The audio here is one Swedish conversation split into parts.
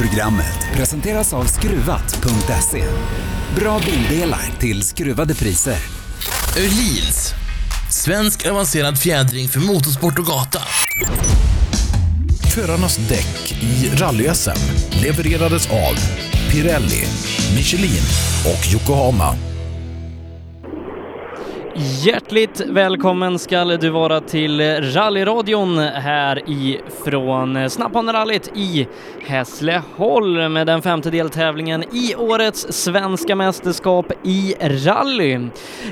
Programmet presenteras av Skruvat.se. Bra bildelar till skruvade priser. Öhlins. Svensk avancerad fjädring för motorsport och gata. Förarnas däck i rally-SM levererades av Pirelli, Michelin och Yokohama. Hjärtligt välkommen ska du vara till rallyradion här ifrån Snapphanerallyt i Hässleholm med den femte deltävlingen i årets svenska mästerskap i rally.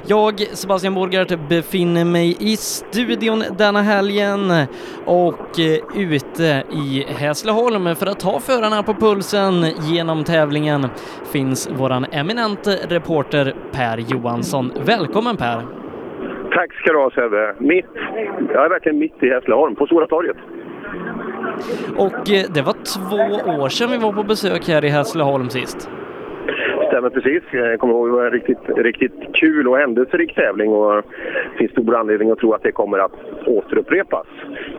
Jag, Sebastian Borgart, befinner mig i studion denna helgen och eh, ute i Hässleholm för att ta förarna på pulsen genom tävlingen finns våran eminente reporter Per Johansson. Välkommen Per! Tack ska du ha Sebbe. Mitt, jag är verkligen mitt i Hässleholm, på Stora torget. Och eh, det var två år sedan vi var på besök här i Hässleholm sist. Stämmer precis. Jag kommer ihåg det var en riktigt, riktigt kul och händelserik tävling och det finns stor anledning att tro att det kommer att återupprepas.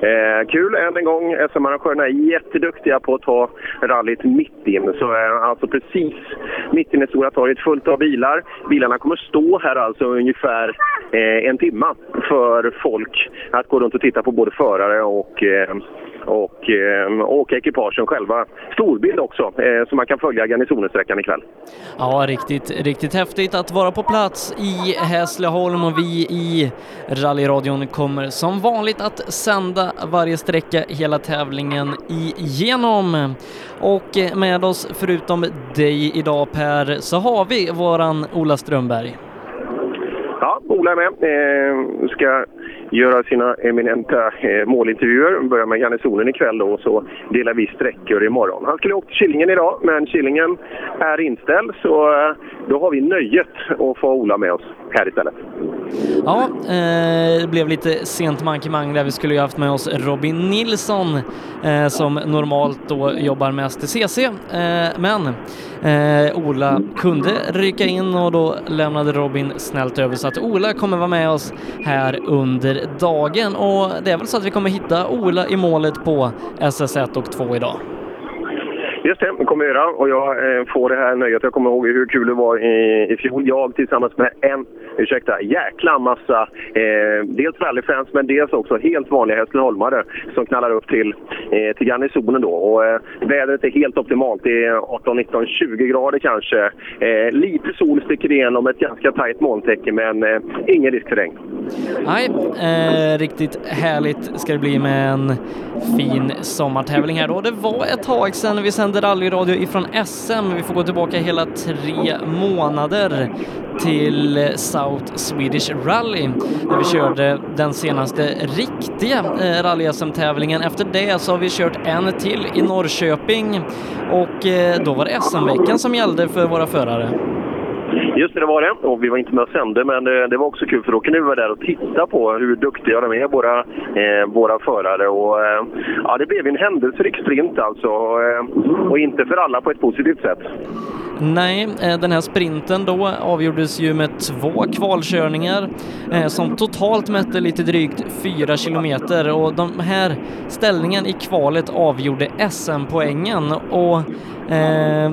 Eh, kul än en gång. SM-arrangörerna är jätteduktiga på att ta rallyt mitt in. Så eh, alltså precis mitt inne i Stora torget, fullt av bilar. Bilarna kommer stå här alltså ungefär eh, en timma för folk att gå runt och titta på både förare och eh, och eh, ekipagen själva. Storbild också, eh, så man kan följa garnisonensträckan ikväll. Ja, riktigt, riktigt häftigt att vara på plats i Hässleholm och vi i rallyradion kommer som vanligt att sända varje sträcka hela tävlingen igenom. Och med oss, förutom dig idag Per, så har vi våran Ola Strömberg. Ja, Ola är med. Eh, ska göra sina eminenta eh, målintervjuer. Börjar med garnisonen ikväll då, och så delar vi sträckor imorgon. Han skulle åkt till Killingen idag, men Killingen är inställd så eh, då har vi nöjet att få Ola med oss här istället. Ja, eh, det blev lite sent mankemang där vi skulle ju haft med oss Robin Nilsson eh, som normalt då jobbar mest i CC. Eh, men eh, Ola kunde rycka in och då lämnade Robin snällt över så att Ola kommer vara med oss här under dagen och det är väl så att vi kommer hitta Ola i målet på SS1 och 2 idag. Just det, det kommer jag göra. Och jag eh, får det här nöjet. Jag kommer ihåg hur kul det var i, i fjol. Jag tillsammans med en, ursäkta, jäkla massa eh, dels rallyfans men dels också helt vanliga hässleholmare som knallar upp till, eh, till garnisonen då. Och eh, vädret är helt optimalt. Det är 18, 19, 20 grader kanske. Eh, lite sol sticker igenom ett ganska tajt molntäcke men eh, ingen risk för regn. Nej, eh, riktigt härligt ska det bli med en fin sommartävling här då. Det var ett tag sedan vi sände rallyradio ifrån SM. Vi får gå tillbaka hela tre månader till South Swedish Rally där vi körde den senaste riktiga eh, rally-SM-tävlingen. Efter det så har vi kört en till i Norrköping och eh, då var det SM-veckan som gällde för våra förare. Just det, det var det. Och vi var inte med och sände, men det, det var också kul för då kunde vi vara där och titta på hur duktiga de är, våra, eh, våra förare. Och, eh, ja, det blev en händelserik sprint alltså. Eh, och inte för alla på ett positivt sätt. Nej, eh, den här sprinten då avgjordes ju med två kvalkörningar eh, som totalt mätte lite drygt fyra kilometer och de här ställningen i kvalet avgjorde SM-poängen och eh,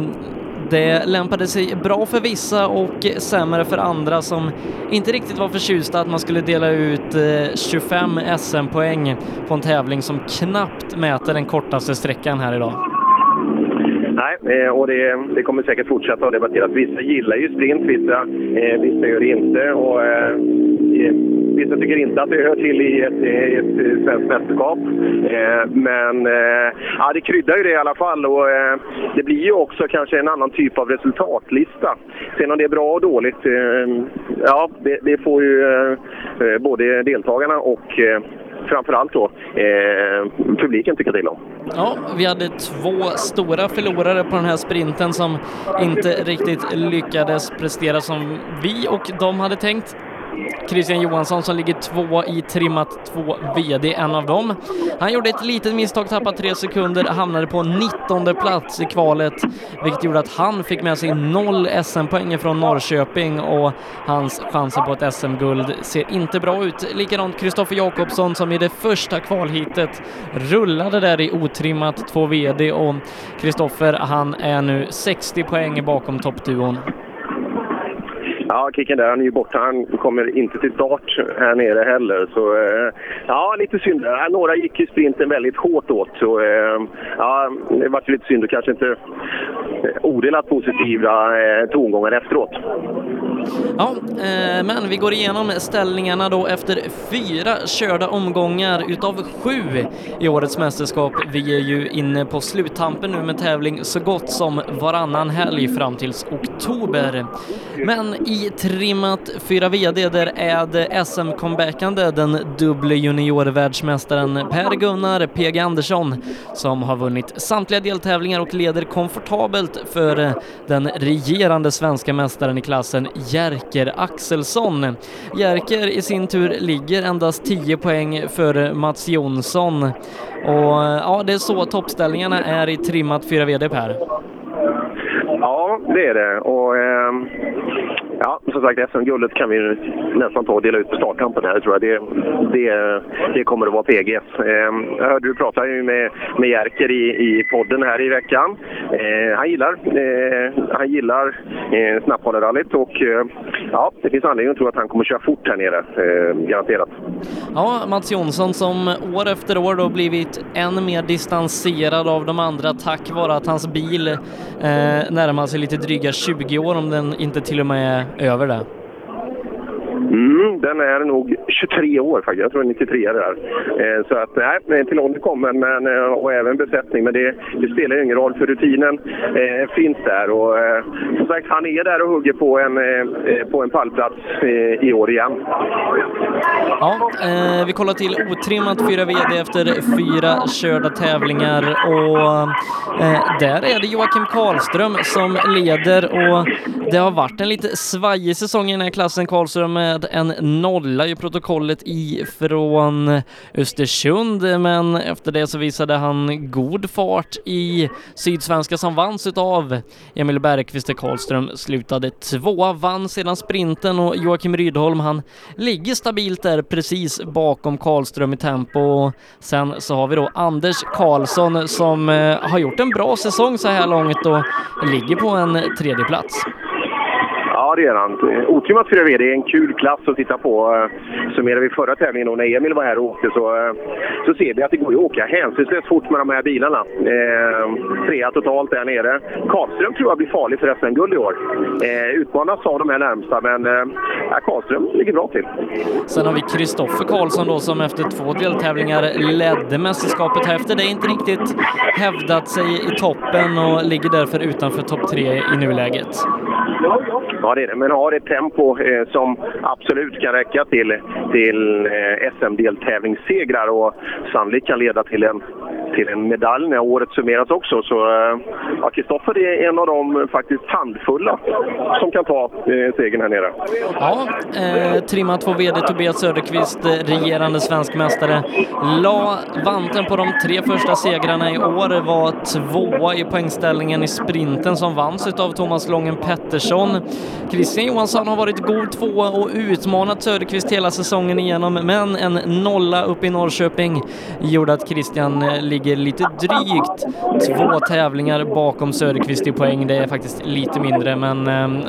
det lämpade sig bra för vissa och sämre för andra som inte riktigt var förtjusta att man skulle dela ut eh, 25 SM-poäng på en tävling som knappt mäter den kortaste sträckan här idag. Nej, eh, och det, det, kommer säkert fortsätta att debatteras. Vissa gillar ju sprint, vissa, eh, vissa gör det inte. Och, eh, vissa tycker inte att det hör till i ett, ett svenskt mästerskap. Eh, men eh, ja, det kryddar ju det i alla fall. Och, eh, det blir ju också kanske en annan typ av resultatlista. Sen om det är bra och dåligt, eh, ja, det, det får ju eh, eh, både deltagarna och framförallt då eh, publiken tycker till om. Ja, vi hade två stora förlorare på den här sprinten som inte riktigt lyckades prestera som vi och de hade tänkt. Christian Johansson som ligger två i trimmat 2 VD, en av dem. Han gjorde ett litet misstag, tappade tre sekunder, hamnade på 19 plats i kvalet, vilket gjorde att han fick med sig noll SM-poäng från Norrköping och hans chanser på ett SM-guld ser inte bra ut. Likadant Kristoffer Jakobsson som i det första kvalhitet rullade där i otrimmat 2 VD och Kristoffer han är nu 60 poäng bakom toppduon. Ja, Kicken där, han är ju borta. Han kommer inte till start här nere heller. Så eh, ja, lite synd. Några gick ju sprinten väldigt hårt åt. Så eh, ja, det var lite synd och kanske inte eh, odelat positiva tongångar efteråt. Ja, men vi går igenom ställningarna då efter fyra körda omgångar utav sju i årets mästerskap. Vi är ju inne på sluttampen nu med tävling så gott som varannan helg fram tills oktober. Men i trimmat 4 VD där är det SM-comebackande den dubble juniorvärldsmästaren Per-Gunnar PG Andersson som har vunnit samtliga deltävlingar och leder komfortabelt för den regerande svenska mästaren i klassen Jerker Axelsson. Jerker i sin tur ligger endast 10 poäng före Mats Jonsson och ja, det är så toppställningarna är i trimmat 4 VD Per. Ja, det är det. Och, eh, ja, som sagt, SM-guldet kan vi nästan ta och dela ut på startkampen här, tror jag. Det, det, det kommer att vara PG. Eh, jag hörde du prata ju med, med Jerker i, i podden här i veckan. Eh, han gillar, eh, han gillar eh, och eh, ja, det finns anledning att tro att han kommer köra fort här nere, eh, garanterat. Ja, Mats Jonsson som år efter år då blivit än mer distanserad av de andra tack vare att hans bil eh, närmar sig lite dryga 20 år om den inte till och med över det. Mm, den är nog 23 år faktiskt. Jag tror 93 är det där. Eh, så att nej, till ålder kommer men, eh, och även besättning. Men det, det spelar ingen roll för rutinen eh, finns där. Och eh, som sagt, han är där och hugger på en, eh, eh på en pallplats eh, i år igen. Ja, eh, vi kollar till otrimmat 4 VD efter fyra körda tävlingar och eh, där är det Joakim Karlström som leder och det har varit en lite svajig säsong i den här klassen. Karlström eh, med en nolla i protokollet ifrån Östersund, men efter det så visade han god fart i Sydsvenska som vanns utav Emil Bergqvist och Karlström slutade tvåa, vann sedan sprinten och Joakim Rydholm han ligger stabilt där precis bakom Karlström i tempo. Sen så har vi då Anders Karlsson som eh, har gjort en bra säsong så här långt och ligger på en tredje plats. Ja, det är han. Otrimmat 4V, det är en kul klass att titta på. Eh, Summerar vi förra tävlingen och när Emil var här och åkte så, eh, så ser vi att det går att åka hänsynslöst fort med de här bilarna. Eh, trea totalt där nere. Karlström tror jag blir farlig för SM-guld i år. Eh, utmanas av de här närmsta, men eh, Karlström ligger bra till. Sen har vi Kristoffer Karlsson då som efter två deltävlingar ledde mästerskapet. Här efter det inte riktigt hävdat sig i toppen och ligger därför utanför topp tre i nuläget. Ja, det är det. Men har ett tempo eh, som absolut kan räcka till, till eh, SM-deltävlingssegrar och sannolikt kan leda till en, till en medalj när året summeras också. Så eh, ja, Kristoffer är en av de eh, faktiskt handfulla som kan ta eh, segern här nere. Ja, eh, trimmat två VD Tobias Söderqvist, eh, regerande svensk mästare, la vanten på de tre första segrarna i år, var tvåa i poängställningen i sprinten som vanns utav Thomas Lången Pettersson. Christian Johansson har varit god tvåa och utmanat Söderqvist hela säsongen igenom, men en nolla uppe i Norrköping gjorde att Christian eh, ligger lite drygt två tävlingar bakom Söderqvist i poäng. Det är faktiskt lite mindre, men ehm,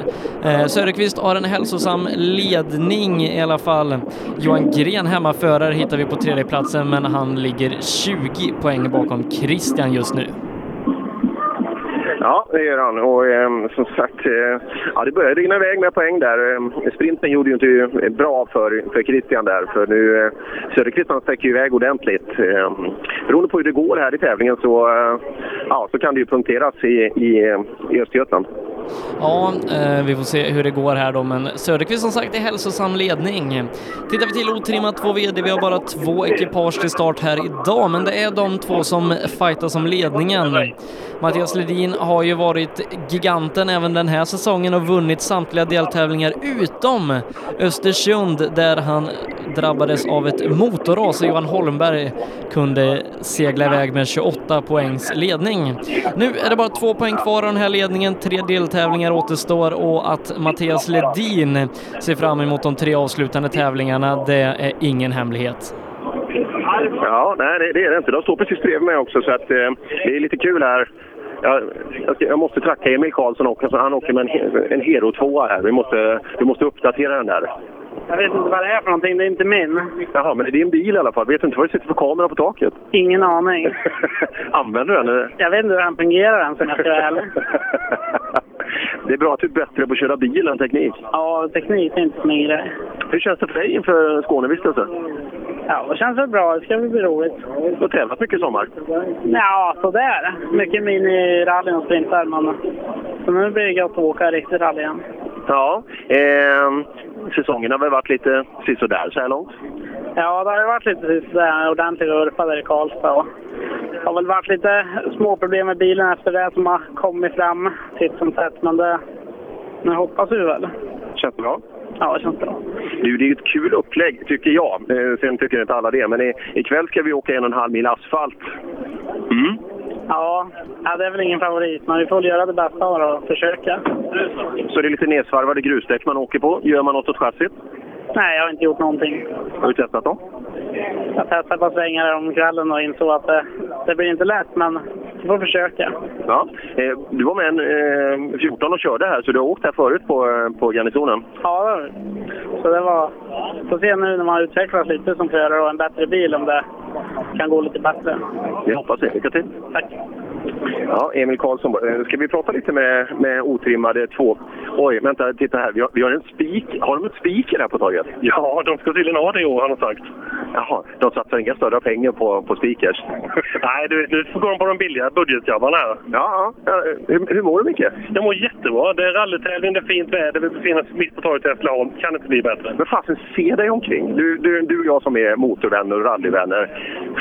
eh, Söderqvist har en hälsosam ledning i alla fall. Johan Gren, hemmaförare, hittar vi på tredjeplatsen, men han ligger 20 poäng bakom Christian just nu. Ja, det gör han. Och eh, som sagt, eh, ja, det började rinna iväg med poäng där. Eh, sprinten gjorde ju inte eh, bra för, för Christian där, för nu eh, Söderqvist han sträcker ju iväg ordentligt. Eh, beroende på hur det går här i tävlingen så, eh, ja, så kan det ju punkteras i, i, eh, i Östergötland. Ja, eh, vi får se hur det går här då, men Söderqvist som sagt i hälsosam ledning. Tittar vi till otrimmat 2 VD, vi har bara två ekipage till start här idag, men det är de två som fightas om ledningen. Mattias Ledin har ju varit giganten även den här säsongen och vunnit samtliga deltävlingar utom Östersund där han drabbades av ett motorras och Johan Holmberg kunde segla iväg med 28 poängs ledning. Nu är det bara två poäng kvar av den här ledningen, tre deltävlingar återstår och att Mattias Ledin ser fram emot de tre avslutande tävlingarna, det är ingen hemlighet. Ja, nej det, är det inte. De står precis bredvid mig också så att eh, det är lite kul här. Jag, jag, ska, jag måste tracka Emil Karlsson också. Han åker med en, en Hero 2 här. Vi måste, vi måste uppdatera den där. Jag vet inte vad det är för någonting. Det är inte min. Jaha, men det är din bil i alla fall. Vet du inte vad det sitter för kamera på taket? Ingen aning. Använder du den? eller? Jag vet inte hur den fungerar än, som jag ska vara ärlig. Det är bra att du är bättre på att köra bil än teknik. Ja, teknik är inte min grej. Hur känns det för dig inför Skånevistelse? Ja, det känns väl bra. Det ska bli roligt. Du har tävlat mycket i sommar. Ja, sådär. Mycket minirallyn och sprintar, men så nu blir det gött att åka riktigt rally igen. Ja, eh, säsongen har väl varit lite sisådär så här långt. Ja, det har varit lite sådär ordentliga urfar där i Karlstad. Och har väl varit lite småproblem med bilen efter det som har kommit fram titt som tätt, men det... Nu hoppas vi väl. Känns det bra? Ja, det känns bra. Du, det är ju ett kul upplägg, tycker jag. Eh, sen tycker inte alla det. Men i, ikväll ska vi åka en och en halv mil asfalt. Mm. Ja, ja, det är väl ingen favorit, men vi får väl göra det bästa av det och försöka. Så det är lite nedsvarvade grusdäck man åker på. Gör man något åt chassit? Nej, jag har inte gjort någonting. Har du testat dem? Jag testade ett par svängar här om kvällen och insåg att det, det blir inte lätt, men vi får försöka. Ja. Eh, du var med en eh, 14 och körde här, så du har åkt här förut på, eh, på garnisonen? Ja, det vi. så det var... Får se nu när man utvecklas lite som förare och en bättre bil om det kan gå lite bättre. Vi hoppas det. Lycka till! Tack. Ja, Emil Karlsson. eh, Ska vi prata lite med, med otrimmade två... Oj, vänta, titta här. Vi har, vi har en spik. Har de ett spiker här på taget? Ja, de ska tydligen ha det i år har de sagt. Jaha, de satsar inga större pengar på, på spikers? Nej, du, nu går de på de billiga budgetgrabbarna här. Ja, ja. Hur, hur mår du Micke? Jag mår jättebra. Det är rallytävling, det är fint väder, vi befinner oss mitt på torget i Hässleholm. Kan inte bli bättre. Men fasen, se dig omkring. Du, du, du och jag som är motorvänner och rallyvänner.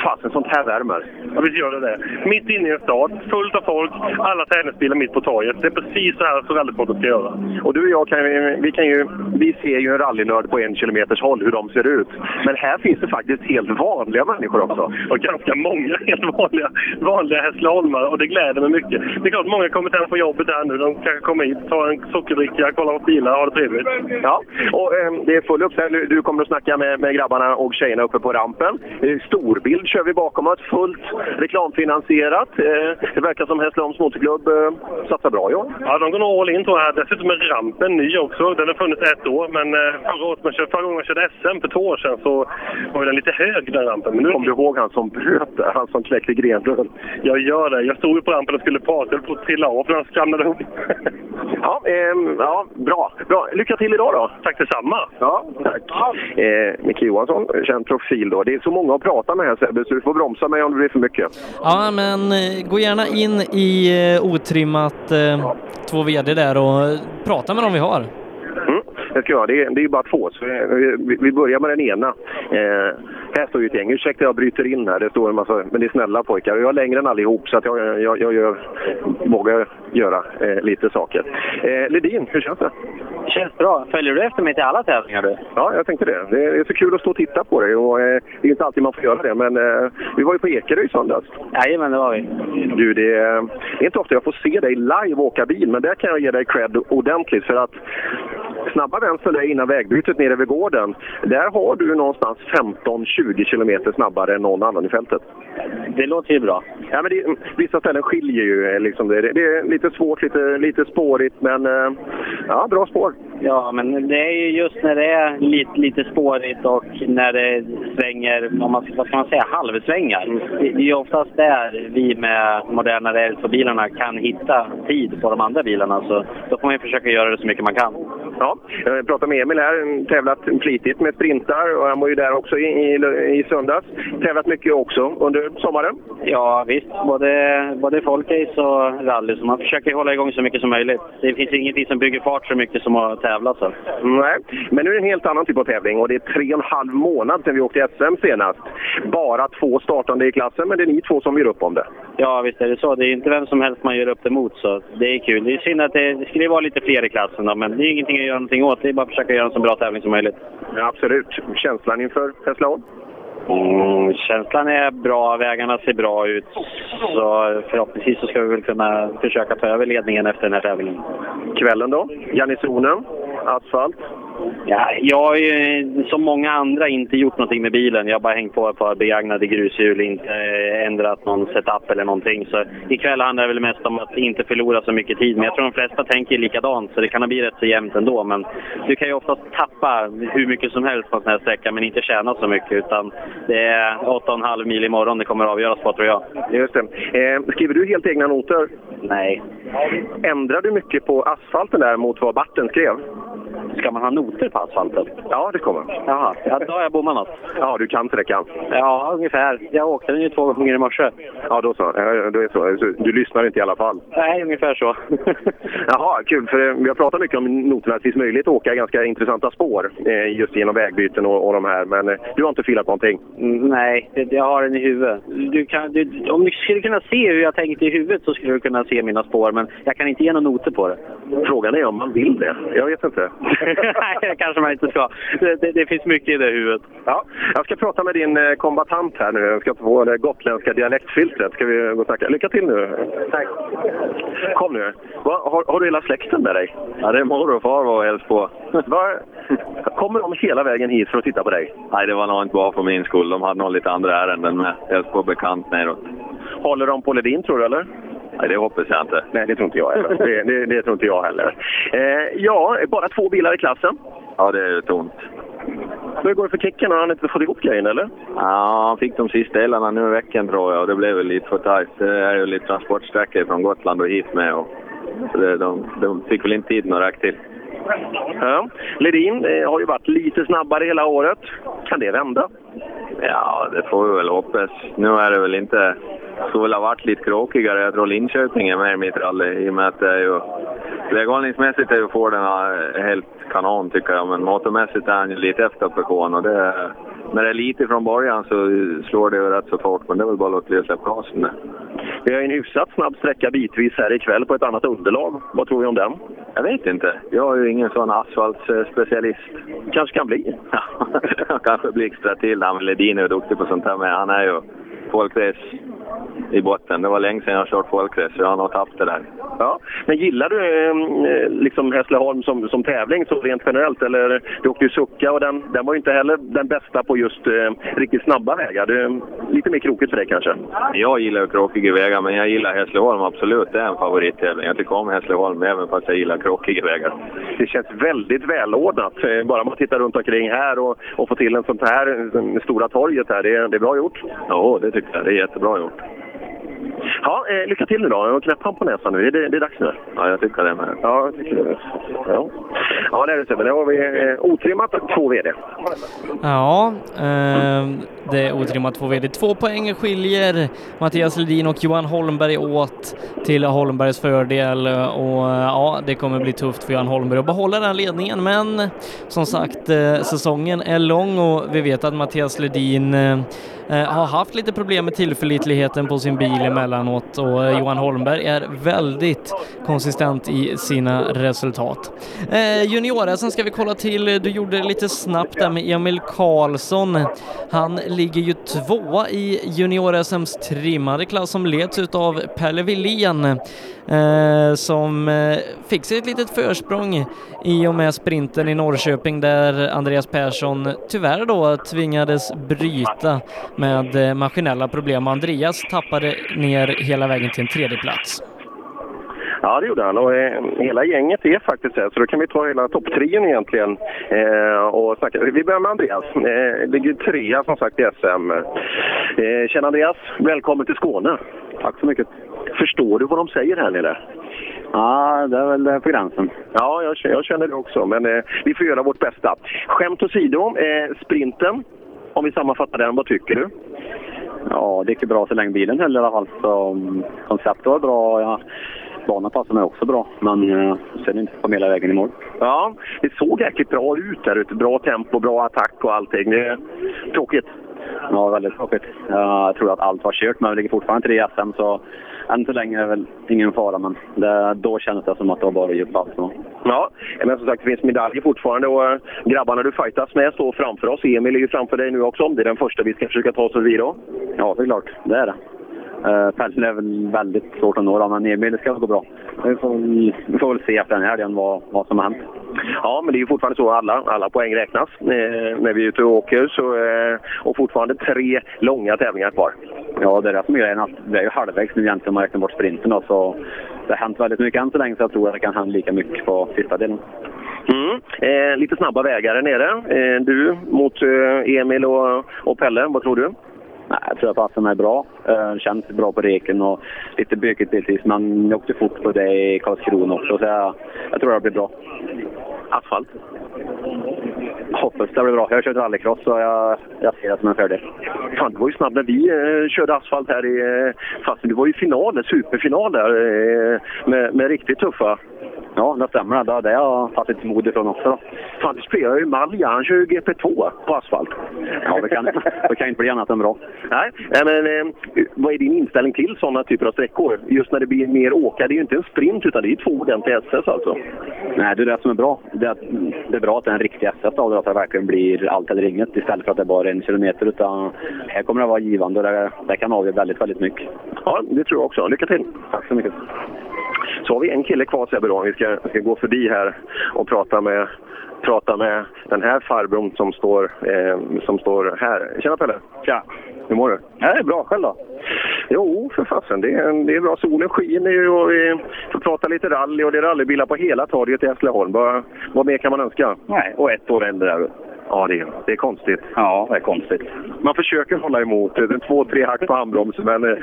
Fasen, sånt här värmer. Ja, visst gör det det. Mitt inne i en stad, fullt av folk, alla tävlingsbilar mitt på torget. Det är precis så här som rallysporten ska göra. Och du och jag kan, vi kan ju, vi ser ju en rallynörd på en kilometers håll hur de ser ut. Men här finns det faktiskt helt vanliga människor också. Och ganska många helt vanliga, vanliga Hässleholmare och det gläder mig mycket. Det är klart många kommit hem från jobbet här nu. De kanske kommer hit, tar en sockerdricka, kollar på bilar och har det trevligt. Ja, och eh, det är full uppställning. Du kommer att snacka med, med grabbarna och tjejerna uppe på rampen. Eh, storbild kör vi bakom oss, fullt reklamfinansierat. Eh, det verkar som Hässleholms Motorklubb eh, satsar bra år. Ja, de går nog all in tror jag. Dessutom är rampen ny också. Den har funnits ett år, men eh, förra, året, man körde, förra gången jag körde SM för två år sedan så var den lite hög den rampen. Men nu Kommer du ihåg han som bröt där? Han som kläckte grenrören? Jag gör det. Jag stod ju på rampen och skulle prata. Jag höll på att trilla av när den skramlade ihop. Ja, ehm, ja bra. bra. Lycka till idag då! Tack detsamma! Ja, tack. Eh, Micke Johansson, känd profil då. Det är så många att prata med här Sebbe, så du får bromsa mig om det blir för mycket. Ja, men eh, gå gärna in i eh, otrimmat eh, 2 VD där och prata med dem vi har. Det ska jag. Det är, det är ju bara två, så vi, vi- börjar med den ena. Eh, här står ju ett gäng. Ursäkta jag bryter in här. Det står en massa, men det är snälla pojkar. Jag är längre än allihop så att jag, jag, jag gör, vågar göra eh, lite saker. Eh, Ledin, hur känns det? Det känns bra. Följer du efter mig till alla tävlingar du? Ja, jag tänkte det. Det är så kul att stå och titta på det. Och, eh, det är inte alltid man får göra det, men eh, vi var ju på Ekerö i söndags. Jajamän, det var vi. Du, det det är inte ofta jag får se dig live åka bil, men där kan jag ge dig cred ordentligt. För att snabba vänster innan vägbytet nere vid gården, där har du någonstans 15-20 kilometer snabbare än någon annan i fältet. Det låter ju bra. Ja, men det, vissa ställen skiljer ju. eh, Liksom det, det är lite svårt, lite, lite spårigt, men eh, ja, bra spår. Ja, men det är ju just när det är lite, lite spårigt och när det svänger, om man, vad ska man säga, halvsvängar. Det, det är oftast där vi med moderna räls och bilarna kan hitta tid på de andra bilarna. Så då får man ju försöka göra det så mycket man kan. Ja, jag pratade med Emil här, tävlat flitigt med sprintar och han var ju där också i, i, i söndags. Tävlat mycket också under sommaren. Ja visst, både, både folkrace och rally. Så man försöker hålla igång så mycket som möjligt. Det finns ingenting som bygger fart så mycket som att tävla. Så. Nej, men nu är det en helt annan typ av tävling och det är tre och en halv månad sedan vi åkte SM senast. Bara två startande i klassen, men det är ni två som gör upp om det. Ja visst är det så. Det är inte vem som helst man gör upp det mot. Så det är kul. Det är synd att det, det skulle vara lite fler i klassen då, men det är ingenting göra någonting åt. Det är bara att försöka göra en så bra tävling som möjligt. Ja, absolut. Känslan inför Hässleholm? Mm, känslan är bra, vägarna ser bra ut. Så förhoppningsvis så ska vi väl kunna försöka ta över ledningen efter den här tävlingen. Kvällen då? Garnisonen? Asfalt? Ja, jag har ju som många andra inte gjort någonting med bilen. Jag har bara hängt på ett par begagnade grushjul, inte eh, ändrat någon setup eller någonting. Så ikväll handlar det väl mest om att inte förlora så mycket tid. Men jag tror de flesta tänker likadant, så det kan bli rätt så jämnt ändå. Men du kan ju oftast tappa hur mycket som helst på en sån här sträcka, men inte tjäna så mycket. Utan det är 8,5 mil imorgon det kommer att avgöras på, tror jag. Just det. Eh, skriver du helt egna noter? Nej. Ändrar du mycket på asfalten där mot vad Barten skrev? Ska man ha noter på asfalten? Ja, det kommer. Jaha, ja, då har jag bommat. Ja, du kan sträckan. Ja, ungefär. Jag åkte den ju två gånger i morse. Ja, då så. Då är så. Du lyssnar inte i alla fall? Nej, ungefär så. Jaha, kul. För eh, vi har pratat mycket om noterna. Att det finns möjlighet att åka ganska intressanta spår eh, just genom vägbyten och, och de här. Men eh, du har inte filat någonting? Mm, Nej, det, jag har den i huvudet. Du kan, du, om du skulle kunna se hur jag tänkte i huvudet så skulle du kunna se mina spår, men jag kan inte ge några noter på det. Frågan är om man vill det. Jag vet inte. Nej, det kanske man inte ska. Det, det, det, finns mycket i det huvudet. Ja, jag ska prata med din eh, kombatant här nu. Jag ska få det gotländska dialektfiltret. Ska vi gå och snacka? Lycka till nu. Tack. Kom nu. Va, har, har, du hela släkten med dig? Ja, det är mor och far var och hälsade på. Va, kommer de hela vägen hit för att titta på dig? Nej, det var nog inte bara för min skull. De hade nog lite andra ärenden med. Hälsade på bekant neråt. Håller de på Ledin tror du, eller? Nej, det hoppas jag inte. Nej, det tror inte jag heller. Det, det, det tror inte jag heller. Eh, ja, bara två bilar i klassen. Ja, det är tomt. Hur går det för Kicken? Har han inte fått ihop grejen, eller? Ja, han fick de sista delarna nu i veckan tror jag och det blev väl lite för tajt. Det är ju lite transportsträckor från Gotland och hit med. Och, så det, de, de fick väl inte tiden att räcka till. Ja. Ledin eh, har ju varit lite snabbare hela året. Kan det vända? Ja, det får vi väl hoppas. Nu är det väl inte... Det skulle väl ha varit lite krokigare. Jag tror Linköping är med i mitt rally i och med att det är ju... Väghållningsmässigt är ju Forden eh, helt kanon tycker jag, men motormässigt är han ju lite efter Pekon och det... När det är lite från början så slår det rätt så fort, men det är väl bara att låta bli att släppa gasen. Vi har en hyfsat snabb sträcka bitvis här ikväll på ett annat underlag. Vad tror vi om den? Jag vet inte. Jag är ju ingen sån asfaltspecialist. Kanske kan bli. Kanske blixtrar till. Han Ledin är ju duktig på sånt här med. Han är ju folkrace i botten. Det var länge sedan jag kört folkrace, så jag har nog tappat det där. Ja, men gillar du eh, liksom Hässleholm som, som tävling så rent generellt? Eller du åkte ju Sucka och den, den var ju inte heller den bästa på just eh, riktigt snabba vägar. Det är lite mer krokigt för dig kanske? Jag gillar ju krokiga vägar, men jag gillar Hässleholm absolut. Det är en favorittävling. Jag tycker om Hässleholm även fast jag gillar krokiga vägar. Det känns väldigt välordnat. Eh, Bara man tittar runt omkring här och, och får till en sånt här en stora torget här. Det, det är bra gjort. Ja, det tycker jag. Det är jättebra gjort. Ja, eh, lycka till nu då. Och knäpp han på näsan nu. Det, det är dags nu. Ja, jag tycker det med. Ja, jag tycker det. Ja, ja det är det Sebbe. Nu har vi eh, otrimmat två VD. Ja, eh, det är otrimmat två VD. Två poäng skiljer Mattias Ledin och Johan Holmberg åt till Holmbergs fördel och eh, ja, det kommer bli tufft för Johan Holmberg att behålla den ledningen. Men eh, som sagt, eh, säsongen är lång och vi vet att Mattias Ledin har haft lite problem med tillförlitligheten på sin bil emellanåt och Johan Holmberg är väldigt konsistent i sina resultat. Eh, Junior-SM ska vi kolla till. Du gjorde det lite snabbt där med Emil Karlsson. Han ligger ju tvåa i Junior-SMs trimmade klass som leds utav Pelle Wilén eh, som eh, fick sig ett litet försprång i och med sprinten i Norrköping där Andreas Persson tyvärr då tvingades bryta med eh, maskinella problem. Andreas tappade ner hela vägen till en tredje plats. Ja, det gjorde han. Och, eh, hela gänget är faktiskt här, så då kan vi ta hela topptrion egentligen eh, och snacka. Vi börjar med Andreas. Eh, ligger trea som sagt i SM. Eh, tjena Andreas, välkommen till Skåne. Tack så mycket. Förstår du vad de säger här nere? Ja, det är väl på gränsen. Ja, jag, jag känner det också, men eh, vi får göra vårt bästa. Skämt åsido, eh, sprinten, om vi sammanfattar den, vad tycker du? Ja, det gick bra så länge bilen höll i alla fall. Så, um, konceptet var bra. Ja, banan passade mig också bra, men uh, sen inte kom hela vägen i mål. Ja, det såg jäkligt bra ut där ute. Bra tempo, bra attack och allting. Det är tråkigt. Ja, väldigt tråkigt. Jag tror att allt var kört, men vi ligger fortfarande tre i SM, så än så länge är det väl ingen fara, men det, då kändes det som att det var bara djupt allt. Ja, men som sagt det finns medaljer fortfarande och äh, grabbarna du fightas med står framför oss. Emil är ju framför dig nu också. Det är den första vi ska försöka ta oss förbi då. Ja, det är klart. Det är det. Uh, Pälsen är väl väldigt svårt att nå, men Emil ska gå bra. Vi får, vi får väl se efter den här helgen vad, vad som har hänt. Ja, men det är ju fortfarande så att alla, alla poäng räknas eh, när vi är ute och åker. Så, eh, och fortfarande tre långa tävlingar kvar. Ja, det är det som är grejen. Det är ju halvvägs nu egentligen om man räknar bort sprinten. Då, så det har hänt väldigt mycket än så länge så jag tror att det kan hända lika mycket på sista delen. Mm. Eh, lite snabba vägar här nere. Eh, du mot eh, Emil och, och Pelle, vad tror du? Nej, jag tror att passen är bra. Det känns bra på reken och lite bökigt delvis. Men jag åkte fort på det i Karlskrona också, så jag, jag tror det blir bra. Asfalt? Hoppas det blir bra. Jag har kört rallycross så jag, jag ser det som en fördel. Fan, du var ju snabb när vi eh, körde asfalt här i... Eh, fast du var ju final, superfinal där eh, med, med riktigt tuffa. Ja, det stämmer. Det har jag tagit mod ifrån också. Då. Fan, du spelar ju Malja. Han kör ju GP2 på asfalt. Ja, det kan, det kan inte bli annat än bra. Nej, men eh, vad är din inställning till sådana typer av sträckor? Just när det blir mer åka. Det är ju inte en sprint, utan det är två ordentliga SS alltså. Nej, det är det som är bra. Det är, det är bra att det är en riktig SS det, att det verkligen blir allt eller inget istället för att det är bara en kilometer. Utan här kommer det vara givande och det, det kan avgöra väldigt, väldigt mycket. Ja, det tror jag också. Lycka till! Tack så mycket! Så har vi en kille kvar Sebbe. Vi ska, ska gå förbi här och prata med, prata med den här farbrorn som står, eh, som står här. Tjena Pelle! Tja! Hur mår du? Ja, det är bra. Själv då? Jo, för fasen. Det är, det är bra. Solen skiner ju och vi får prata lite rally och det är rallybilar på hela torget i Hässleholm. Vad, vad mer kan man önska? Nej, och ett år äldre är du. Ja, det är, det är konstigt. Ja, det är konstigt. Man försöker hålla emot. Det är två, tre hack på handbromsen, men eh,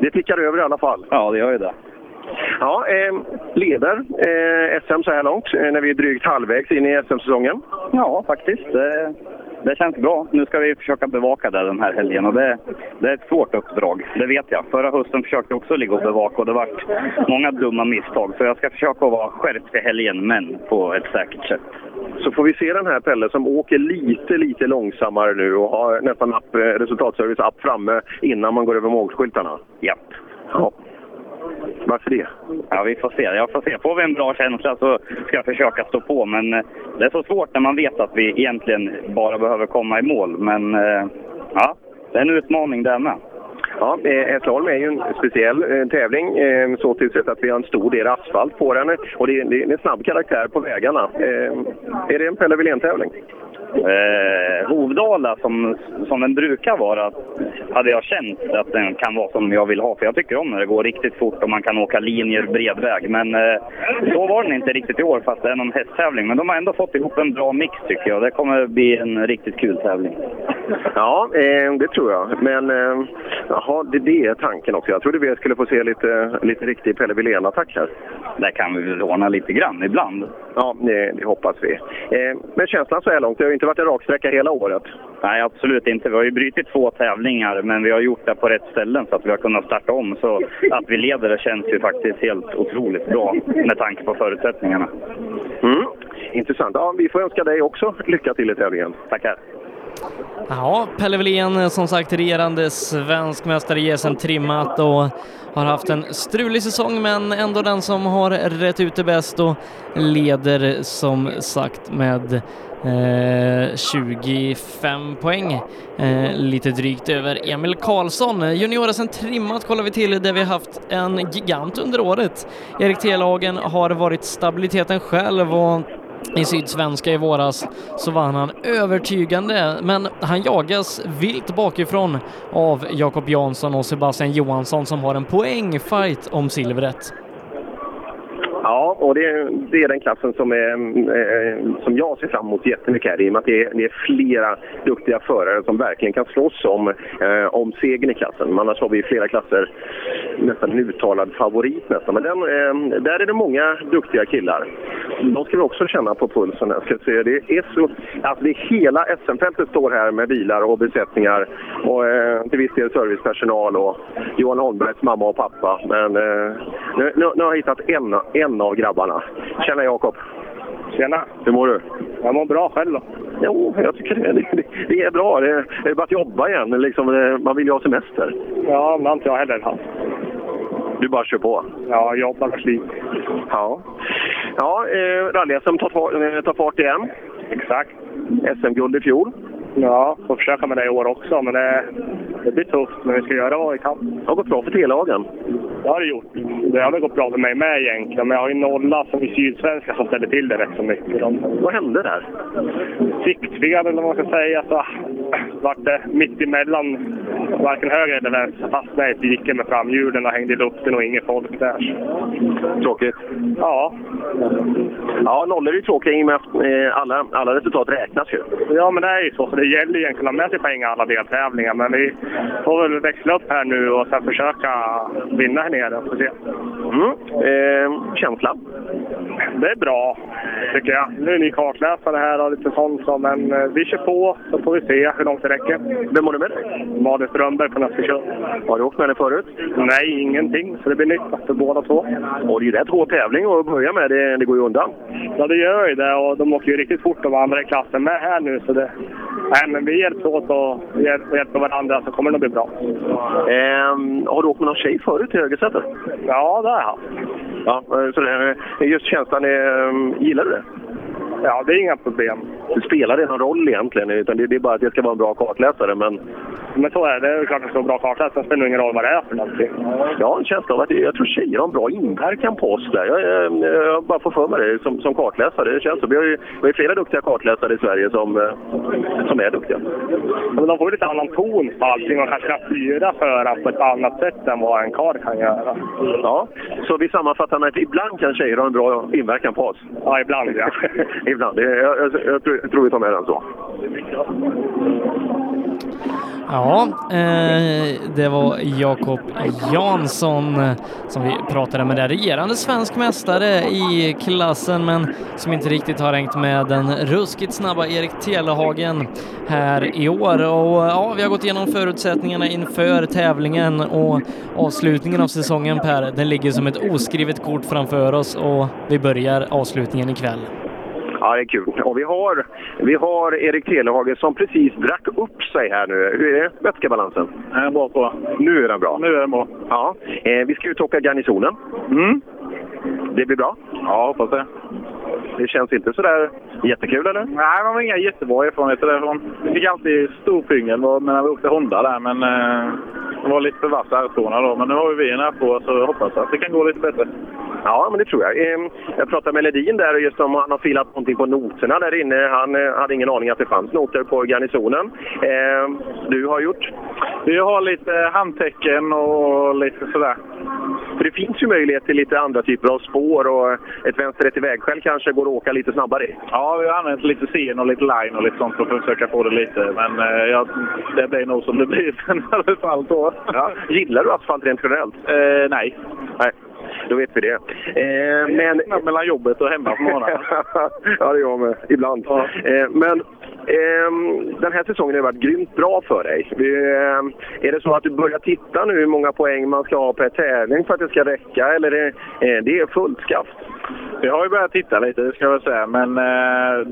det tickar över i alla fall. Ja, det gör ju det. Ja, eh, leder eh, SM så här långt eh, när vi är drygt halvvägs in i SM-säsongen. Ja, faktiskt. Det, det känns bra. Nu ska vi försöka bevaka det den här helgen och det, det är ett svårt uppdrag, det vet jag. Förra hösten försökte jag också ligga och bevaka och det var många dumma misstag. Så jag ska försöka vara skärpt till helgen, men på ett säkert sätt. Så får vi se den här Pelle som åker lite, lite långsammare nu och har nästan app, resultatservice app framme innan man går över målskyltarna. Japp. Ja. Varför det? Ja, vi får se. Jag får se. Får vi en bra känsla så ska jag försöka stå på. Men eh, det är så svårt när man vet att vi egentligen bara behöver komma i mål. Men eh, ja, det är en utmaning det med. Ja, Hässleholm är ju en speciell eh, tävling eh, så tillsett att vi har en stor del asfalt på den och det är, en snabb karaktär på vägarna. Eh, är det en Pelle Wilén-tävling? Eh, Hovdala som, som den brukar vara hade jag känt att den kan vara som jag vill ha. För jag tycker om när det går riktigt fort och man kan åka linjer bredväg. Men eh, så var den inte riktigt i år fast det är någon hästtävling. Men de har ändå fått ihop en bra mix tycker jag. Det kommer bli en riktigt kul tävling. Ja, eh, det tror jag. Men eh, jaha, det, det är tanken också. Jag trodde vi skulle få se lite, lite riktig Pelle Wilén-attack här. Det kan vi väl ordna lite grann ibland. Ja, det, det hoppas vi. Eh, men känslan så här långt, det har ju inte varit en rak sträcka hela året. Nej, absolut inte. Vi har ju brutit två tävlingar, men vi har gjort det på rätt ställen så att vi har kunnat starta om. Så att vi leder det känns ju faktiskt helt otroligt bra med tanke på förutsättningarna. Mm. Intressant. Ja, vi får önska dig också lycka till i tävlingen. Tackar! Ja, Pelle Wilén som sagt regerande svensk mästare i SM trimmat och har haft en strulig säsong men ändå den som har rätt ut det bäst och leder som sagt med eh, 25 poäng, eh, lite drygt över Emil Karlsson. junior sen trimmat kollar vi till där vi haft en gigant under året. Erik Telhagen har varit stabiliteten själv och i Sydsvenska i våras så vann han övertygande, men han jagas vilt bakifrån av Jakob Jansson och Sebastian Johansson som har en poängfight om silvret. Ja, och det, det är den klassen som, är, eh, som jag ser fram emot jättemycket här i och med att det är, det är flera duktiga förare som verkligen kan slåss om, eh, om segern i klassen. Annars har vi i flera klasser nästan en uttalad favorit nästan. Men den, eh, där är det många duktiga killar. De ska vi också känna på pulsen. här, Ska se. Det är så, alltså det är hela SM-fältet står här med bilar och besättningar och eh, till viss del servicepersonal och Johan Holmbergs mamma och pappa. Men eh, nu, nu, nu har jag hittat en, en av grabbarna. Tjena Jakob! Tjena! Hur mår du? Jag mår bra själv då. Jo, jag tycker det, det, det är bra. Det, det är bara att jobba igen. Liksom, man vill ju ha semester. Ja, men har inte jag heller haft. Du bara kör på? Ja, jobbar och sliter. Ja. Ja, eh, rally-SM tar, fa- eh, tar fart igen. Exakt. SM-guld i fjol. Ja, får försöka med det i år också, men det, det blir tufft. Men vi ska göra vad vi kan. Det har gått bra för T-lagen. Det har det gjort. Det har väl gått bra för mig med egentligen, men jag har ju nolla som i Sydsvenska som ställer till det rätt så mycket. Vad hände där? siktfel eller vad man ska säga, så vart det mitt emellan varken höger eller vänster. Fastnade i ett dike med framhjulen och hängde i luften och inget folk där. Tråkigt. Ja. Ja, nollor är ju tråkiga med att eh, alla, alla resultat räknas ju. Ja, men det är ju så. så det gäller egentligen att ha med sig poäng i alla deltävlingar. Men vi får väl växla upp här nu och sen försöka vinna här nere. Får se. Mm. Eh, känsla? Det är bra, tycker jag. Nu är ni kartläsare här och lite sånt. Så, men eh, vi kör på, så får vi se hur långt det räcker. Vem har du med dig? Malin Strömberg från Östersund. Har du åkt med dig förut? Nej, ingenting. Så det blir nytt för båda två. Och det är ju rätt hård tävling att börja med. Det, det går ju undan. Ja, det gör ju det. Och de åker ju riktigt fort de andra i klassen med här nu. Så det... Nej, men vi hjälps åt och hjäl- hjälper varandra så kommer det nog bli bra. Eh, har du åkt med någon tjej förut i högersätet? Ja, det har jag haft. Ja, så det, just känslan, är... Mm, gillar du det? Ja, det är inga problem. Det spelar det någon roll egentligen? Utan det, det är bara att jag ska vara en bra kartläsare. Men Men så är det. Det är klart att det står bra kartläsare. Sen spelar det ingen roll vad det är för någonting. jag har en känsla av att jag tror tjejer har en bra inverkan på oss där. Jag, jag, jag bara får för mig det som, som kartläsare. Det känns så. Vi har ju vi har flera duktiga kartläsare i Sverige som, eh, som är duktiga. Men de får ju lite annan ton på allting och kanske kan styra föraren på ett annat sätt än vad en karl kan göra. Ja, så vi sammanfattar med att ibland kan tjejer ha en bra inverkan på oss. Ja, ibland ja. ibland. Jag, jag, jag, tror, jag tror vi tar med den så. Ja, eh, det var Jakob Jansson eh, som vi pratade med där. Regerande svensk mästare i klassen, men som inte riktigt har hängt med den ruskigt snabba Erik Telehagen här i år. Och eh, ja, vi har gått igenom förutsättningarna inför tävlingen och avslutningen av säsongen Per, den ligger som ett oskrivet kort framför oss och vi börjar avslutningen ikväll. Ja, det är kul. Och vi har, vi har Erik Telehagen som precis drack upp sig här nu. Hur är vätskebalansen? Den är bra på. Nu är den bra. Nu är den bra. Ja. Eh, vi ska ut och åka garnisonen. Mm. Det blir bra. Ja, hoppas det. Det känns inte sådär jättekul, eller? Nej, man har inga jättebra erfarenheter därifrån. Vi fick alltid stor pyngel när vi åkte Honda där, men eh, det var lite för vassa R2 då. Men nu har vi en R2 så jag hoppas att det kan gå lite bättre. Ja, men det tror jag. Eh, jag pratade med Ledin där och just om han har filat någonting på noterna där inne. Han eh, hade ingen aning att det fanns noter på garnisonen. Eh, du har gjort? Vi har lite handtecken och lite sådär. För det finns ju möjlighet till lite andra typer av spår och ett vänster ett vägskäl kanske går att åka lite snabbare i. Ja, vi har använt lite scen och lite line och lite sånt för att försöka få det lite. Men eh, ja, det blir nog som det blir i alla fall då. Ja. Gillar du asfalt rent generellt? Eh, nej. Nej, då vet vi det. Eh, men... Mellan jobbet och hemma på morgonen. ja, det gör jag med. Ibland. Eh, men Ehm, den här säsongen har varit grymt bra för dig. Ehm, är det så att du börjar titta nu hur många poäng man ska ha per tävling för att det ska räcka? Eller är, det är fullt skaft? Vi har ju börjat titta lite, det ska jag väl säga. Men eh,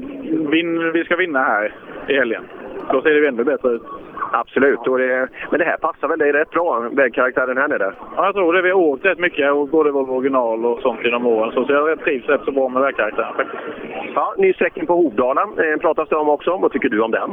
vi ska vinna här i helgen. Då ser det ännu bättre ut. Absolut. Och det, men det här passar väl dig rätt bra, vägkaraktären här nere? Ja, jag tror det. Vi har åkt rätt mycket, och både Volvo original och sånt genom åren. Så, så jag trivs rätt så bra med vägkaraktären faktiskt. Ja, ny sträckning på Hovdala eh, pratas det om också. Vad tycker du om den?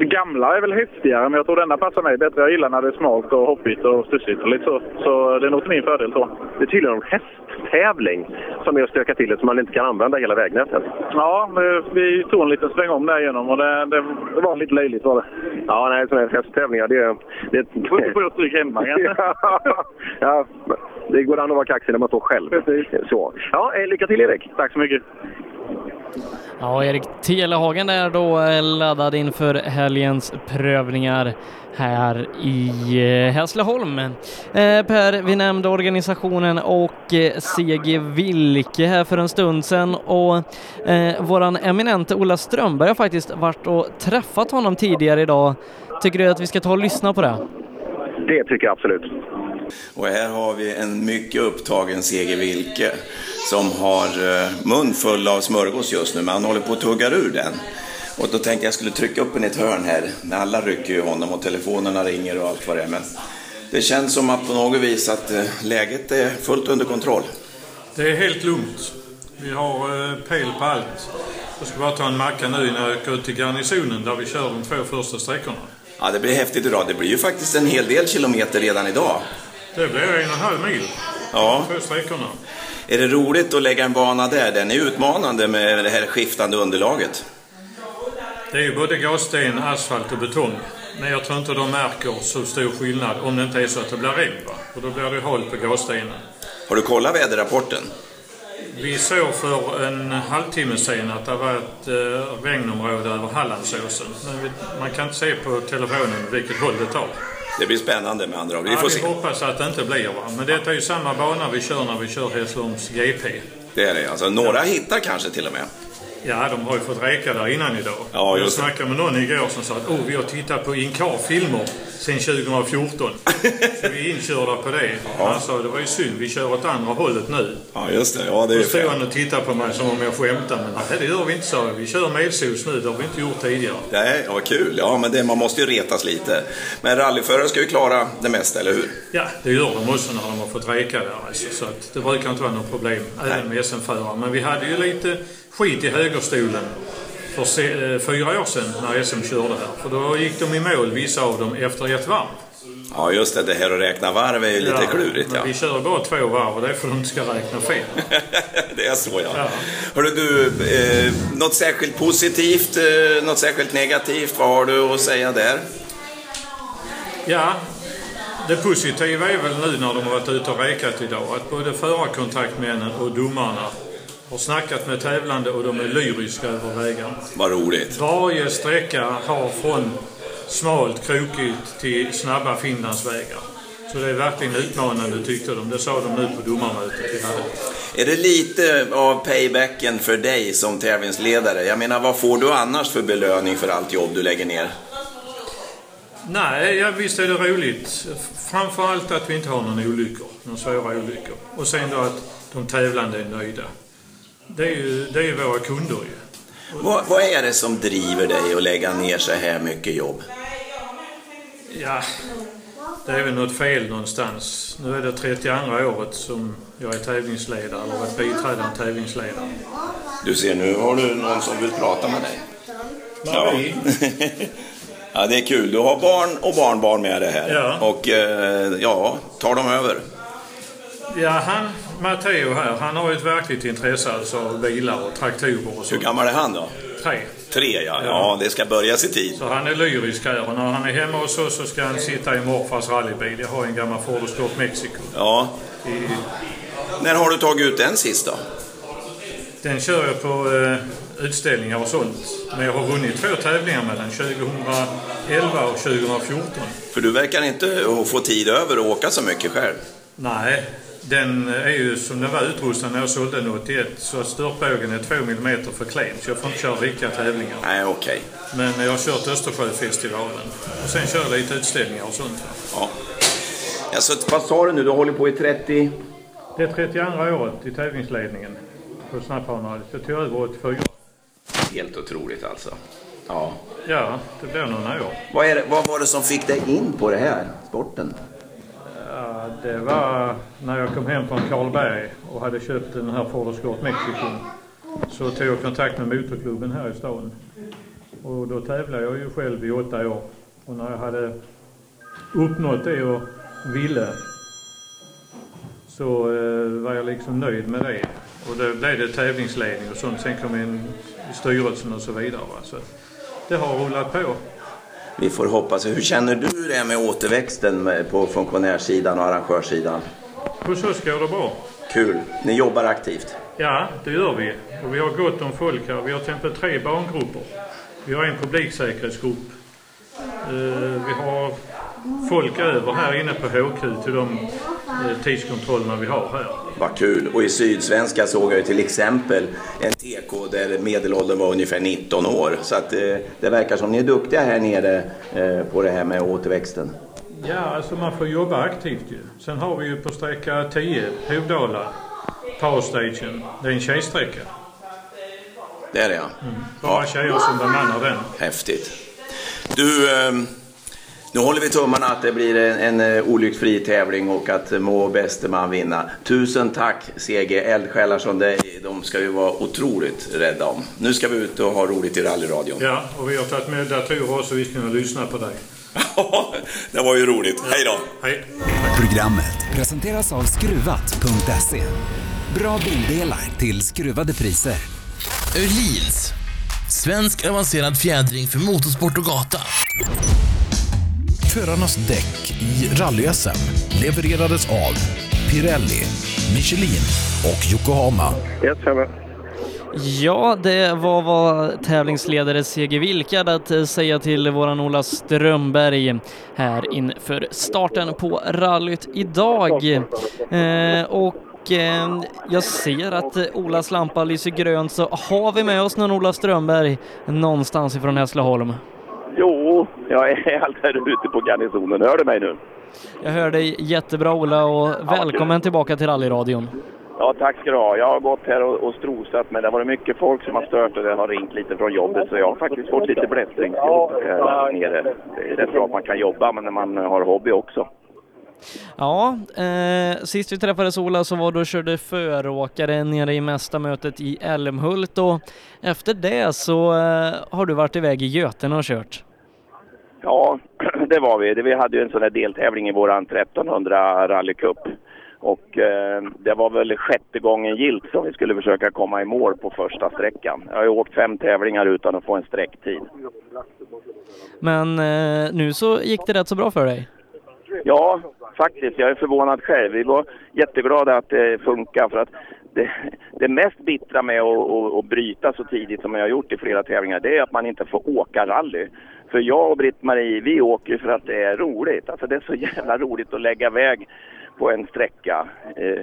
Det gamla är väl häftigare, men jag tror denna passar mig bättre. Jag gillar när det är smalt och hoppigt och studsigt och lite så. Så det är nog till min fördel så. Det är tydligen en hästtävling. som är att stöka till det så man inte kan använda hela vägnätet. Ja, vi tog en liten sväng om där igenom och det, det, det var lite löjligt var det. Ja, nej, sådana här hästtävlingar, det... det Du får inte få stryk hemma ja, det går an att vara kaxig när man står själv. Så. Ja, eh, lycka till Erik! Tack så mycket! Ja, Erik Telehagen är då eh, laddad inför helgens prövningar här i eh, Hässleholm. Eh, Per, vi nämnde organisationen och eh, CG Vilke här för en stund sedan och eh, våran eminente Ola Strömberg har faktiskt varit och träffat honom tidigare idag. Tycker du att vi ska ta och lyssna på det? Det tycker jag absolut. Och här har vi en mycket upptagen Seger Wilke som har eh, mun full av smörgås just nu, men han håller på att tugga ur den. Och då tänkte jag skulle trycka upp den i ett hörn här. Alla rycker ju honom och telefonerna ringer och allt vad det är. Men det känns som att på något vis att eh, läget är fullt under kontroll. Det är helt lugnt. Vi har eh, pel på allt. Jag ska bara ta en macka nu när jag åker ut till garnisonen där vi kör de två första sträckorna. Ja, det blir häftigt idag. Det blir ju faktiskt en hel del kilometer redan idag. Det blir en och en halv mil. Ja. Sträckorna. Är det roligt att lägga en bana där? Den är utmanande med det här skiftande underlaget. Det är ju både gassten, asfalt och betong. Men jag tror inte de märker så stor skillnad om det inte är så att det blir regn. Va? Och då blir det halt på gasstenen. Har du kollat väderrapporten? Vi såg för en halvtimme sedan att det var ett eh, regnområde över Hallandsåsen. Men man kan inte se på telefonen vilket håll det tar. Det blir spännande med andra ord. Vi ja, får vi se. hoppas att det inte blir. Va? Men detta är ju samma bana vi kör när vi kör Hässleholms GP. Det är det. Alltså, några hittar kanske till och med. Ja, de har ju fått reka där innan idag. Ja, jag snackade med någon igår som sa att oh, vi har tittat på Inkar-filmer sedan 2014. så vi är inkörda på det. Han sa det var ju synd, vi kör åt andra hållet nu. Ja, just det. Ja, det är Då stod han och tittade på mig som om jag skämtade. Men nej, det gör vi inte, sa. Vi kör medsos nu, det har vi inte gjort tidigare. Nej, ja, vad kul. Ja, men det, man måste ju retas lite. Men rallyförare ska ju klara det mesta, eller hur? Ja, det gör de också när de har fått reka där. Alltså. Så att det brukar inte vara något problem, även med SM-förare. Men vi hade ju lite skit i högerstolen för se, eh, fyra år sedan när SM körde här. För då gick de i mål, vissa av dem, efter ett varv. Ja, just det. Det här att räkna varv är ju lite klurigt. men Ja. vi kör bara två varv och det är för att de inte ska räkna fel. det är så, ja. Ja. Hörru du, eh, något särskilt positivt, eh, något särskilt negativt? Vad har du att säga där? Ja, det positiva är väl nu när de har varit ute och rekat idag att både förarkontaktmännen och domarna har snackat med tävlande och de är lyriska över vägarna. Vad roligt. Varje sträcka har från smalt, krokigt till snabba Finlandsvägar. Så det är verkligen utmanande tyckte de. Det sa de nu på domarmötet vi hade. Är det lite av paybacken för dig som tävlingsledare? Jag menar, vad får du annars för belöning för allt jobb du lägger ner? Nej, ja, visst är det roligt. Framförallt att vi inte har någon olyckor, några svåra olyckor. Och sen då att de tävlande är nöjda. Det är ju det är ju våra kunder ju. Vad, vad är det som driver dig att lägga ner så här mycket jobb? Ja, det är väl något fel någonstans. Nu är det 32 året som jag är tävlingsledare, eller varit biträdande tävlingsledare. Du ser, nu har du någon som vill prata med dig. Marie. ja, det är kul. Du har barn och barnbarn med dig här. Ja. Och eh, ja, tar de över? Ja, han, Matteo här, han har ju ett verkligt intresse alltså av bilar och traktorer och Hur sånt. gammal är han då? Tre. Tre, ja. Ja, det ska börjas i tid. Så han är lyrisk här och när han är hemma hos oss så ska han sitta i morfars rallybil. Jag har en gammal Ford Escort Mexico. Ja. I, När har du tagit ut den sist då? den kör jag på eh, utställningar och sånt. Men jag har vunnit två tävlingar med den, 2011 och 2014. För du verkar inte få tid över att åka så mycket själv. Nej, den är ju som den var utrustad när jag sålde den 81 så störtbågen är 2 mm för klen så jag får inte köra riktiga tävlingar. Nej, okej. Men jag har kört Östersjöfestivalen och sen kör jag lite utställningar och sånt. Ja. Alltså, vad sa du nu? Du håller på i 30... Det är 32 året i tävlingsledningen på snabbbanorna. Jag tog över 84. Helt otroligt alltså. Ja. Ja, det blir några år. Vad, det, vad var det som fick dig in på det här, sporten? Ja, det var när jag kom hem från Karlberg och hade köpt den här Ford Escort Mexico. Så tog jag kontakt med motorklubben här i stan. Och då tävlade jag ju själv i åtta år. Och när jag hade uppnått det jag ville så eh, var jag liksom nöjd med det. Och då blev det tävlingsledning och sånt. Sen kom jag in i styrelsen och så vidare. Va? Så det har rullat på. Vi får hoppas. Hur känner du det med återväxten med- på funktionärssidan och arrangörssidan? Hos oss går det bra. Kul. Ni jobbar aktivt. Ja, det gör vi. Och vi har gott om folk här. Vi har till exempel tre barngrupper. Vi har en publiksäkerhetsgrupp. Eh, vi har folk över här inne på HQ till de eh, tidskontrollerna vi har här. Vad kul. Och i Sydsvenska såg jag ju till exempel en TK där medelåldern var ungefär 19 år. Så att eh, det verkar som ni är duktiga här nere eh, på det här med återväxten. Ja, alltså man får jobba aktivt ju. Sen har vi ju på sträcka 10, Hovdala, Power Station. Det är en tjejsträcka. Det är det ja. Bara tjejer som bemannar den. Häftigt. Du, eh, nu håller vi tummarna att det blir en, en eh, olycksfri tävling och att må bäste man vinna. Tusen tack CG, eldsjälar som dig, de ska ju vara otroligt rädda om. Nu ska vi ut och ha roligt i rallyradion. Ja, och vi har tagit med datorer så vi ska kunna lyssna på dig. Det var ju roligt. Hej då! Hej! Programmet presenteras av Skruvat.se. Bra bildelar till skruvade priser. Öhlins. Svensk avancerad fjädring för motorsport och gata. Förarnas däck i rally-SM levererades av Pirelli, Michelin och Yokohama. Yes. Ja, det var vad tävlingsledare CG Wilk hade att eh, säga till våran Ola Strömberg här inför starten på rallyt idag. Eh, och eh, jag ser att Olas lampa lyser grönt, så har vi med oss någon Ola Strömberg någonstans ifrån Hässleholm? Jo, jag är allt här ute på garnisonen. Hör du mig nu? Jag hör dig jättebra Ola och välkommen tillbaka till rallyradion. Ja, tack ska du ha. Jag har gått här och, och strosat, men det har varit mycket folk som har stört och det har ringt lite från jobbet, så jag har faktiskt fått lite blästringsjobb här nere. Det är rätt bra att man kan jobba, men när man har hobby också. Ja, eh, sist vi träffades Ola så var du och körde föråkare nere i mästarmötet i Älmhult och efter det så eh, har du varit iväg i Götene och kört. Ja, det var vi. Vi hade ju en sån här deltävling i våran 1300 rallycup. Och eh, det var väl sjätte gången gilt som vi skulle försöka komma i mål på första sträckan. Jag har ju åkt fem tävlingar utan att få en sträcktid. Men eh, nu så gick det rätt så bra för dig. Ja, faktiskt. Jag är förvånad själv. Vi var jätteglada att det funkar för att det, det mest bittra med att, att, att bryta så tidigt som jag har gjort i flera tävlingar, det är att man inte får åka rally. För jag och Britt-Marie, vi åker för att det är roligt. Alltså det är så jävla roligt att lägga iväg på en sträcka. Eh,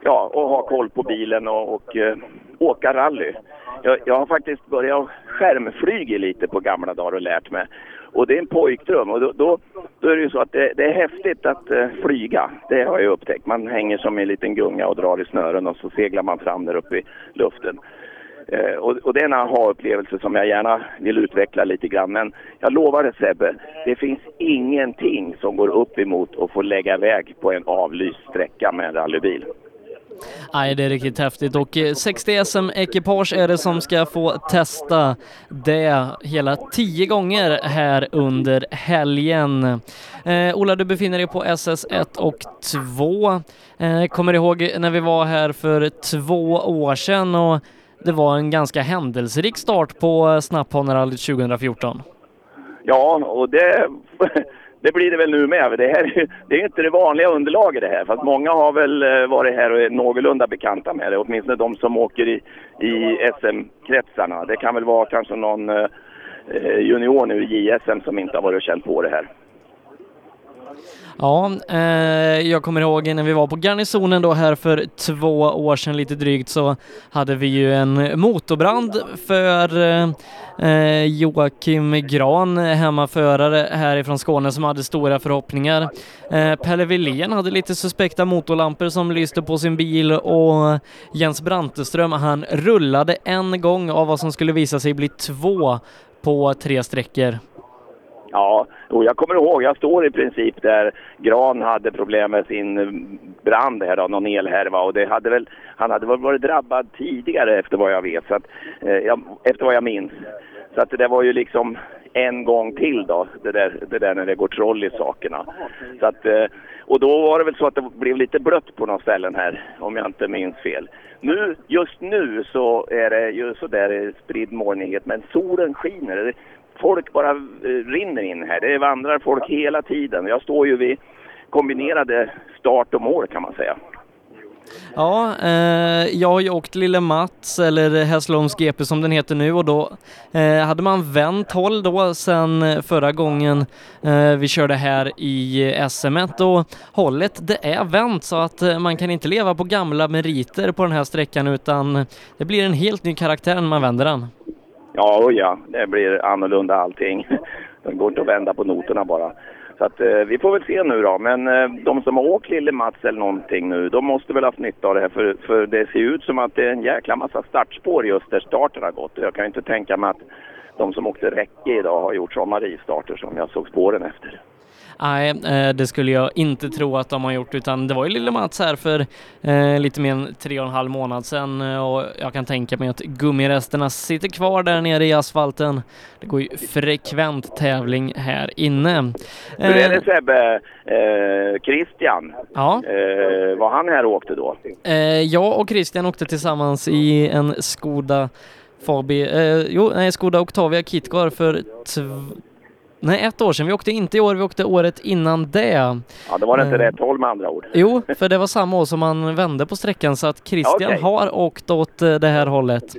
ja, och ha koll på bilen och, och eh, åka rally. Jag, jag har faktiskt börjat skärmflyga lite på gamla dagar och lärt mig. Och det är en pojkdröm och då, då, då är det ju så att det, det är häftigt att eh, flyga. Det har jag upptäckt. Man hänger som en liten gunga och drar i snören och så seglar man fram där uppe i luften. Eh, och, och det är en aha-upplevelse som jag gärna vill utveckla lite grann. Men jag lovar dig Sebbe, det finns ingenting som går upp emot att få lägga iväg på en avlyst sträcka med en rallybil. Nej, det är riktigt häftigt och eh, 60 SM-ekipage är det som ska få testa det hela tio gånger här under helgen. Eh, Ola, du befinner dig på SS1 och 2. Eh, kommer ihåg när vi var här för två år sedan och det var en ganska händelserik start på Snapphanerallyt 2014. Ja, och det, det blir det väl nu med. Det, här, är ju- det är inte det vanliga underlaget det här. Fast många har väl eh, varit här och är någorlunda bekanta med det. Åtminstone de som åker i, i SM-kretsarna. Det kan väl vara kanske någon eh, eh junior nu i JSM som inte har varit och känt på det här. Ja, eh, jag kommer ihåg när vi var på garnisonen då här för två år sedan lite drygt så hade vi ju en motorbrand för eh, Joakim Gran, hemmaförare härifrån Skåne som hade stora förhoppningar. Eh, Pelle Villén hade lite suspekta motorlampor som lyste på sin bil och Jens Branteström han rullade en gång av vad som skulle visa sig bli två på tre sträckor. Ja, och jag kommer ihåg, jag står i princip där Gran hade problem med sin brand här då, någon elhärva och det hade väl, han hade väl varit drabbad tidigare efter vad jag vet, så att, eh, jag, efter vad jag minns. Så att det där var ju liksom en gång till då, det där, det där när det går troll i sakerna. Så att, eh, och då var det väl så att det blev lite blött på några ställen här, om jag inte minns fel. Nu, just nu så är det ju sådär spridd molnighet, men solen skiner. Folk bara eh, rinner in här. Det vandrar folk hela tiden. Jag står ju vid kombinerade start och mål kan man säga. Ja, eh, jag har ju åkt Lille Mats, eller Hässleholms GP som den heter nu och då eh, hade man vänt håll då sen förra gången eh, vi körde här i SM och hållet det är vänt så att eh, man kan inte leva på gamla meriter på den här sträckan utan det blir en helt ny karaktär när man vänder den. Ja, och ja, det blir annorlunda allting. Det går inte att vända på noterna bara. Så att, eh, vi får väl se nu då. Men eh, de som har åkt Lille Mats eller någonting nu, de måste väl ha haft nytta av det här. För, för det ser ut som att det är en jäkla massa startspår just där starten har gått. Jag kan ju inte tänka mig att de som åkte räcke idag har gjort sådana rivstarter som jag såg spåren efter. Nej, eh, det skulle jag inte tro att de har gjort utan det var ju Lille Mats här för eh, lite mer än tre och en halv månad sedan eh, och jag kan tänka mig att gummiresterna sitter kvar där nere i asfalten. Det går ju frekvent tävling här inne. Hur är det Sebbe? Eh, Christian, Ja. eh, var han här och åkte då? Eh, jag och Christian åkte tillsammans i en Skoda Fabi, eh, jo, nej, Skoda Octavia Kitcar för Nej, ett år sedan. Vi åkte inte i år, vi åkte året innan det. Ja, det var det inte Eh, rätt håll med andra ord. Jo, för det var samma år som man vände på sträckan så att Christian Okej. har åkt åt eh, det här hållet.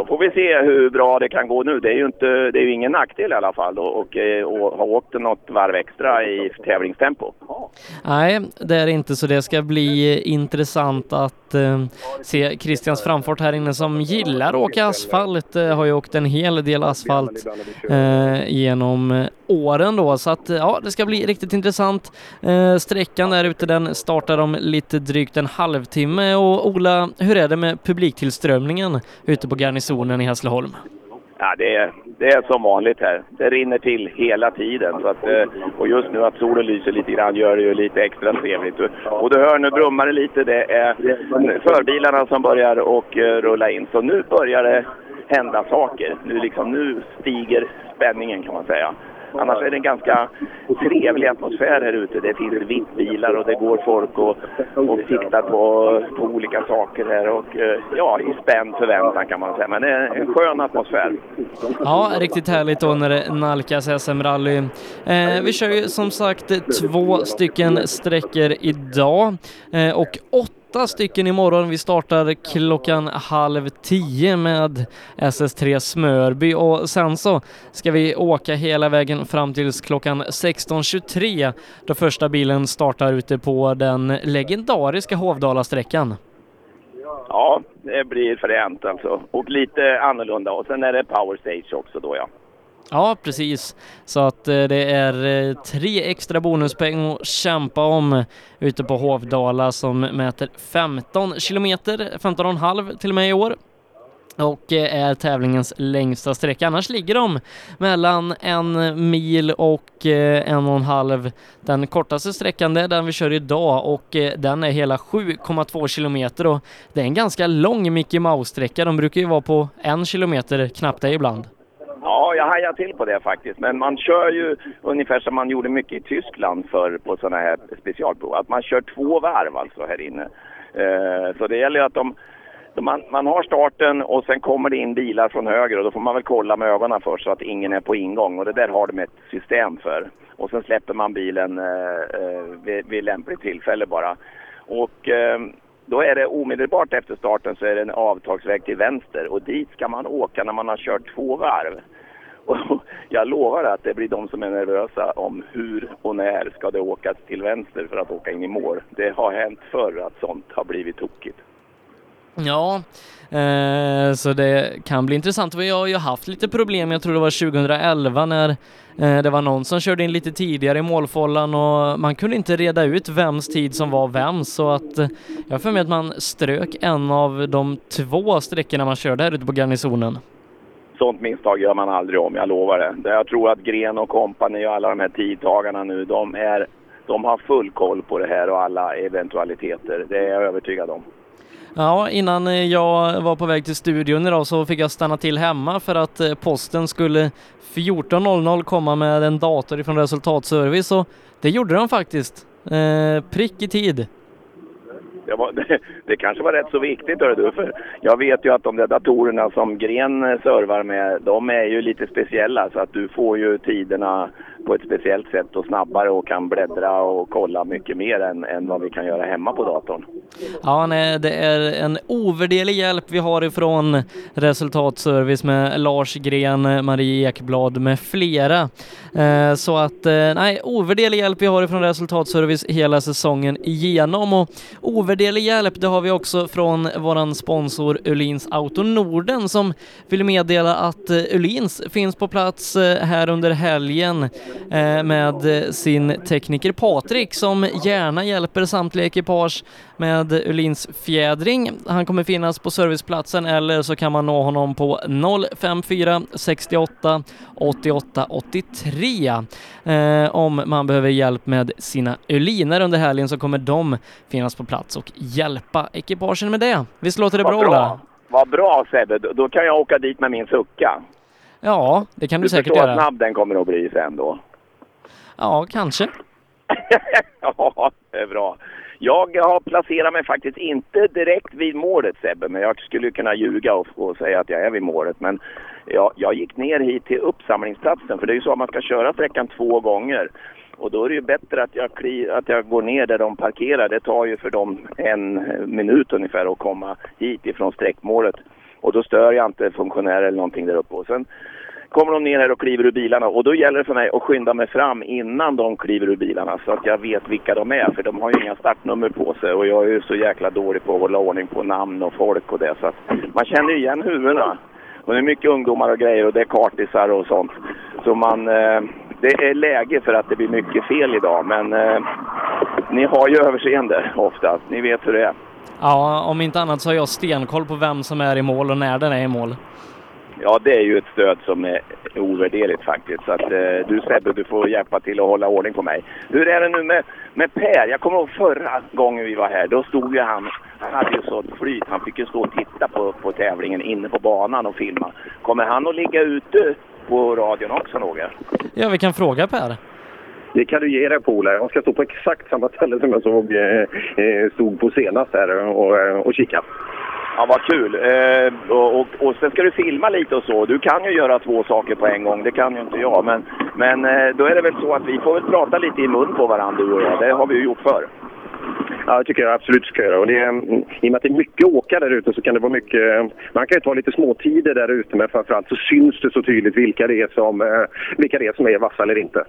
Då får vi se hur bra det kan gå nu. Det är ju, inte, det är ju ingen nackdel i alla fall att och, eh, och ha åkt något varv extra i tävlingstempo. Nej, det är det inte så det ska bli intressant att eh, se Christians framfart här inne som gillar att åka asfalt. Eh, har ju åkt en hel del asfalt eh, genom åren då så att ja, det ska bli riktigt intressant. Eh, sträckan där ute den startar om lite drygt en halvtimme och Ola, hur är det med publiktillströmningen ute på garnisonen i Hässleholm? Ja, det, är, det är som vanligt här. Det rinner till hela tiden. Så att, eh, och just nu att solen lyser lite grann gör det ju lite extra trevligt. Och du hör nu brummar det lite. Det är förbilarna som börjar och eh, rulla in. Så nu börjar det hända saker. Nu, liksom, nu stiger spänningen kan man säga. Annars är det en ganska trevlig atmosfär här ute. Det finns vip-bilar och det går folk och, och tittar på, på olika saker här och eh, ja, i spänd förväntan kan man säga. Men det är en skön atmosfär. Ja, riktigt härligt då när det nalkas SM-rally. Eh, vi kör ju som sagt två stycken sträckor idag eh, och åtta åtta stycken imorgon. Vi startar klockan halv tio med SS3 Smörby och sen så ska vi åka hela vägen fram tills klockan 16.23 då första bilen startar ute på den legendariska Hovdala-sträckan. Ja, det blir fränt alltså. Och lite annorlunda. Och sen är det power stage också då ja. Ja, precis. Så att eh, det är eh, tre extra bonuspoäng att kämpa om ute på Hovdala som mäter 15 kilometer, 15,5 till och med i år och eh, är tävlingens längsta sträcka. Annars ligger de mellan en mil och en och en halv. Den kortaste sträckan det är den vi kör idag och den är hela 7,2 kilometer och det är en ganska lång Mickey Mouse-sträcka. De brukar ju vara på en kilometer, knappt det ibland. Ja, jag hajar till på det faktiskt. Men man kör ju ungefär som man gjorde mycket i Tyskland för på sådana här specialprov. Att man kör två varv alltså här inne. Eh, så det gäller ju att de, de man, man har starten och sen kommer det in bilar från höger och då får man väl kolla med ögonen först så att ingen är på ingång. Och det där har de ett system för. Och sen släpper man bilen eh, eh, vid, vid lämpligt tillfälle bara. Och eh, då är det omedelbart efter starten så är det en avtagsväg till vänster och dit ska man åka när man har kört två varv. Och jag lovar att det blir de som är nervösa om hur och när ska det åkas till vänster för att åka in i mål. Det har hänt förr att sånt har blivit tokigt. Ja, eh, så det kan bli intressant. Vi har ju haft lite problem, jag tror det var 2011 när eh, det var någon som körde in lite tidigare i målfållan och man kunde inte reda ut vems tid som var vems så att eh, jag har för mig att man strök en av de två sträckorna man körde här ute på garnisonen. Sånt misstag gör man aldrig om, jag lovar det. Jag tror att Gren och kompani och alla de här tidtagarna nu, de, är, de har full koll på det här och alla eventualiteter. Det är jag övertygad om. Ja, innan eh, jag var på väg till studion idag så fick jag stanna till hemma för att eh, posten skulle 14.00 komma med en dator ifrån resultatservice och det gjorde de faktiskt. Eh, prick i tid. Det, var, det, det kanske var rätt så viktigt, hör du, för jag vet ju att de där datorerna som Gren servar med, de är ju lite speciella så att du får ju tiderna på ett speciellt sätt och snabbare och kan bläddra och kolla mycket mer än, än vad vi kan göra hemma på datorn. Ja, nej, det är en ovärderlig hjälp vi har ifrån resultatservice med Lars Gren, Marie Ekblad med flera. Eh, så att, eh, nej, ovärderlig hjälp vi har ifrån resultatservice hela säsongen igenom och ovärderlig hjälp det har vi också från våran sponsor Ulins Auto Norden som vill meddela att eh, Ulins finns på plats eh, här under helgen eh, med sin tekniker Patrik som gärna hjälper samtliga ekipage med Ulins fjädring. Han kommer finnas på serviceplatsen eller så kan man nå honom på 054 68 88 83 eh, om man behöver hjälp med sina Öliner under helgen så kommer de finnas på plats och hjälpa ekipagen med det. Visst låter det Vad bra, Ola? Vad bra Sebbe, då kan jag åka dit med min sucka. Ja, det kan du, Du säkert förstår göra. att snabb den kommer att bli sen då. Ja, kanske. Ja, det är bra. Jag har placerat mig faktiskt inte direkt vid målet Sebbe, men jag skulle kunna ljuga och, och säga att jag är vid målet. Men jag, jag gick ner hit till uppsamlingsplatsen, för det är ju så att man ska köra sträckan två gånger. Och då är det ju bättre att jag, kli, att jag går ner där de parkerar. Det tar ju för dem en minut ungefär att komma hit ifrån sträckmålet. Och då stör jag inte funktionärer eller någonting där uppe. Och sen kommer de ner här och kliver ur bilarna och då gäller det för mig att skynda mig fram innan de kliver ur bilarna så att jag vet vilka de är för de har ju inga startnummer på sig och jag är ju så jäkla dålig på att hålla ordning på namn och folk och det så att man känner igen huvudena. Och det är mycket ungdomar och grejer och det är kartisar och sånt. Så man, eh, det är läge för att det blir mycket fel idag men eh, ni har ju överseende oftast, ni vet hur det är. Ja, om inte annat så har jag stenkoll på vem som är i mål och när den är i mål. Ja, det är ju ett stöd som är ovärderligt faktiskt. Så att eh, du Sebbe, du får hjälpa till att hålla ordning på mig. Hur är det nu med, med Per? Jag kommer ihåg förra gången vi var här. Då stod ju han, han hade ju sånt flyt. Han fick ju stå och titta på, på tävlingen inne på banan och filma. Kommer han att ligga ute på radion också något? Ja, vi kan fråga Per. Det kan du ge dig på Ola. Jag ska stå på exakt samma ställe som jag såg eh, eh, stod på senast här och, och kika. Ja, vad kul. Eh, och, och, sen ska du filma lite och så. Du kan ju göra två saker på en gång, det kan ju inte jag. Men, men eh, då är det väl så att vi får väl prata lite i mun på varandra du och jag. Det har vi ju gjort förr. Ja, det tycker jag absolut ska göra. Och det, är, mm, I och med att det är mycket åka där ute så kan det vara mycket... Man kan ju ta lite småtider där ute men framförallt så syns det så tydligt vilka det är som, eh, vilka det är, som är vassa eller inte.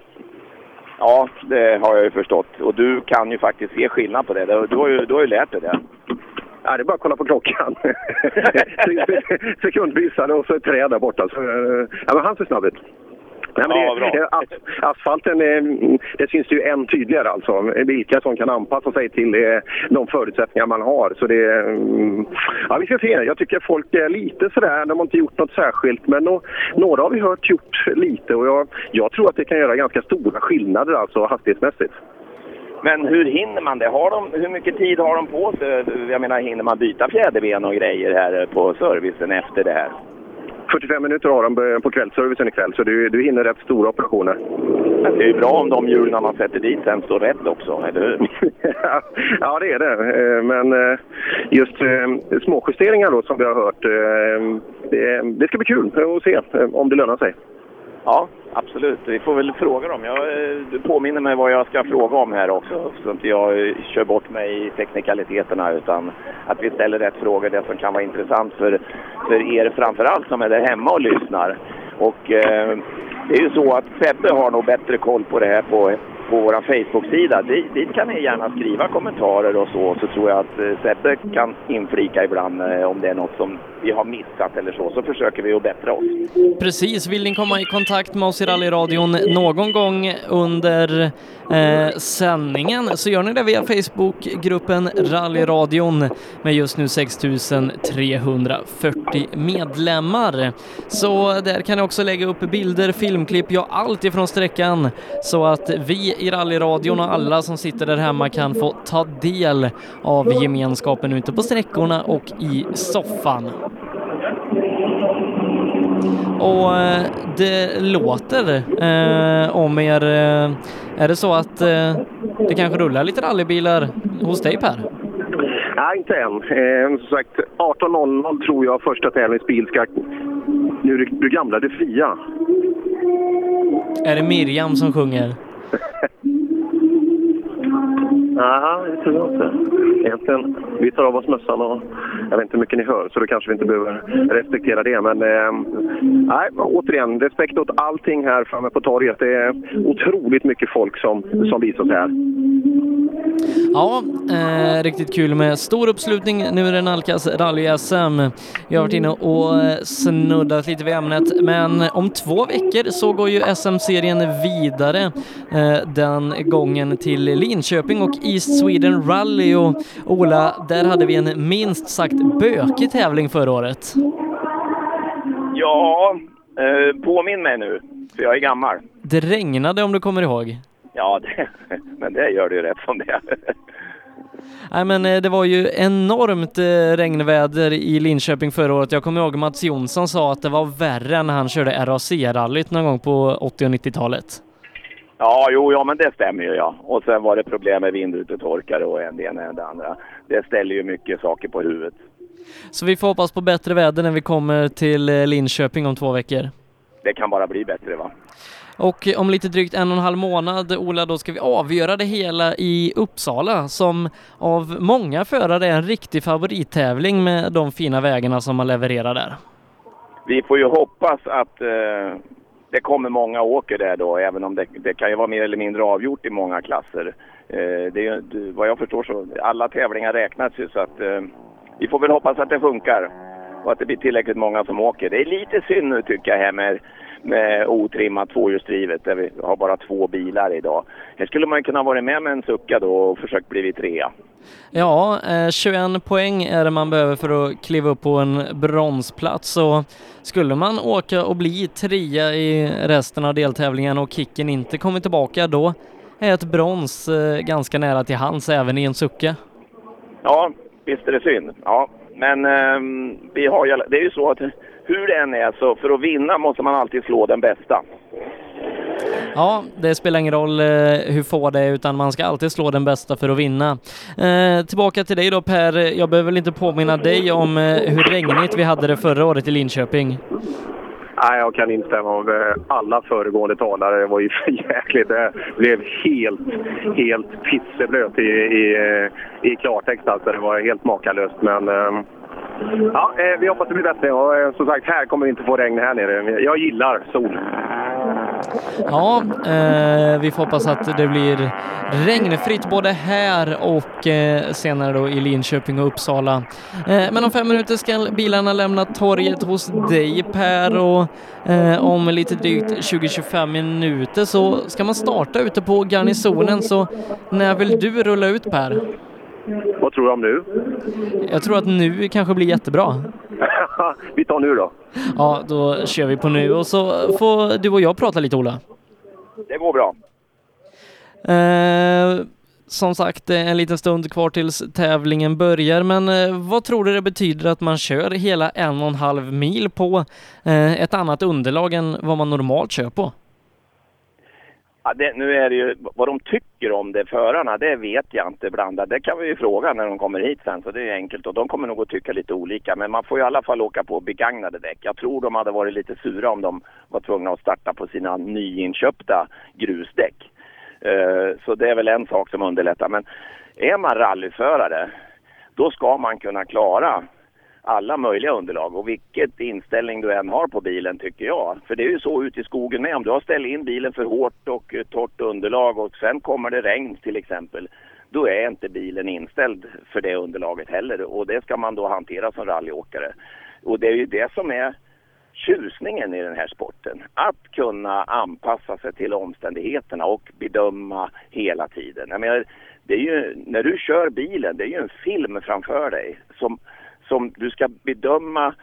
Ja, det har jag ju förstått. Och du kan ju faktiskt se skillnad på det. Du du har ju, du har ju lärt dig det. Ja, det är bara att kolla på klockan. Sekundvisare och så ett träd där borta. Så, eh, ja, men han ser snabb ut. Nej, men Ja, det, bra. asfalten, är, det syns ju än tydligare alltså. Vilka som kan anpassa sig till eh, de förutsättningar man har. Så det, mm, ja, vi ska se. Jag tycker folk är lite sådär, de har inte gjort något särskilt. Men nå, några har vi hört gjort lite och jag, jag tror att det kan göra ganska stora skillnader alltså hastighetsmässigt. Men hur hinner man det? Har de, hur mycket tid har de på sig? Jag menar, hinner man byta fjäderben och grejer här på servicen efter det här? 45 minuter har de på kvällsservicen ikväll så du, du hinner rätt stora operationer. Det är ju bra om de hjulen man sätter dit sen står rätt också, eller hur? ja, det är det. Eh, Men eh, just eh, småjusteringar då som vi har hört, det, ska bli kul att se om det lönar sig. Ja, absolut. Vi får väl fråga dem. Jag, eh, du påminner mig vad jag ska fråga om här också. Så att inte jag eh, kör bort mig i teknikaliteterna utan att vi ställer rätt frågor. Det som kan vara intressant för, för er framför allt som är där hemma och lyssnar. Och eh, det är ju så att Sebbe har nog bättre koll på det här på, på vår Facebook-sida. Dit, dit kan ni gärna skriva kommentarer och så. Så tror jag att eh, Sebbe kan inflika ibland eh, om det är något som vi har missat eller så. Så försöker vi att bättra oss. Precis, vill ni komma i kontakt med oss i rallyradion någon gång under eh, sändningen så gör ni det via Facebookgruppen Rallyradion med just nu 6340 medlemmar. Så där kan ni också lägga upp bilder, filmklipp, ja allt ifrån sträckan så att vi i rallyradion och alla som sitter där hemma kan få ta del av gemenskapen ute på sträckorna och i soffan. Och eh, det låter eh, om er. Eh, är det så att eh, det kanske rullar lite rallybilar hos dig Per? Nej, inte än. Eh, som sagt, 18.00 tror jag första tävlingsbil ska... Nu är det- du gamla, det fria. Är det Miriam som sjunger? Nej, det tror jag inte. Egentligen, vi tar av oss mössan och jag vet inte hur mycket ni hör så då kanske vi inte behöver respektera det. Men eh, nej, återigen, respekt åt allting här framme på torget. Det är otroligt mycket folk som, som visar sig här. Ja, eh, riktigt kul med stor uppslutning nu när det nalkas rally-SM. Jag har varit inne och eh, snuddat lite vid ämnet, men om två veckor så går ju SM-serien vidare eh, den gången till Linköping och East Sweden Rally och Ola, där hade vi en minst sagt bökig tävling förra året. Ja, eh, påminn mig nu, för jag är gammal. Det regnade om du kommer ihåg. Ja, det, men det gör det ju rätt som det är. Nej men eh, det var ju enormt eh, regnväder i Linköping förra året. Jag kommer ihåg Mats Jonsson sa att det var värre när han körde RAC-rallyt någon gång på 80 och 90-talet. Ja, jo, ja, men det stämmer ju ja. Och sen var det problem med vindrutetorkare och en det ena och det andra. Det ställer ju mycket saker på huvudet. Så vi får hoppas på bättre väder när vi kommer till eh, Linköping om två veckor. Det kan bara bli bättre va? Och om lite drygt en och en halv månad, Ola, då ska vi avgöra det hela i Uppsala som av många förare är en riktig favorittävling med de fina vägarna som man levererar där. Vi får ju hoppas att eh, det kommer många åker där då, även om det, det kan ju vara mer eller mindre avgjort i många klasser. Eh, det vad jag förstår så, alla tävlingar räknas ju så att eh, vi får väl hoppas att det funkar och att det blir tillräckligt många som åker. Det är lite synd nu tycker jag här med, med otrimmat tvåhjulsdrivet där vi har bara två bilar idag. Här skulle man kunna vara med med en sucka då och försökt bli trea. Ja, eh, 21 poäng är det man behöver för att kliva upp på en bronsplats och skulle man åka och bli trea i resten av deltävlingen och kicken inte kommer tillbaka då är ett brons eh, ganska nära till hands även i en sucka. Ja, visst är det synd. Ja, men ehm, vi har det är ju så att hur det än är så för att vinna måste man alltid slå den bästa. Ja, det spelar ingen roll eh, hur få det är utan man ska alltid slå den bästa för att vinna. Eh, tillbaka till dig då Per, jag behöver väl inte påminna dig om eh, hur regnigt vi hade det förra året i Linköping. Nej, jag kan instämma med alla föregående talare. Det var ju för jäkligt. Det blev helt, helt pisseblöt i, i, i klartext. Alltså. Det var helt makalöst. Men eh, ja, eh, vi hoppas det blir bättre. Och, eh, som sagt, här kommer vi inte få regn här nere. Jag gillar sol. Ja, eh, vi får hoppas att det blir regnfritt både här och eh, senare då i Linköping och Uppsala. Eh, men om fem minuter ska bilarna lämna torget hos dig Per och eh, om lite drygt 20-25 minuter så ska man starta ute på garnisonen så när vill du rulla ut Per? Vad tror du om nu? Jag tror att nu kanske blir jättebra. vi tar nu då. Ja, då kör vi på nu och så får du och jag prata lite Ola. Det går bra. Eh, som sagt, en liten stund kvar tills tävlingen börjar, men eh, vad tror du det betyder att man kör hela en och en halv mil på eh, ett annat underlag än vad man normalt kör på? Ja, det, nu är det ju, vad de tycker om det, förarna, det vet jag inte blandat. Det kan vi ju fråga när de kommer hit sen, så det är enkelt. Och de kommer nog att tycka lite olika. Men man får i alla fall åka på begagnade däck. Jag tror de hade varit lite sura om de var tvungna att starta på sina nyinköpta grusdäck. Uh, så det är väl en sak som underlättar. Men är man rallyförare, då ska man kunna klara alla möjliga underlag och vilket inställning du än har på bilen tycker jag. För det är ju så ute i skogen med. Om du har ställt in bilen för hårt och eh, torrt underlag och sen kommer det regn till exempel. Då är inte bilen inställd för det underlaget heller och det ska man då hantera som rallyåkare. Och det är ju det som är tjusningen i den här sporten. Att kunna anpassa sig till omständigheterna och bedöma hela tiden. Jag menar, det är ju, när du kör bilen, det är ju en film framför dig som, som du ska bedöma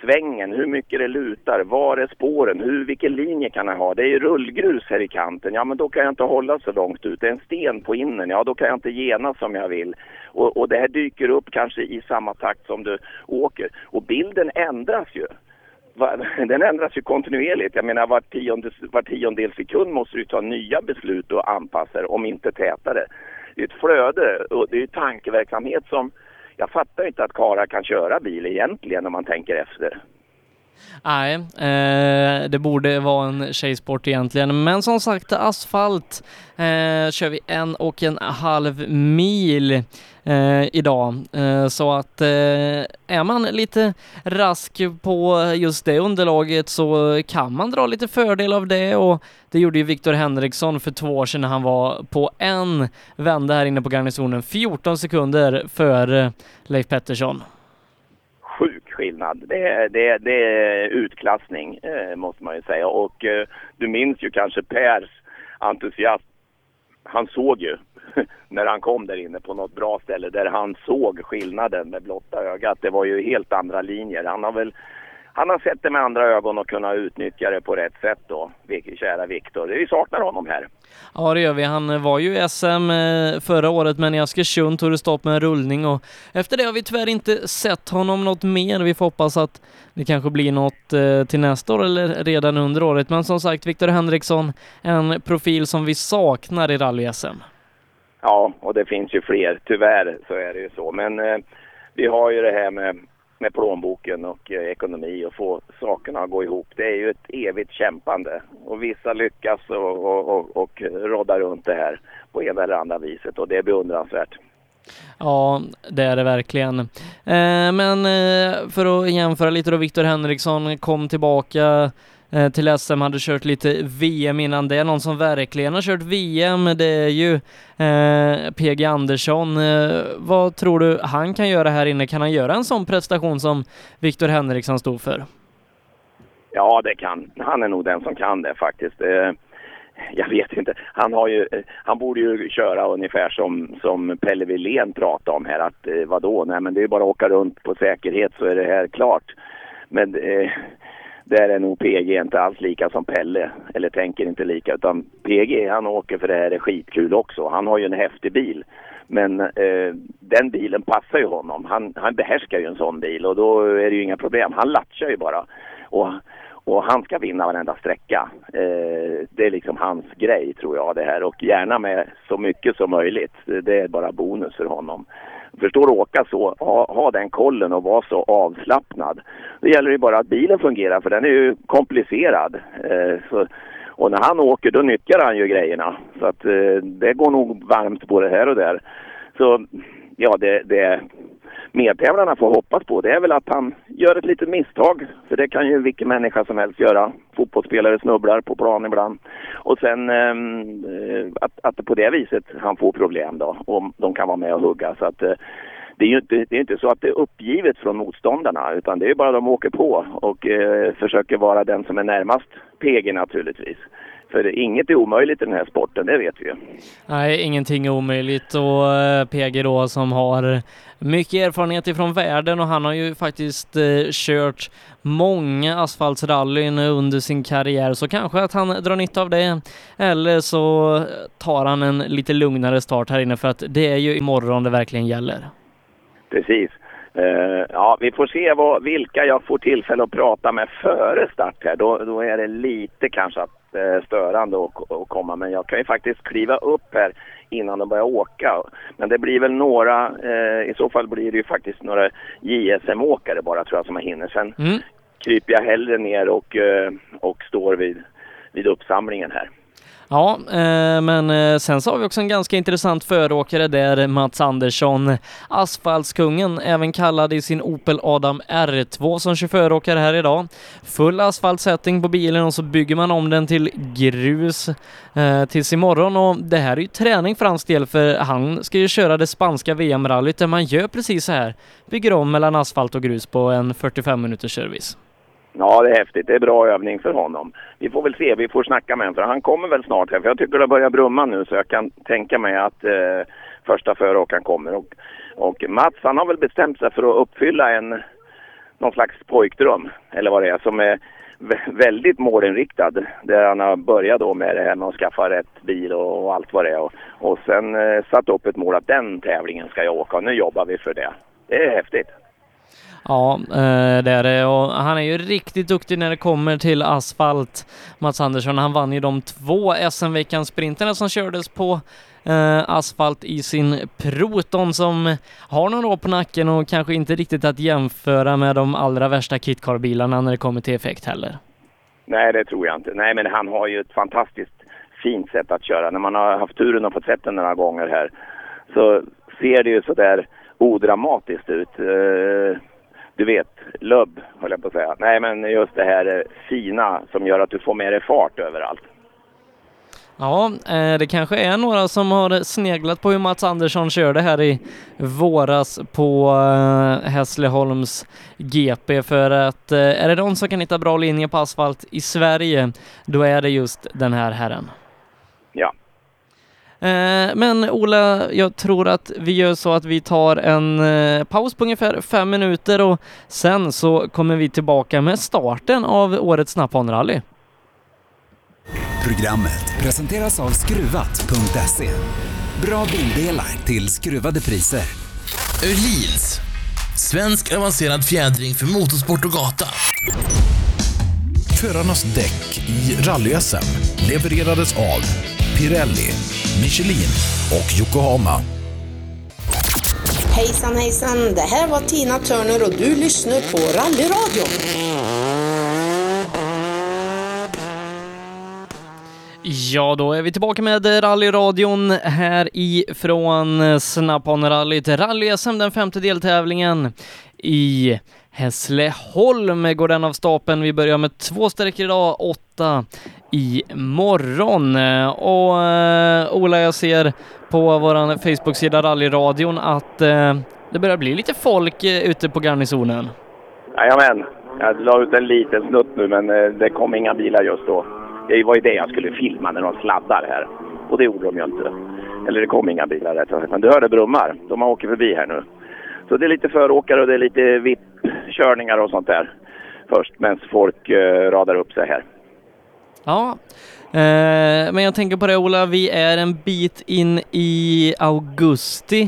svängen, hur mycket det lutar, var är spåren, hur, vilken linje kan jag ha? Det är rullgrus här i kanten, ja men då kan jag inte hålla så långt ut. Det är en sten på innen, ja då kan jag inte gena som jag vill. Och, och det här dyker upp kanske i samma takt som du åker. Och bilden ändras ju. Den ändras ju kontinuerligt. Jag menar var tionde, var tiondel sekund måste du ta nya beslut och anpassa om inte tätare. Det är ett flöde och det är ju tankeverksamhet som jag fattar inte att karlar kan köra bil egentligen om man tänker efter. Nej, eh, det borde vara en tjejsport egentligen. Men som sagt, asfalt eh, kör vi en och en halv mil eh, idag. Eh, så att eh, är man lite rask på just det underlaget så kan man dra lite fördel av det och det gjorde ju Viktor Henriksson för två år sedan när han var på en vända här inne på garnisonen, 14 sekunder före Leif Pettersson. Skillnad. Det är, det det är utklassning eh, måste man ju säga. Och eh, du minns ju kanske Pers entusiasm. Han såg ju när han kom där inne på något bra ställe där han såg skillnaden med blotta ögat. Det var ju helt andra linjer. Han har väl han har sett det med andra ögon och kunnat utnyttja det på rätt sätt då, kära Viktor. Vi saknar honom här. Ja det gör vi. Han var ju i SM eh, förra året men i Askersund tog det stopp med en rullning och efter det har vi tyvärr inte sett honom något mer. Vi får hoppas att det kanske blir något eh, till nästa år eller redan under året. Men som sagt, Viktor Henriksson, en profil som vi saknar i rally-SM. Ja, och det finns ju fler. Tyvärr så är det ju så. Men eh, vi har ju det här med, med plånboken och eh, ekonomi och få sakerna att gå ihop. Det är ju ett evigt kämpande. Och vissa lyckas och, och, och, och roddar runt det här på ena eller andra viset och det är beundransvärt. Ja, det är det verkligen. Eh, men eh, för att jämföra lite då, Viktor Henriksson kom tillbaka Eh, till SM, hade kört lite VM innan det. Någon som verkligen har kört VM, det är ju eh, PG Andersson. Eh, vad tror du han kan göra här inne? Kan han göra en sån prestation som Viktor Henriksson stod för? Ja, det kan. Han är nog den som kan det faktiskt. Eh, jag vet inte. Han, har ju, eh, han borde ju köra ungefär som, som Pelle Wilén pratade om här. Att eh, vadå? Nej, men det är bara att åka runt på säkerhet så är det här klart. Men eh, där är nog PG inte alls lika som Pelle. Eller tänker inte lika. Utan PG han åker för det här är skitkul också. Han har ju en häftig bil. Men eh, den bilen passar ju honom. Han, han behärskar ju en sån bil och då är det ju inga problem. Han latchar ju bara. Och, och han ska vinna varenda sträcka. Eh, det är liksom hans grej tror jag det här. Och gärna med så mycket som möjligt. Det är bara bonus för honom. Förstår du åka så, ha, ha den kollen och vara så avslappnad. Det gäller ju bara att bilen fungerar för den är ju komplicerad. Eh, så, och när han åker då nyttjar han ju grejerna. Så att eh, det går nog varmt både här och där. Så ja, det, det medtävlarna får hoppas på det är väl att han gör ett litet misstag. För det kan ju vilken människa som helst göra. Fotbollsspelare snubblar på plan ibland. Och sen ehm, eh, att, att på det viset han får problem då. om de kan vara med och hugga. Så att eh, det är ju inte, det är inte så att det är uppgivet från motståndarna utan det är bara de åker på och eh, försöker vara den som är närmast PG naturligtvis. För inget är omöjligt i den här sporten, det vet vi ju. Nej, ingenting är omöjligt och eh, PG då som har mycket erfarenhet ifrån världen och han har ju faktiskt eh, kört många asfaltsrallyn under sin karriär så kanske att han drar nytta av det eller så tar han en lite lugnare start här inne för att det är ju imorgon det verkligen gäller. Precis. Eh, ja, vi får se vad, vilka jag får tillfälle att prata med före start här. Då, då är det lite kanske att, eh, störande att, att komma. Men jag kan ju faktiskt kliva upp här innan de börjar åka. Men det blir väl några, eh, i så fall blir det ju faktiskt några JSM-åkare bara tror jag som jag hinner. Sen Mm. kryper jag hellre ner och, och står vid, vid uppsamlingen här. Ja, eh, men eh, sen så har vi också en ganska intressant föråkare där, Mats Andersson, asfaltskungen, även kallad i sin Opel Adam R2 som kör föråkare här idag. Full asfaltsättning på bilen och så bygger man om den till grus eh, tills imorgon och det här är ju träning för hans del för han ska ju köra det spanska VM-rallyt där man gör precis så här, bygger om mellan asfalt och grus på en 45 minuters service. Ja, det är häftigt. Det är bra övning för honom. Vi får väl se. Vi får snacka med honom för han kommer väl snart här. För jag tycker det börjar brumma nu så jag kan tänka mig att eh, första föråkaren kommer. Och, och Mats han har väl bestämt sig för att uppfylla en någon slags pojkdröm, eller vad det är, som är väldigt målinriktad. Där han har börjat då med det här med att skaffa rätt bil och, och allt vad det är. Och, och sen eh, satt upp ett mål att den tävlingen ska jag åka och nu jobbar vi för det. Det är häftigt. Ja, eh, det är det och han är ju riktigt duktig när det kommer till asfalt, Mats Andersson. Han vann ju de två SM-veckans sprinterna som kördes på eh, asfalt i sin Proton som har några år på nacken och kanske inte riktigt att jämföra med de allra värsta kitcar-bilarna när det kommer till effekt heller. Nej, det tror jag inte. Nej, men han har ju ett fantastiskt fint sätt att köra. När man har haft turen och fått sett den några gånger här så ser det ju sådär odramatiskt ut. Eh, du vet, lubb höll jag på att säga. Nej, men just det här eh, fina som gör att du får med dig fart överallt. Ja, eh, det kanske är några som har sneglat på hur Mats Andersson körde här i våras på eh, Hässleholms GP för att är det någon som kan hitta bra linjer på asfalt i Sverige, då är det just den här herren. Ja. Eh, Men Ola, jag tror att vi gör så att vi tar en eh, paus på ungefär fem minuter och sen så kommer vi tillbaka med starten av årets Snapphane-rally. Programmet presenteras av Skruvat.se. Bra bildelar till skruvade priser. Öhlins. Svensk avancerad fjädring för motorsport och gata. Förarnas däck i rally-SM levererades av Pirelli, Michelin och Yokohama. Hejsan hejsan, det här var Tina Turner och du lyssnar på Rallyradion. Ja, då är vi tillbaka med rallyradion här ifrån Snapphanerallyt. Rally-SM, den femte deltävlingen i Hässleholm går den av stapeln. Vi börjar med två sträckor idag, åtta i morgon. Och eh, Ola, jag ser på vår Facebook-sida Rallyradion att eh, det börjar bli lite folk eh, ute på garnisonen. Jajamän. Jag la ut en liten snutt nu men eh, det kom inga bilar just då. Det var ju det jag skulle filma när de sladdar här. Och det gjorde de ju inte. Eller det kom inga bilar rätt sagt. Men du hörde brummar. De åker förbi här nu. Så det är lite föråkare och det är lite vitt. VIP-körningar och sånt där. Först medan folk eh, radar upp sig här. Ja, eh, men jag tänker på det Ola, vi är en bit in i augusti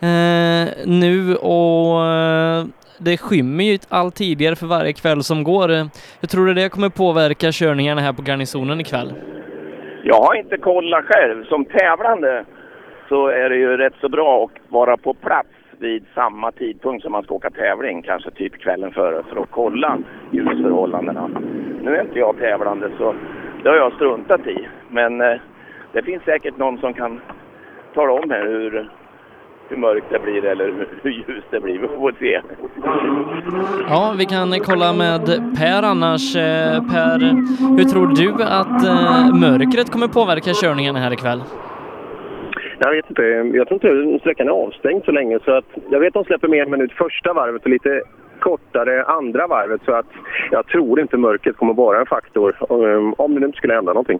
eh, nu och eh, det skymmer ju allt tidigare för varje kväll som går. Jag tror det kommer påverka körningarna här på garnisonen ikväll. Jag har inte kollat själv. Som tävlande så är det ju rätt så bra att vara på plats vid samma tidpunkt som man ska åka tävling, kanske typ kvällen före, för att kolla ljusförhållandena. Nu är inte jag tävlande så det har jag struntat i. Men eh, det finns säkert någon som kan tala om här hur, hur mörkt det blir eller hur, ljust det blir. Vi får se. Ja, vi kan kolla med Per annars. Eh, per, hur tror du att eh, mörkret kommer påverka körningen här ikväll? Jag vet inte. Jag tror inte sträckan är avstängd så länge. Så att jag vet att de släpper med en minut första varvet och lite kortare andra varvet. Så att jag tror inte mörkret kommer vara en faktor. Um, om det nu inte skulle hända någonting.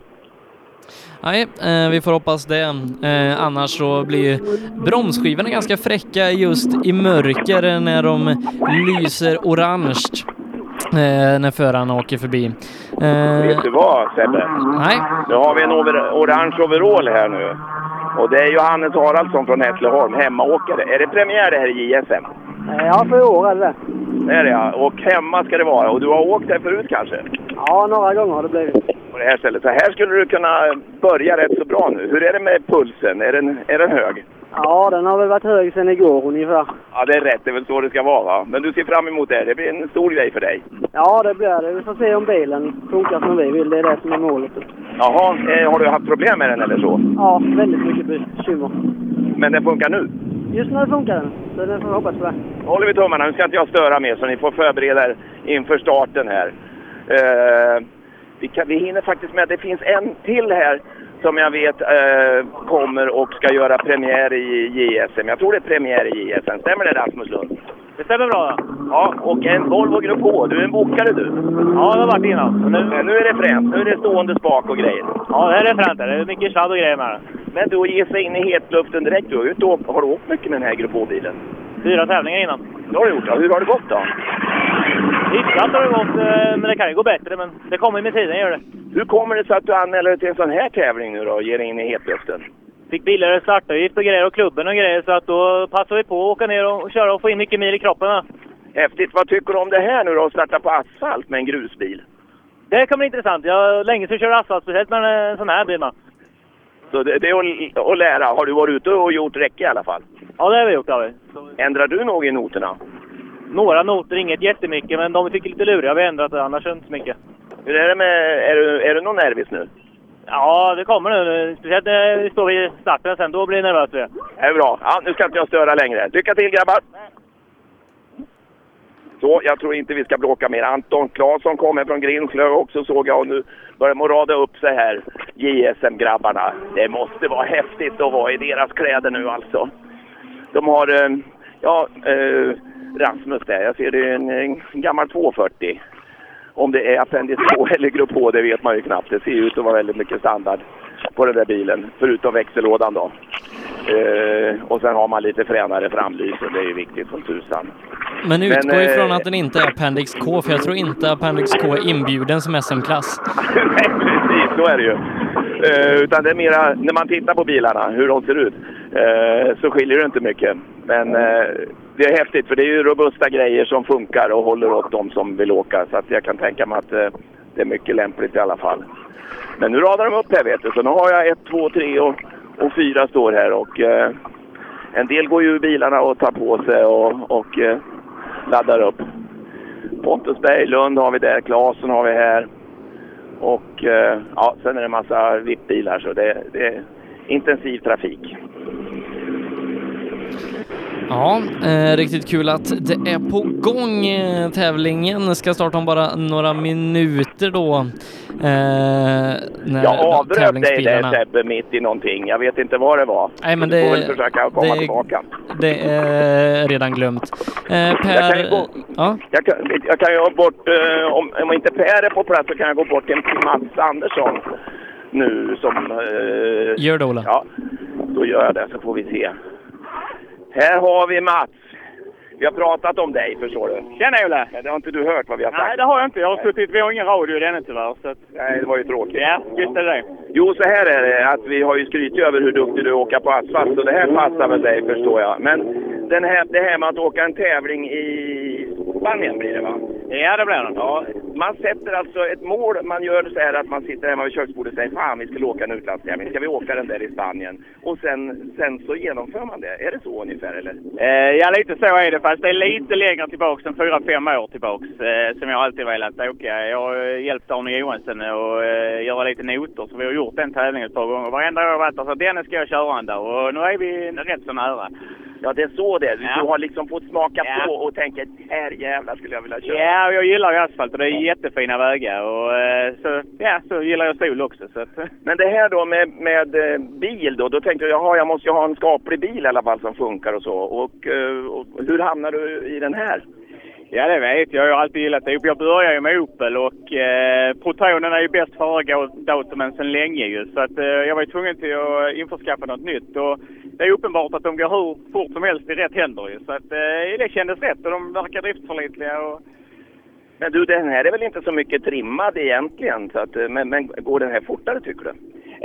Nej, eh, vi får hoppas det. Eh, annars så blir bromsskivorna ganska fräcka just i mörker när de lyser orange eh, när föraren åker förbi. Eh, Vet du vad Sebbe? Nej. Nu har vi en over orange overall här nu. Och det är Johannes Haraldsson från Hässleholm, hemmaåkare. Är det premiär det här i JSM? Ja, för i år är det det. Det är det ja. Och hemma ska det vara. Och du har åkt här förut kanske? Ja, några gånger har det blivit. På det här stället. Så här skulle du kunna börja rätt så bra nu. Hur är det med pulsen? Är den, är den hög? Ja, den har väl varit hög sedan igår ungefär. Ja, det är rätt. Det är väl så det ska vara va? Men du ser fram emot det. Det blir en stor grej för dig. Ja, det blir det. Vi får se om bilen funkar som vi vill. Det är det som är målet. Jaha, eh, har du haft problem med den eller så? Ja, väldigt mycket bekymmer. Men den funkar nu? Just nu funkar den, så det får vi hoppas på håller vi tummarna. Nu ska inte jag störa mer så ni får förbereda er inför starten här. Eh, vi, kan, vi hinner faktiskt med. Det finns en till här som jag vet eh, kommer och ska göra premiär i JSM. Jag tror det är premiär i JSM. Stämmer det Rasmus Lund? Det stämmer bra. Ja, och en Volvo Grupp H. Du är en bokare du. Ja, det har varit innan. Nu... Men nu är det fränt. Nu är det stående spak och grejer. Ja, det är det fränt. Det är mycket sladd och grejer med den. Men du ger sig in i hetluften direkt. Du har, inte åkt, har du åkt mycket med den här Grupp H-bilen? Fyra tävlingar innan. Det har du gjort. Ja. Hur har det gått då? Hyfsat har det gått, eh, men det kan ju gå bättre. Men det kommer med tiden, gör det. Hur kommer det sig att du anmäler dig till en sån här tävling nu då och ger dig in i hetluften? Fick billigare startavgift och grejer och klubben och grejer så att då passar vi på att åka ner och köra och få in mycket mil i kroppen. va. Häftigt. Vad tycker du om det här nu då, att starta på asfalt med en grusbil? Det kommer bli intressant. Jag har länge sedan kört asfalt, speciellt med en sån här bil. va. Så det, det är att, att lära. Har du varit ute och gjort räcke i alla fall? Ja, det har vi gjort. Har vi. Ändrar du något i noterna? Några noter, inget jättemycket, men de vi tycker lite luriga har vi ändrat, annars inte så mycket. Hur är det med... Är du, är du någon nervis nu? Ja, det kommer nu. Speciellt när vi står vid starten sen, då blir det nervöst. Det. Det är bra. Ja, nu ska inte jag störa längre. Lycka till grabbar! Så, jag tror inte vi ska bråka mer. Anton Claesson kommer från Grimslöv också såg jag och nu börjar de rada upp sig här, JSM-grabbarna. Det måste vara häftigt att vara i deras kläder nu alltså. De har, eh, ja, eh, Rasmus där, jag ser det är en, en gammal 240. Om det är Appendix 2 eller Grupp H, det vet man ju knappt. Det ser ju ut att vara väldigt mycket standard på den där bilen, förutom växellådan då. Eh, och sen har man lite fränare framlys och det är ju viktigt som tusan. Men utgå Men, ifrån att den inte är Appendix K, för jag tror inte Appendix K är inbjuden som SM-klass. Nej, precis, så är det ju. Eh, utan det är mera, när man tittar på bilarna, hur de ser ut, eh, så skiljer det inte mycket. Men eh, det är häftigt, för det är ju robusta grejer som funkar och håller åt de som vill åka. Så att jag kan tänka mig att det är mycket lämpligt i alla fall. Men nu radar de upp här vet du, så nu har jag ett, två, tre och, och fyra står här och en del går ju ur bilarna och tar på sig och, och laddar upp. Pontus Berglund har vi där, Claesson har vi här. Och eh, ja, sen är det en massa VIP-bilar så det, det är intensiv trafik. Ja, eh, riktigt kul att det är på gång. Eh, tävlingen ska starta om bara några minuter då. Eh, när Jag avbröt dig där Sebbe mitt i någonting. Jag vet inte vad det var. Nej, men du får väl försöka komma det- tillbaka. Det är redan glömt. Eh, Jag kan per... ju gå- Ja, Jag kan, jag kan gå bort, eh, om, om inte Per är på plats så kan jag gå bort till Mats Andersson nu som... Eh, gör det Ola. Ja, då gör jag det så får vi se. Här har vi Mats. Vi har pratat om dig förstår du. Tjena! Men det har inte du hört vad vi har sagt? Nej, det har jag inte. Jag har suttit, vi har ingen radio ännu tyvärr. Så att... Nej, det var ju tråkigt. Ja, just är det. Jo, så här är det att vi har ju skrytit över hur duktig du åka på asfalt och det här passar väl dig förstår jag. Men den här, det här med att åka en tävling i Spanien blir det va? Ja, det blir det. Ja, man sätter alltså ett mål, man gör så här att man sitter hemma vid köksbordet och säger fan vi skulle åka en utlandstävling, ska vi åka den där i Spanien? Och sen, sen så genomför man det. Är det så ungefär eller? Eh, ja, lite så är det. Fast det är lite längre tillbaks än fyra, fem år tillbaks. Eh, som jag alltid velat åka. Jag har hjälpt Arne Johansson att eh, göra lite noter. Så vi har gjort den tävlingen ett par gånger. Varenda år har jag varit där. Så den ska jag köra en dag. Och nu är vi rätt så nära. Ja, det är så det är. Du Ja. har liksom fått smaka Ja. på och tänka här jävlar skulle jag vilja köra. Ja, och jag gillar ju asfalt och det är jättefina vägar. Och eh, så, ja, så gillar jag sol också. Så Men det här då med, med eh, bil då, då tänkte jag jaha, jag måste ju ha en skaplig bil i alla fall som funkar och så. Och, eh, och hur hamnar du i den här? Ja, det vet jag. Jag har alltid gillat Opel. Jag började ju med Opel och eh, Protonen är ju bäst före datumen sedan länge ju. Så att, eh, jag var ju tvungen till att införskaffa något nytt. Och det är uppenbart att de går hur fort som helst i rätt händer ju. Så att, eh, det kändes rätt och de verkar driftförlitliga. Och... Men du, den här är väl inte så mycket trimmad egentligen? Så att, eh, men, men går den här fortare tycker du?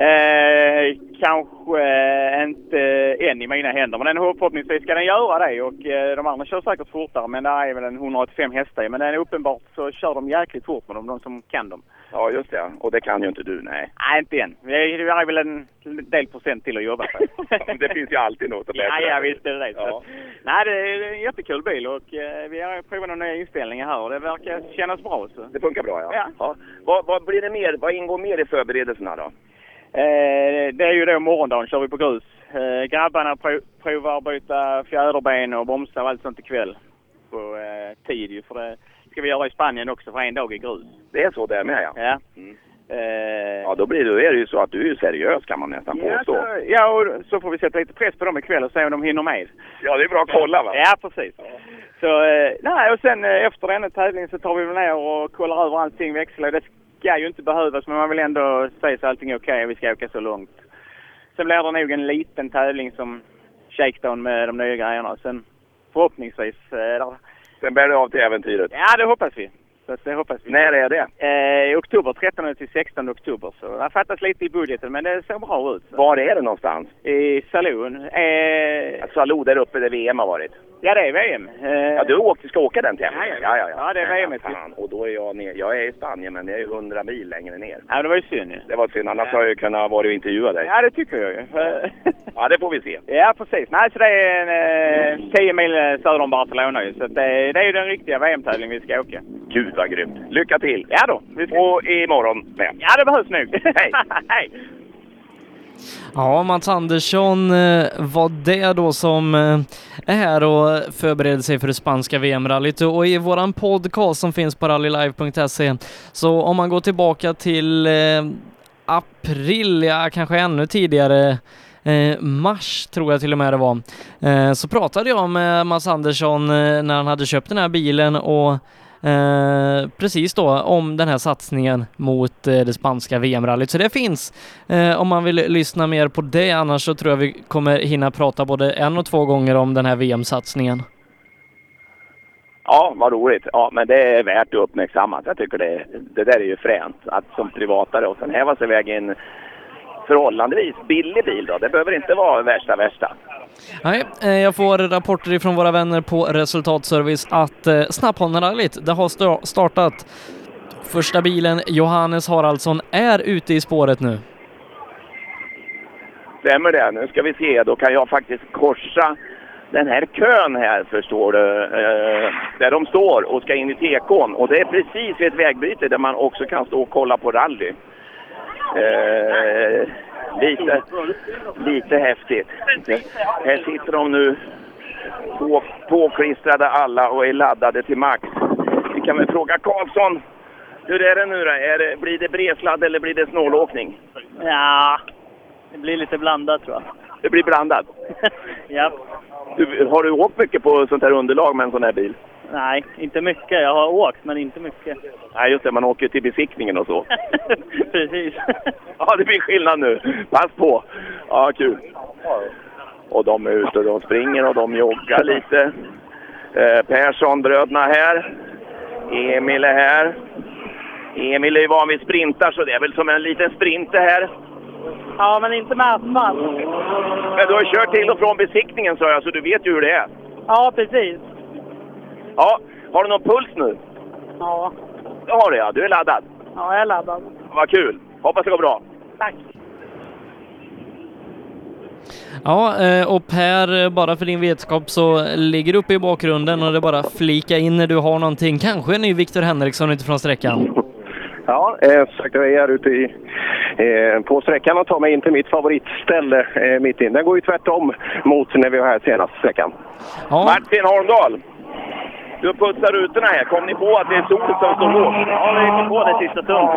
Eh, kanske eh, inte än i mina händer, men den, förhoppningsvis ska den göra det. Och eh, de andra kör säkert fortare, men det är väl en 185 hästar. Men den är uppenbart så kör de jäkligt fort med dem, de som kan dem. Ja, just det. Och det kan ju inte du, nej. Nej, inte än. Vi är väl en del procent till att jobba på. det finns ju alltid något att läsa. Ja, ja visst är det det. Ja. Nej, det är en jättekul bil och eh, vi har provat några nya inställningar här och det verkar kännas bra. Så. Det funkar bra, ja. Ja. ja. Vad, vad blir det mer? Vad ingår mer i förberedelserna då? Eh, det är ju då morgondagen kör vi på grus. Eh, grabbarna prov, provar att byta fjäderben och bromsar och allt sånt ikväll. På eh, tid ju, för det ska vi göra i Spanien också för en dag i grus. Det är så det är med, ja. Ja. Eh, Ja, då blir det, är det ju så att du är seriös kan man nästan Ja, påstå. så, ja, och så får vi sätta lite press på dem ikväll och se om de hinner med. Ja, det är bra att kolla va? Ja, precis. Så, eh, nej, och sen eh, efter denna tävling så tar vi väl ner och kollar över allting, växlar. Det ska ju inte behövas, men man vill ändå säga så allting är okej och vi ska åka så långt. Sen blir det nog en liten tävling som shakedown med de nya grejerna. Sen förhoppningsvis... Eh, där- Sen bär det av till äventyret. ja, det hoppas vi. Så det hoppas vi. När är det? Eh, I oktober, 13 till 16 oktober. Så det har fattats lite i budgeten, men det ser bra ut. Var är det någonstans? I Saloon. Eh, Salou där uppe där VM har varit. Ja, det är VM. Eh, Ja, du åkte, ska åka den tävlingen? Ja, ja, ja. Ja, det är VM. Fan, och då är jag ner. Jag är i Spanien, men det är ju 100 mil längre ner. Ja, det var ju synd ju. Det var synd, annars har jag ju kunnat vara och intervjua dig. Ja, det tycker jag ju. Ja, det får vi se. Ja, precis. Nej, så det är en, eh, 10 mil söder om Barcelona ju. Så det, det är ju den riktiga VM-tävlingen vi ska åka. Gud vad grymt. Lycka till! Ja då. Och imorgon med. Ja, det behövs nog. Hej! Hej! Ja, Mats Andersson eh, var det då som eh, är här och förbereder sig för det spanska VM-rallyt och i våran podcast som finns på rallylive.se så om man går tillbaka till eh, april, ja kanske ännu tidigare, eh, mars tror jag till och med det var, eh, så pratade jag med Mats Andersson eh, när han hade köpt den här bilen och Eh, precis då om den här satsningen mot eh, det spanska VM-rallyt. Så det finns eh, om man vill lyssna mer på det. Annars så tror jag vi kommer hinna prata både en och två gånger om den här VM-satsningen. Ja, vad roligt. Ja, men det är värt att uppmärksamma. Jag tycker det, det där är ju fränt. Att som privatare och sen häva sig iväg i en förhållandevis billig bil då. Det behöver inte vara värsta värsta. Nej, eh, jag får rapporter ifrån våra vänner på Resultatservice att eh, Snapphanen-rallyt, det har startat. Första bilen, Johannes Haraldsson, är ute i spåret nu. Stämmer det? Nu ska vi se. Då kan jag faktiskt korsa den här kön här förstår du. Eh, där de står och ska in i tekon. Och det är precis vid ett vägbyte där man också kan stå och kolla på rally. Eh, lite, lite häftigt. Här sitter de nu på, påklistrade alla och är laddade till max. Vi kan väl fråga Karlsson. Hur är det nu då? Är det, blir det bredsladd eller blir det snålåkning? Ja, det blir lite blandat tror jag. Det blir blandat. Ja. Du, har du åkt mycket på sånt här underlag med en sån här bil? Nej, inte mycket. Jag har åkt, men inte mycket. Nej, just det. Man åker till besiktningen och så. Precis. Ja, det blir skillnad nu. Pass på! Ja, kul. Och de är ute och de springer och de joggar lite. Eh, Persson, bröderna här. Emil är här. Emil är ju van vid sprintar, så det är väl som en liten sprint det här. Ja, men inte med asfalt. Men du har kört till och från besiktningen, sa jag, så du vet ju hur det är. Ja, precis. Ja, har du någon puls nu? Ja, Det har du ja. Du är laddad. ja jag är laddad. Vad kul! Hoppas det går bra. Tack. Ja, eh, och Per, bara för din vetskap så ligger du uppe i bakgrunden och det är bara flika in när du har någonting. Kanske en ny Viktor Henriksson utifrån sträckan. Ja, eh, sagt, jag är här ute i, eh, på sträckan och tar mig in till mitt favoritställe eh, mitt in. Den går ju tvärtom mot när vi var här senast sträckan. Martin Holmdahl! Du putsar rutorna här. Kom ni på att det är solen som står lågt? Ja, vi kom på det sista stund.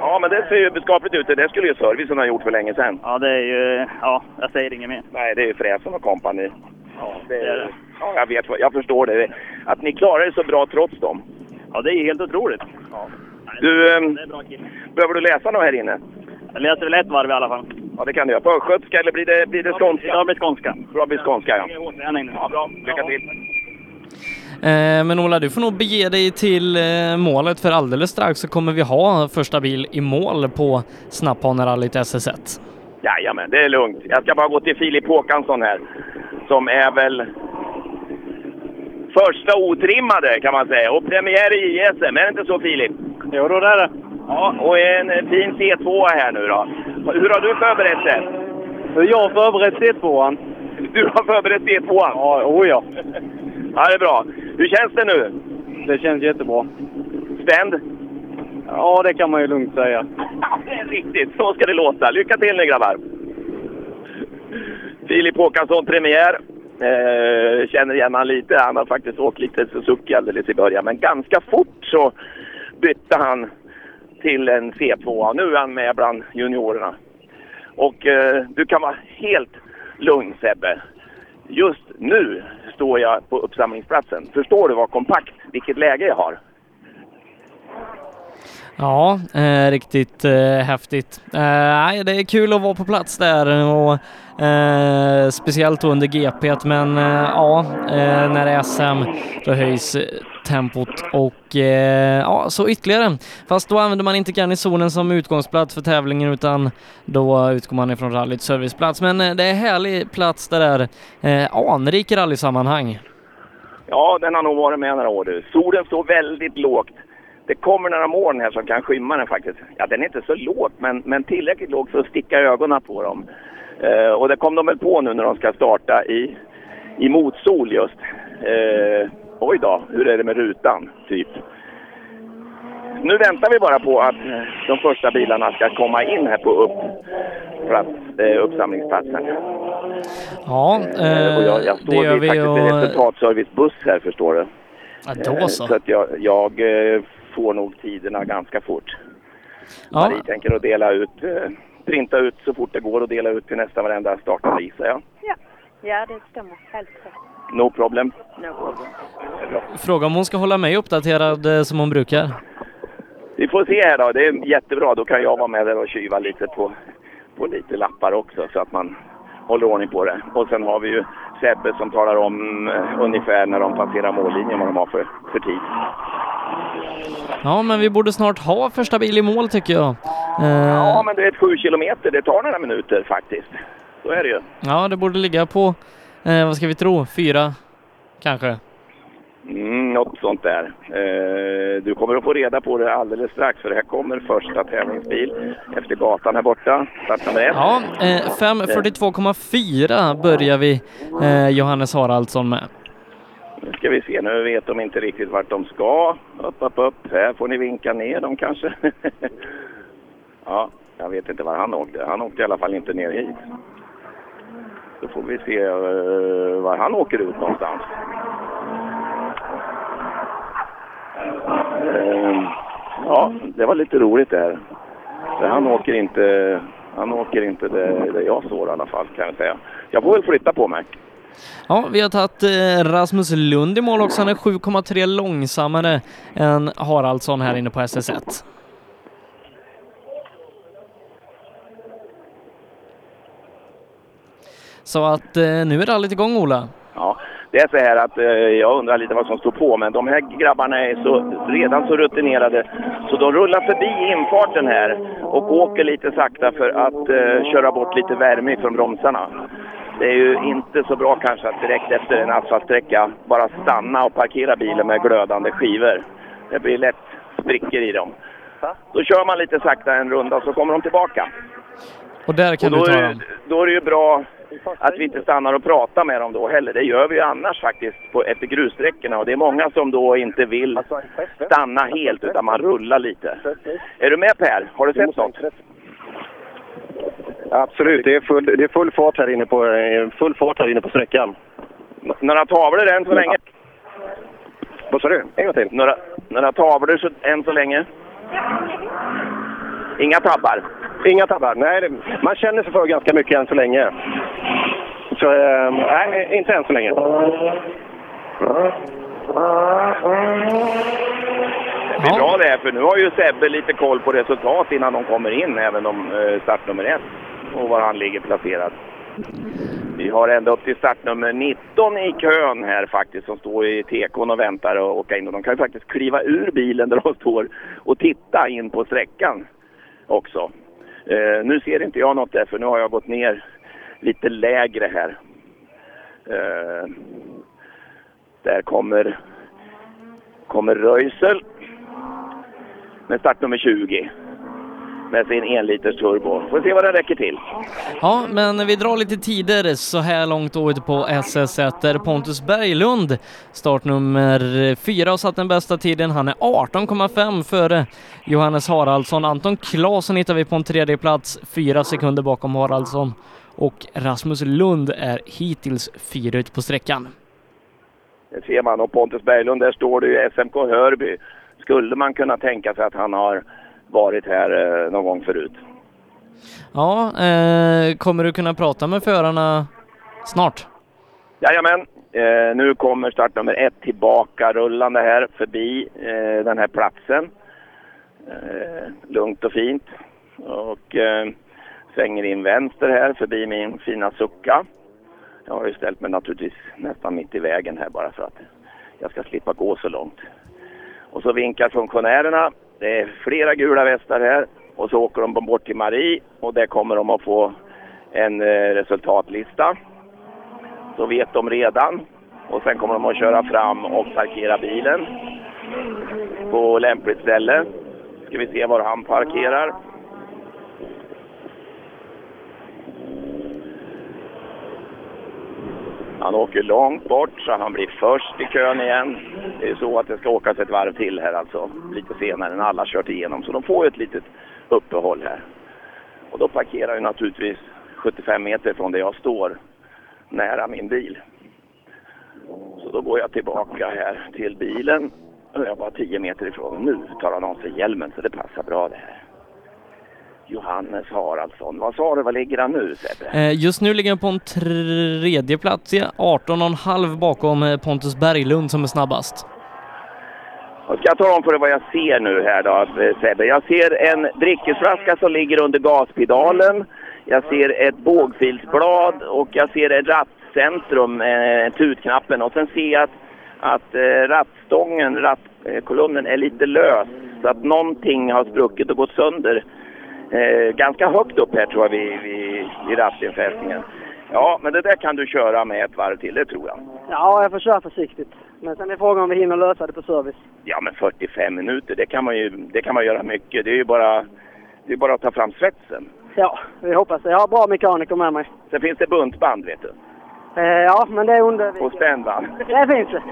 Ja, men det ser ju skapligt ut. Det skulle ju servicen ha gjort för länge sedan. Ja, det är ju... Ja, jag säger inget mer. Nej, det är ju Fräsen och kompani. Ja, det är, ja, jag vet. Jag förstår det. Att ni klarar det så bra trots dem. Ja, det är helt otroligt. Du, ehm, behöver du läsa något här inne? Jag läser väl ett varv i alla fall. Ja, det kan du göra. På östgötska eller blir det, blir det skånska? Blir det skånska. Bra, blir skånska ja. Ja, bra. Lycka till. Eh, men Ola, du får nog bege dig till eh, målet för alldeles strax så kommer vi ha första bil i mål på Snapphanerallyt SS1. Jajamän, det är lugnt. Jag ska bara gå till Filip Håkansson här. Som är väl första otrimmade kan man säga. Och premiär i JSM, är det inte så Filip? Jo, då det är det. Ja, och en fin C2 här nu då. Hur har du förberett dig? Jag har förberett C2an. Du har förberett C2an? Ja, oh ja. Ja, det är bra. Hur känns det nu? Det känns jättebra. Spänd? Ja, det kan man ju lugnt säga. Det är riktigt, så ska det låta. Lycka till nu grabbar! Filip Håkansson, premiär. Eh, känner igen han lite. Han har faktiskt åkt lite Suzuki alldeles i början. Men ganska fort så bytte han till en C2. Nu är han med bland juniorerna. Och eh, du kan vara helt lugn Sebbe. Just nu står jag på uppsamlingsplatsen. Förstår du vad kompakt, vilket läge jag har? Ja, eh, riktigt eh, häftigt. Eh, det är kul att vara på plats där och eh, speciellt under GP, men eh, ja, eh, när det är SM då höjs eh, tempot och eh, ja, så ytterligare. Fast då använder man inte garnisonen som utgångsplats för tävlingen utan då utgår man ifrån rallyts serviceplats. Men eh, det är en härlig plats det där, eh, anrik rallysammanhang. Ja, den har nog varit med några år du. Solen står väldigt lågt. Det kommer några moln här som kan skymma den faktiskt. Ja, den är inte så låg, men, men tillräckligt låg för att sticka ögonen på dem. Eh, och det kom de väl på nu när de ska starta i, i motsol just. Eh, oj då, hur är det med rutan, typ? Nu väntar vi bara på att eh, de första bilarna ska komma in här på upp, plats, eh, uppsamlingsplatsen. Ja, Eh, och jag, jag det står gör vid vi faktiskt en och... resultatservicebuss här förstår du. Ja, då Eh, så. Så att jag, jag eh, får nog tiderna ganska fort. Ja. Marie tänker att dela ut, eh, printa ut så fort det går och dela ut till nästan varenda startande gissar jag. Ja, ja det stämmer. Helt rätt. No problem. No problem. Fråga om hon ska hålla mig uppdaterad eh, som hon brukar. Vi får se här då. Det är jättebra. Då kan jag vara med där och tjuva lite på, på lite lappar också så att man håller ordning på det. Och sen har vi ju Sebbe som talar om eh, ungefär när de passerar mållinjen vad de har för, för tid. Ja, men vi borde snart ha första bil i mål tycker jag. Eh, Ja, men det är ett sju kilometer. Det tar några minuter faktiskt. Så är det ju. ja, det borde ligga på, eh, vad ska vi tro, fyra kanske? Mm, något sånt där. Eh, du kommer att få reda på det alldeles strax för här kommer första tävlingsbil efter gatan här borta. Plats nummer ett. Ja, eh, 5.42,4 börjar vi eh, Johannes Haraldsson med. Nu ska vi se, nu vet de inte riktigt vart de ska. Upp, upp, upp. Här får ni vinka ner dem kanske. ja, jag vet inte var han åkte. Han åkte i alla fall inte ner hit. Då får vi se uh, var han åker ut någonstans. Uh, ja, det var lite roligt det här. För han åker inte, han åker inte där, där jag står i alla fall kan jag säga. Jag får väl flytta på mig. Ja, vi har tagit eh, Rasmus Lund i mål också. Han är 7,3 långsammare än Haraldsson här inne på SS1. Så att eh, nu är rallyt igång Ola. Ja, det är så här att eh, jag undrar lite vad som står på, men de här grabbarna är så, redan så rutinerade så de rullar förbi infarten här och åker lite sakta för att eh, köra bort lite värme från bromsarna. Det är ju inte så bra kanske att direkt efter en asfaltsträcka bara stanna och parkera bilen med glödande skivor. Det blir lätt sprickor i dem. Då kör man lite sakta en runda så kommer de tillbaka. Och där kan Och då, du ta är, dem. då är det ju bra att vi inte stannar och pratar med dem då heller. Det gör vi ju annars faktiskt på, efter grussträckorna och det är många som då inte vill stanna helt utan man rullar lite. Är du med Per? Har du sett något? Absolut, det är full, det är full, fart här inne på, eh, full fart här inne på sträckan. Några tavlor än så länge? Vad sa du? En gång till. Några, några tavlor så, än så länge? Inga tabbar? Inga tabbar. Nej, det, man känner sig för ganska mycket än så länge. Så, eh, nej, inte än så länge. Det blir bra det här för nu har ju Sebbe lite koll på resultat innan de kommer in, även om eh, ett och var han ligger placerad. Vi har ända upp till startnummer 19 i kön här faktiskt som står i tekon och väntar att åka in. Och de kan ju faktiskt kliva ur bilen där de står och titta in på sträckan också. Eh, nu ser inte jag något där för nu har jag gått ner lite lägre här. Eh, där kommer, kommer Röisel med startnummer 20 med sin enliters turbo. Får se vad den räcker till. Ja, men vi drar lite tider så här långt ute på SS1 där Pontus Berglund startnummer fyra och satt den bästa tiden. Han är 18,5 före Johannes Haraldsson. Anton Claesson hittar vi på en tredje plats, fyra sekunder bakom Haraldsson. Och Rasmus Lund är hittills fyra ut på sträckan. Det ser man. Och Pontus Berglund, där står det ju SMK Hörby. Skulle man kunna tänka sig att han har varit här eh, någon gång förut? Ja, eh, kommer du kunna prata med förarna snart? Jajamän, eh, nu kommer startnummer ett tillbaka rullande här förbi eh, den här platsen. Eh, lugnt och fint. Och eh, svänger in vänster här förbi min fina sucka. Jag har ju ställt mig naturligtvis nästan mitt i vägen här bara för att jag ska slippa gå så långt. Och så vinkar funktionärerna. Det är flera gula västar här. Och så åker de bort till Marie och där kommer de att få en eh, resultatlista. Så vet de redan. Och sen kommer de att köra fram och parkera bilen på lämpligt ställe. Ska vi se var han parkerar. Han åker långt bort så han blir först i kön igen. Det är så att det ska åkas ett varv till här alltså, lite senare när alla kört igenom. Så de får ju ett litet uppehåll här. Och då parkerar jag naturligtvis 75 meter från där jag står, nära min bil. Så då går jag tillbaka här till bilen. Jag är bara 10 meter ifrån. Nu tar han av sig hjälmen så det passar bra det här. Johannes Haraldsson. Vad sa du, vad ligger han nu Sebbe? Eh, Just nu ligger han på en tredje plats, ja, 18,5 bakom eh, Pontus Berglund som är snabbast. Och ska jag tala om för dig vad jag ser nu här då eh, Sebbe? Jag ser en dryckesflaska som ligger under gaspedalen. Jag ser ett bågfilsblad och jag ser ett rattcentrum, eh, tutknappen och sen ser jag att, att eh, rattstången, rattkolumnen är lite lös. Så att någonting har spruckit och gått sönder. Eh, ganska högt upp här tror jag vid, vid, vid rattinfästningen. Ja, men det där kan du köra med ett varv till, det tror jag. Ja, jag får köra försiktigt. Men sen är frågan om vi hinner lösa det på service. Ja, men 45 minuter, det kan man ju det kan man göra mycket. Det är ju bara, det är bara att ta fram svetsen. Ja, vi hoppas det. Jag har bra mekaniker med mig. Sen finns det buntband, vet du. Eh, ja, men det är under... Och spännband. Det finns det.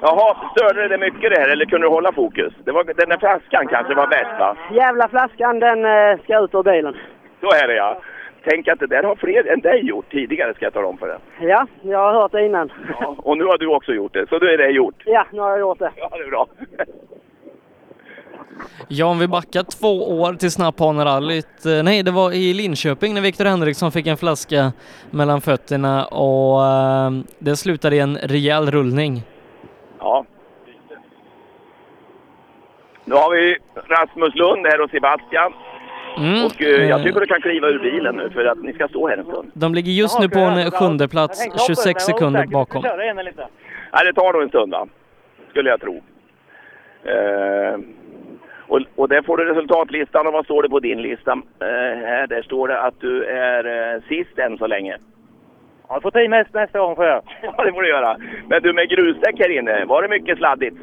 Jaha, störde det mycket det här eller kunde du hålla fokus? Det var, den där flaskan kanske var värst va? Jävla flaskan, den eh, ska ut ur bilen. Så är det ja. Tänk att det där har fler än dig gjort tidigare ska jag tala om för dig. Ja, jag har hört det innan. Ja, och nu har du också gjort det, så då är det gjort. Ja, nu har jag gjort det. Ja, det är bra. Ja, om vi backar två år till Snapphanerallyt. eh, Nej, det var i Linköping när Viktor Henriksson fick en flaska mellan fötterna och eh, det slutade i en rejäl rullning. Ja. Nu har vi Rasmus Lund här och Sebastian. Mm. Och eh, jag tycker du kan kliva ur bilen nu för att ni ska stå här en stund. De ligger just nu på en sjunde plats, 26 sekunder bakom. Nej, det tar nog en stund va? Skulle jag tro. Eh, och, och där får du resultatlistan och vad står det på din lista? Eh, här, där står det att du är eh, sist än så länge. Ja, jag får ta i mest nästa gång får jag. Ja, det får du göra. Men du med grusdäck här inne, var det mycket sladdigt?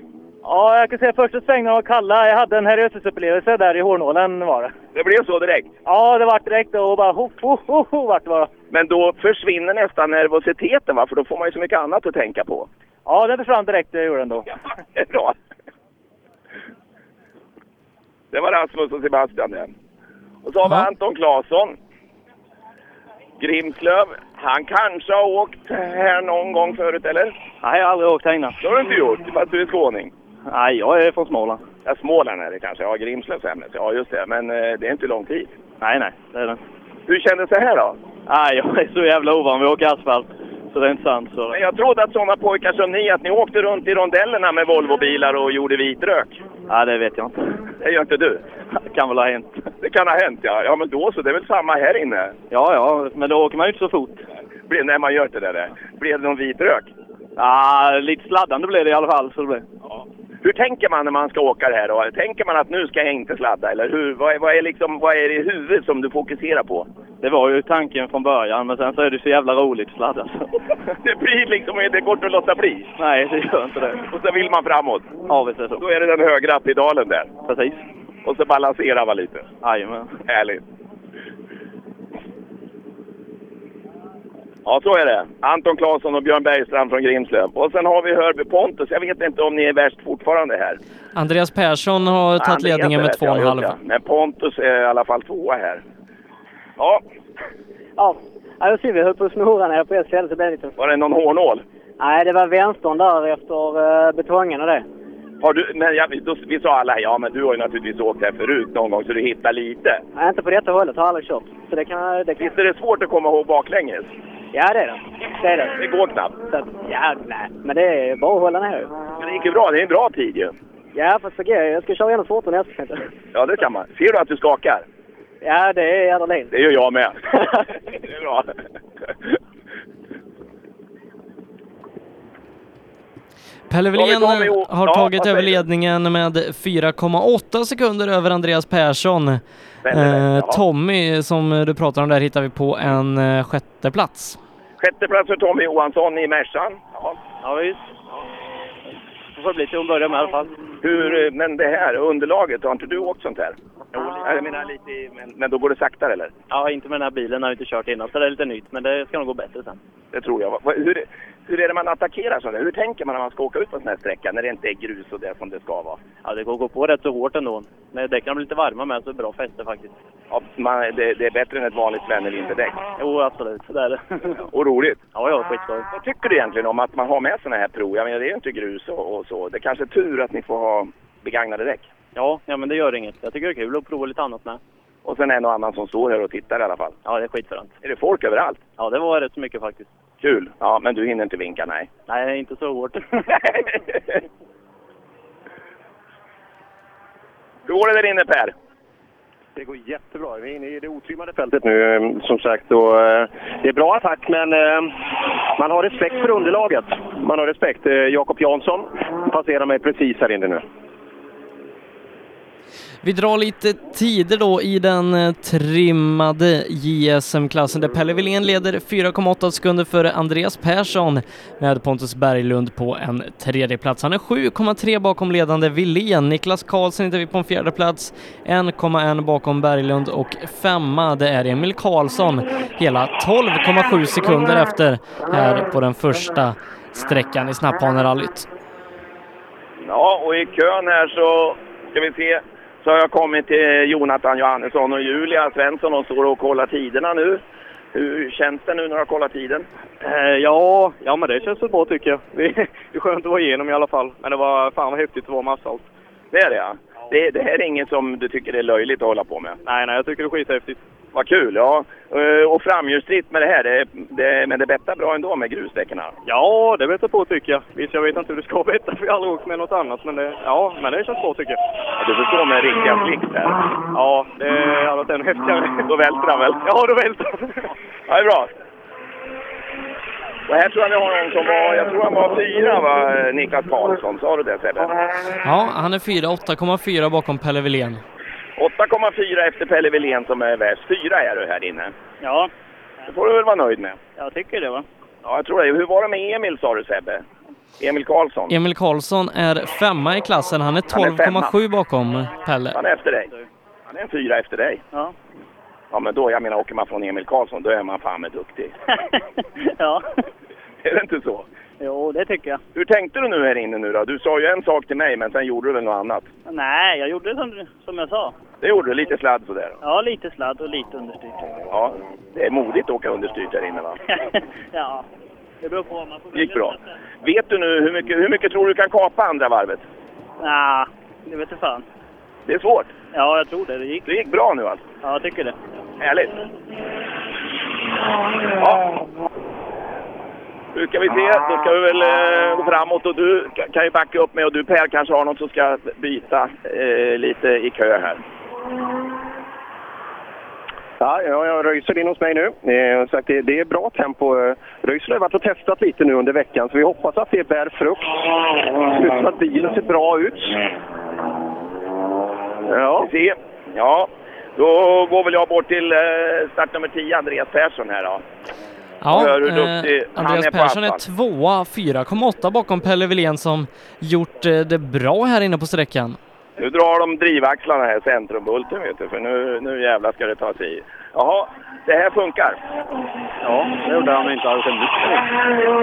Ja, jag kan säga första svängen var kalla. Jag hade en herrejösses-upplevelse där i Hornålen var det. Det blev så direkt? Ja, det vart direkt och bara ho, ho, ho, ho vart det bara. Men då försvinner nästan nervositeten va? För då får man ju så mycket annat att tänka på. Ja, det försvann direkt, det gjorde den då. Det är bra. Det var Rasmus och Sebastian det. Och så har vi Anton Claesson. Grimslöv. Han kanske har åkt här någon gång förut, eller? Nej, jag har aldrig åkt här innan. Det har du inte gjort, fast du är skåning. Nej, jag är från Småland. Ja, Småland är det kanske. Ja, Grimslövs ämnet. Ja, just det. Men eh, det är inte lång tid. Nej, nej, det är det. Hur kändes det här då? Nej, jag är så jävla ovan vid att åka asfalt. Så det är inte sant. Så. Men jag trodde att sådana pojkar som ni, att ni åkte runt i rondellerna med Volvobilar och gjorde vitrök. Ja, det vet jag inte. Det gör inte du? Det kan väl ha hänt. Det kan ha hänt, ja. Ja, men då så. Det är väl samma här inne? Ja, ja, men då åker man ju inte så fort. När man gör inte det där. Blir det någon vitrök? Ja, lite sladdande blev det i alla fall. Så det blev. Hur tänker man när man ska åka det här då? Tänker man att nu ska jag inte sladda? Eller hur? Vad är, vad är, liksom, vad är det i huvudet som du fokuserar på? Det var ju tanken från början, men sen så är det så jävla roligt att sladda. Så. Det blir liksom, det går inte att låta bli. Nej, det gör inte det. Och så vill man framåt. Ja, visst är det så. Då är det den högra pedalen där. Precis. Och så balanserar man lite. Jajamän. Härligt. Ja, så är det. Anton Claesson och Björn Bergstrand från Grimslöv. Och sen har vi Hörby Pontus. Jag vet inte om ni är värst fortfarande här. Andreas Persson har tagit Andreas ledningen med rätt, ja, just 2,5. det. Men Pontus är i alla fall tvåa här. Ja, Ja, ja då ser vi hur på snurran här på ett ställe så det lite... var det någon hårnål? Nej, det var vänstern där efter uh, betongen och det. Har du, men ja, vi, då, vi sa alla, ja men du har ju naturligtvis åkt här förut någon gång så du hittar lite. Nej, inte på detta hållet. Har jag aldrig kört. Så det kan... Det kan... Visst är det svårt att komma ihåg baklänges? Ja, det är det. Det är det. Det går knappt. Så, att- ja, nej. Men det är bara att hålla ner. Men det gick ju bra, det är en bra tid ju. Ja, fast går Jag ska köra ännu fortare nästa. Ja, det kan man. Ser du att du skakar? Ja, det är adrenalin. Det gör jag med. det är bra. Pelle Wilén O- har Ja, tagit vad över ledningen med 4,8 sekunder över Andreas Persson. Väldigt, Eh, ja. Tommy, som du pratar om där, hittar vi på en eh, sjätte plats. Sjätte plats för Tommy Johansson i Mercan. Ja, Ja, visst. Det får bli till att börja med i alla fall. Hur, eh, men det här underlaget, har inte du åkt sånt här? Jo, jag menar lite, i- men, men då går det saktare eller? Ja, inte med den här bilen har jag inte kört innan, så det är lite nytt. Men det ska nog gå bättre sen. Det tror jag. Hur, hur är det man attackerar här? Hur tänker man när man ska åka ut på en sån här sträcka när det inte är grus och det som det ska vara? Ja, det går gå på rätt så hårt ändå. När däcken blir lite varma med så är det bra fäste faktiskt. Ja, man, det, det är bättre än ett vanligt Sven-vinterdäck. Jo, absolut. Det är det. Och roligt. Ja, ja, skitskoj. Vad tycker du egentligen om att man har med såna här prov? Jag menar, det är ju inte grus och, och så. Det är kanske är tur att ni får ha begagnade däck. Ja, ja, men det gör inget. Jag tycker det är kul att prova lite annat med. Och sen en och annan som står här och tittar i alla fall. Ja, det är skitfränt. Är det folk överallt? Ja, det var rätt så mycket faktiskt. Kul. Ja, men du hinner inte vinka, nej. Nej, inte så hårt. Hur går det där inne Per? Det går jättebra. Vi är inne i det otrimmade fältet nu, eh, som sagt. Och, eh, det är bra attack, men eh, man har respekt för underlaget. Man har respekt. Eh, Jakob Jansson passerar mig precis här inne nu. Vi drar lite tider då i den eh, trimmade JSM-klassen där Pelle Wilén leder 4,8 sekunder före Andreas Persson med Pontus Berglund på en tredje plats. Han är 7,3 bakom ledande Wilén. Niklas Karlsson hittar vi på en fjärde plats, 1,1 bakom Berglund och femma det är Emil Karlsson hela 12,7 sekunder efter här på den första sträckan i snapphanerallyt. Ja, och i kön här så ska vi se. Så har jag kommit till Jonathan Johannesson och Julia Svensson och står och kollar tiderna nu. Hur känns det nu när du har kollat tiden? Eh, ja, ja, men det känns så bra tycker jag. Det är, det är skönt att vara igenom i alla fall. Men det var fan vad häftigt att vara med asfalt. Det är det ja. Det, det här är inget som du tycker är löjligt att hålla på med? Nej, nej, jag tycker det är skithäftigt. Vad kul, ja. Eh, Och framhjulsdrift med det här, det, det, men det bettar bra ändå med grusdäcken? Ja, det vet jag på tycker jag. Visst, jag vet inte hur det ska betta för jag har aldrig åkt med något annat. Men det, ja, men det känns bra tycker jag. Ja, du förstår med riktiga flicks här. Ja, det hade varit ännu häftigare. Då välter han väl? Ja, då välter han. Ja, det är bra. Och här tror jag vi har någon som var, jag tror han var fyra va, Niklas Karlsson. Sa du det Sebbe? Ja, han är fyra, 8,4 bakom Pelle Wilén. 8,4 efter Pelle Wilén som är värst. Fyra är du här inne. Ja, Det får du väl vara nöjd med? jag tycker det va. Ja, jag tror det. Hur var det med Emil sa du Sebbe? Emil Karlsson? Emil Karlsson är femma i klassen. Han är Han är femma. 12,7 bakom Pelle. Han är efter dig. Han är en fyra efter dig. Ja. Ja, men då, jag menar, åker man från Emil Karlsson, då är man fan med duktig. ja. Är det inte så? Jo, det tycker jag. Hur tänkte du nu här inne nu då? Du sa ju en sak till mig, men sen gjorde du väl något annat? Nej, jag gjorde som, som jag sa. Det gjorde du, lite sladd sådär. Ja, lite sladd och lite understyrt. Ja, det är modigt att åka understyrt här inne va? ja, det beror på man får Det gick bra. Vet du nu hur mycket, hur mycket tror du kan kapa andra varvet? Nej, det vet jag fan. Det är svårt. Ja, jag tror det. Det gick. Det gick bra nu alltså? Ja, jag tycker det. Härligt. Ja. Nu ska vi se, då ska vi väl eh, gå framåt och du ka- kan ju backa upp mig och du Per kanske har något som ska byta eh, lite i kö här. Ja, ja, jag Röisel in hos mig nu. Eh, sagt, det, det är bra tempo. Eh, Röisel har varit och testat lite nu under veckan, så vi hoppas att det bär frukt. Ser som att bilen ser bra ut. Ja. Vi se. Ja, då går väl jag bort till eh, start nummer 10, Andreas Persson här då. Ja, Hör hur eh, han Andreas är på Persson är tvåa, 4,8 bakom Pelle Wilén som gjort eh, det bra här inne på sträckan. Nu drar de drivaxlarna här, centrumbulten vet du, för nu, nu jävlar ska det ta sig i. Jaha, det här funkar. Ja, det gjorde han inte alls en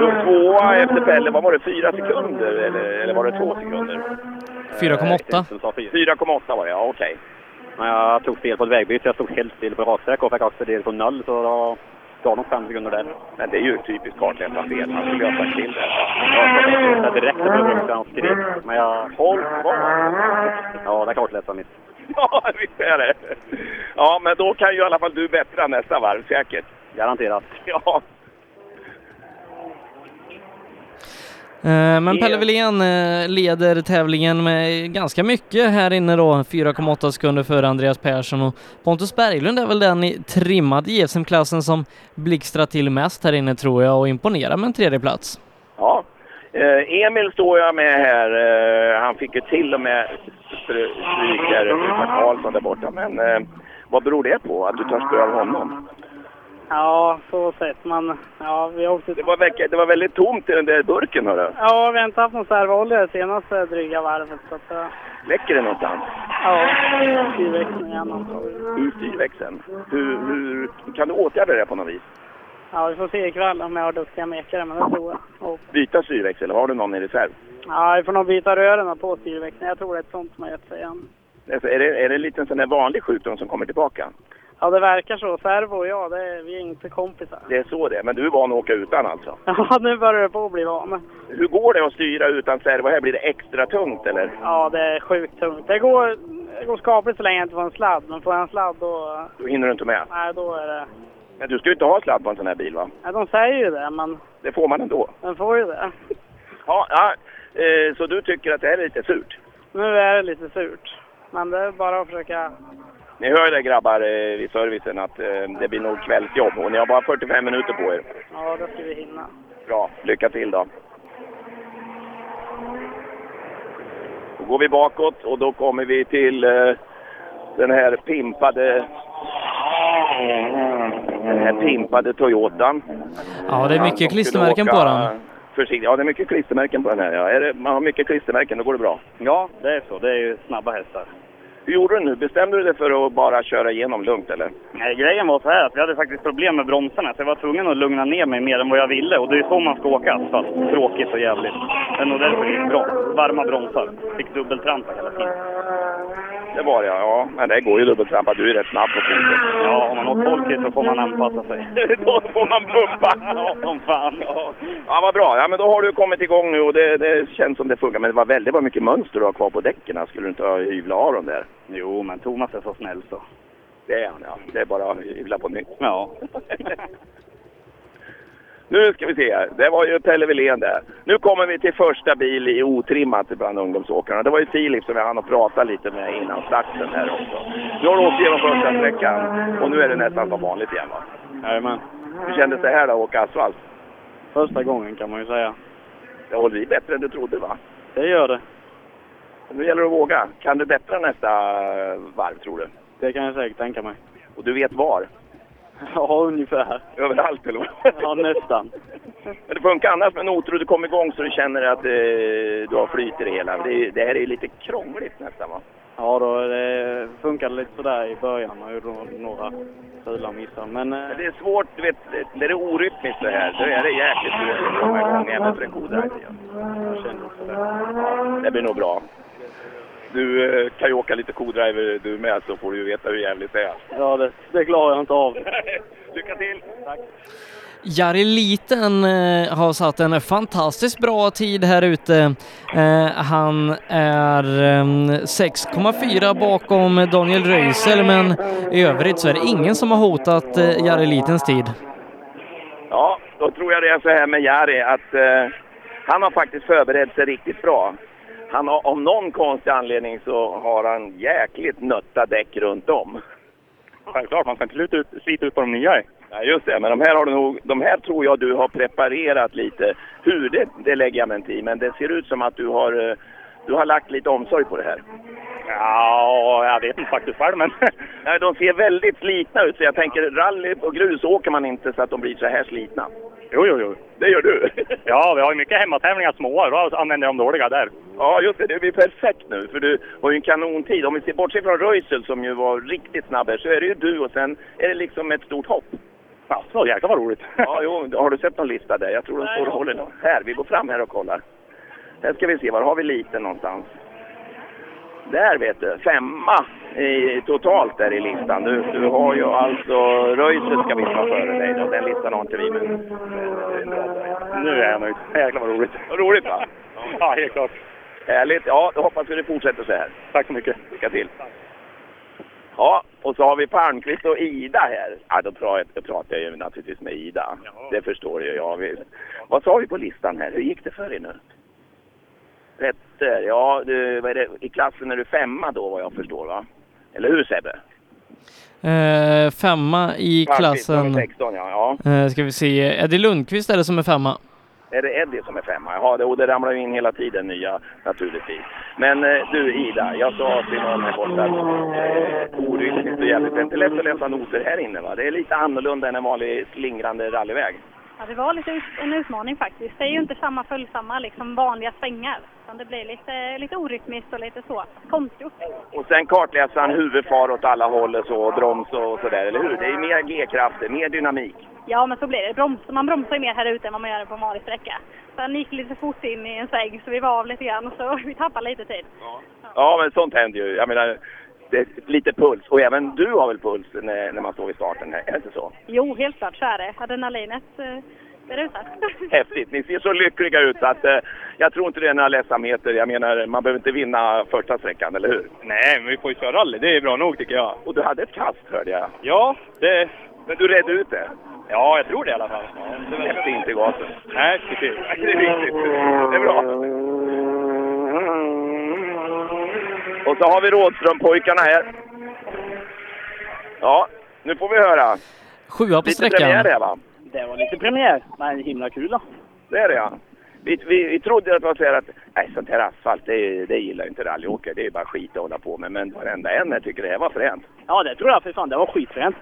Du tvåa efter Pelle, vad var det, fyra sekunder eller, eller var det två sekunder? 4,8. 4,8 var det, ja okej. Men jag tog fel på ett vägbyte. Jag stod helt still på raksträcka och fick axeldel på noll. Så då gav de fem sekunder där. Men det är ju typiskt kartläsarfel, han skulle ju ha sagt till det. Jag direkt och blev han skrek. Men jag... Håll kvar! Ja, det är kartläsaren mitt. Ja, visst är det. Ja, men då kan ju i alla fall du bättra nästa varv säkert. Garanterat. Ja. Eh, Men Pelle Wilén eh, leder tävlingen med ganska mycket här inne då, 4,8 sekunder före Andreas Persson och Pontus Berglund är väl den i trimmad JSM-klassen som blixtrar till mest här inne tror jag och imponerar med en tredje plats. Ja. Eh, Emil står jag med här. Eh, han fick ju till och med stry- stryk där Karlsson där borta. Men eh, vad beror det på att du tar spö av honom? Ja, så sett. Men ja, vi också... Det var, verk- det var väldigt tomt i den där burken hörru. Ja, vi har inte haft någon servolja det senaste dryga varvet. Så att, eh, Läcker det någonstans? ja, styrväxeln igen antagligen. I styrväxeln. Hur, hur, kan du åtgärda det på något vis? Ja, vi får se ikväll om jag har duktiga mekare, men det tror jag. Och, Byta styrväxel har du någon i reserv? ja, vi får nog byta rören på styrväxeln. Jag tror det är ett sånt som har gett sig igen. Alltså, är, det, är det en liten sån där vanlig sjukdom som kommer tillbaka? Ja, det verkar så. Servo och jag, det är, vi är inte kompisar. Det är så det är. Men du är van att åka utan alltså? Ja, nu börjar det på att bli van. Hur går det att styra utan servo här? Blir det extra tungt eller? Ja, det är sjukt tungt. Det går, det går skapligt så länge jag inte får en sladd, men får jag en sladd då... Då hinner du inte med. Nej, då är det... Men du ska ju inte ha sladd på en sån här bil va? Ja, de säger ju det, men Det får man ändå. den får ju det. Ja, ja eh, så du tycker att det här är lite surt? Nu är det lite surt. Men det är bara att försöka... Ni hör det grabbar eh, vid servicen att eh, det blir nog kvällsjobb och ni har bara 45 minuter på er. Ja, det ska vi hinna. Bra, lycka till då. Då går vi bakåt och då kommer vi till eh, den här pimpade den här pimpade Toyotan. Ja, det är mycket klistermärken på den. Försiktigt. Ja, det är mycket klistermärken på den här. Ja. Är det, man har mycket klistermärken, då går det bra. Ja, det är så. Det är ju snabba hästar. Hur gjorde du nu? Bestämde du dig för att bara köra igenom lugnt eller? Nej, grejen var så här att vi hade faktiskt problem med bromsarna så jag var tvungen att lugna ner mig mer än vad jag ville och det är så man ska åka asfalt. Tråkigt och jävligt. Men och därför gick det bra. Varma bromsar. Fick dubbeltrampa hela tiden. Det var det ja. Men det går ju dubbeltrampa. Du är rätt snabb på foten. Ja, om man åkt folket så får man anpassa sig. då får man pumpa! Ja, som fan. Ja. ja, vad bra. Ja, men då har du kommit igång nu och det, det känns som det funkar. Men det var väldigt mycket mönster du har kvar på däcken. Skulle du inte ha hyvlat av dem där? Jo, men Thomas är så snäll så. Det är han ja. Det är bara att hyvla på nytt. Ja. Nu ska vi se. Det var ju Pelle Wilén där. Nu kommer vi till första bil i otrimmat bland ungdomsåkarna. Det var ju Filip som jag hann att prata lite med innan starten här också. Nu har du åkt igenom första sträckan och nu är det nästan som vanligt igen va? Jajamän. Hur kändes det här då att åka asfalt? Första gången kan man ju säga. Det håller i bättre än du trodde va? Det gör det. Nu gäller det att våga. Kan du bättra nästa varv tror du? Det kan jag säkert tänka mig. Och du vet var? Ja, ungefär. Överallt eller vad? Ja, nästan. Men det funkar annars med noter och du kommer igång så du känner att eh, du har flyt i det hela. Det, det här är lite krångligt nästan va? Ja, då, det funkade lite sådär i början. Man gjorde några fula missar. Men eh, Men det är svårt, du vet, när det är orytmiskt det här, då är det jäkligt svårt att komma igång även för en jag kände också det. Det blir nog bra. Du eh, kan ju åka lite kodriver du med så får du ju veta hur jävligt det är. Ja, det, det klarar jag inte av. Lycka till! Tack! Jari Liten eh, har satt en fantastiskt bra tid här ute. Eh, han är eh, 6,4 bakom Daniel Röisel, men i övrigt så är det ingen som har hotat eh, Jari Litens tid. Ja, då tror jag det är så här med Jari att han har faktiskt förberett sig riktigt bra. Han har, av någon konstig anledning så har han jäkligt nötta däck runt om. Självklart, man ska inte slita ut, slita ut på de nya. Ja, just det. Men de här, har du nog, de här tror jag du har preparerat lite. Hur, det, det lägger jag mig inte i. Men det ser ut som att du har, eh, du har lagt lite omsorg på det här. Ja, jag vet inte faktiskt själv, men... Nej, de ser väldigt slitna ut. Så jag tänker, rally och grus åker man inte så att de blir så här slitna. Jo, jo, jo. Det gör du? Ja, vi har ju mycket hemmatävlingar små. Då använder jag de dåliga där. Ja, just det. Det blir perfekt nu. För du har ju en kanontid. Om vi ser bortser från Röisel som ju var riktigt snabb här, så är det ju du och sen är det liksom ett stort hopp. Ja, så jäklar vad roligt. Ja, jo, har du sett någon lista där? Jag tror de står och håller. Här, vi går fram här och kollar. Här ska vi se, var har vi lite någonstans? Där vet du, femma i, totalt där i listan. Du, du har ju alltså, Röisel ska vi ta före dig då. Den listan har inte vi men... Nu är jag nöjd. Jäklar vad roligt. Vad roligt va? Ja, helt klart. Härligt. Ja, då hoppas vi det fortsätter så här. Tack så mycket. Lycka till. Ja, och så har vi Palmqvist och Ida här. Ja, då pratar, då pratar jag ju naturligtvis med Ida. Det förstår ju jag. Vad sa vi på listan här? Hur gick det för er nu? Petter, ja, du, vad är det? i klassen är du femma då vad jag förstår va? Eller hur Sebbe? Eh, femma i Kvartvis, klassen. nummer 16 ja. ja. Eh, ska vi se, Lundqvist är det som är femma. Är det Eddie som är femma? Ja, det, och det ramlar ju in hela tiden nya naturligtvis. Men eh, du Ida, jag sa till någon här borta att eh, oryckligt och jävligt. Det är inte lätt att läsa noter här inne va? Det är lite annorlunda än en vanlig slingrande rallyväg. Ja, det var lite en utmaning faktiskt. Det är ju inte samma följsamma liksom vanliga svängar. Utan det blir lite, lite orytmiskt och lite så konstgjort. Och sen kartläser han huvudfar åt alla håll och så, och broms och sådär, eller hur? Det är mer G-krafter, mer dynamik. Ja, men så blir det. Broms, man bromsar ju mer här ute än vad man gör på en vanlig sträcka. Sen gick lite fort in i en sväng så vi var av lite grann så vi tappade lite tid. Ja, men sånt händer ju. Jag menar, lite puls. Och även du har väl puls när, när man står vid starten, är det inte så? Jo, helt klart så är det. Adrenalinet eh, det rusar. Häftigt. Ni ser så lyckliga ut att eh, jag tror inte det är några ledsamheter. Jag menar, man behöver inte vinna första sträckan, eller hur? Nej, men vi får ju köra rally. Det är bra nog tycker jag. Och du hade ett kast, hörde jag. Ja, det... Men du redde ut det? Ja, jag tror det i alla fall. Släppte inte gasen? Nej, precis. Det är viktigt. Det är bra. Och så har vi Rådström-pojkarna här. Ja, nu får vi höra. Sjua på Lite sträckan. premiär här va? Det var lite premiär, men himla kul då. Det är det ja. Vi, vi, vi trodde att det var så här att nej, sånt här asfalt, det, det gillar inte rallyåkare. Det är bara skit att hålla på med. Men varenda en här tycker det här var fränt. Ja, det tror jag för fan. Det var skitfränt.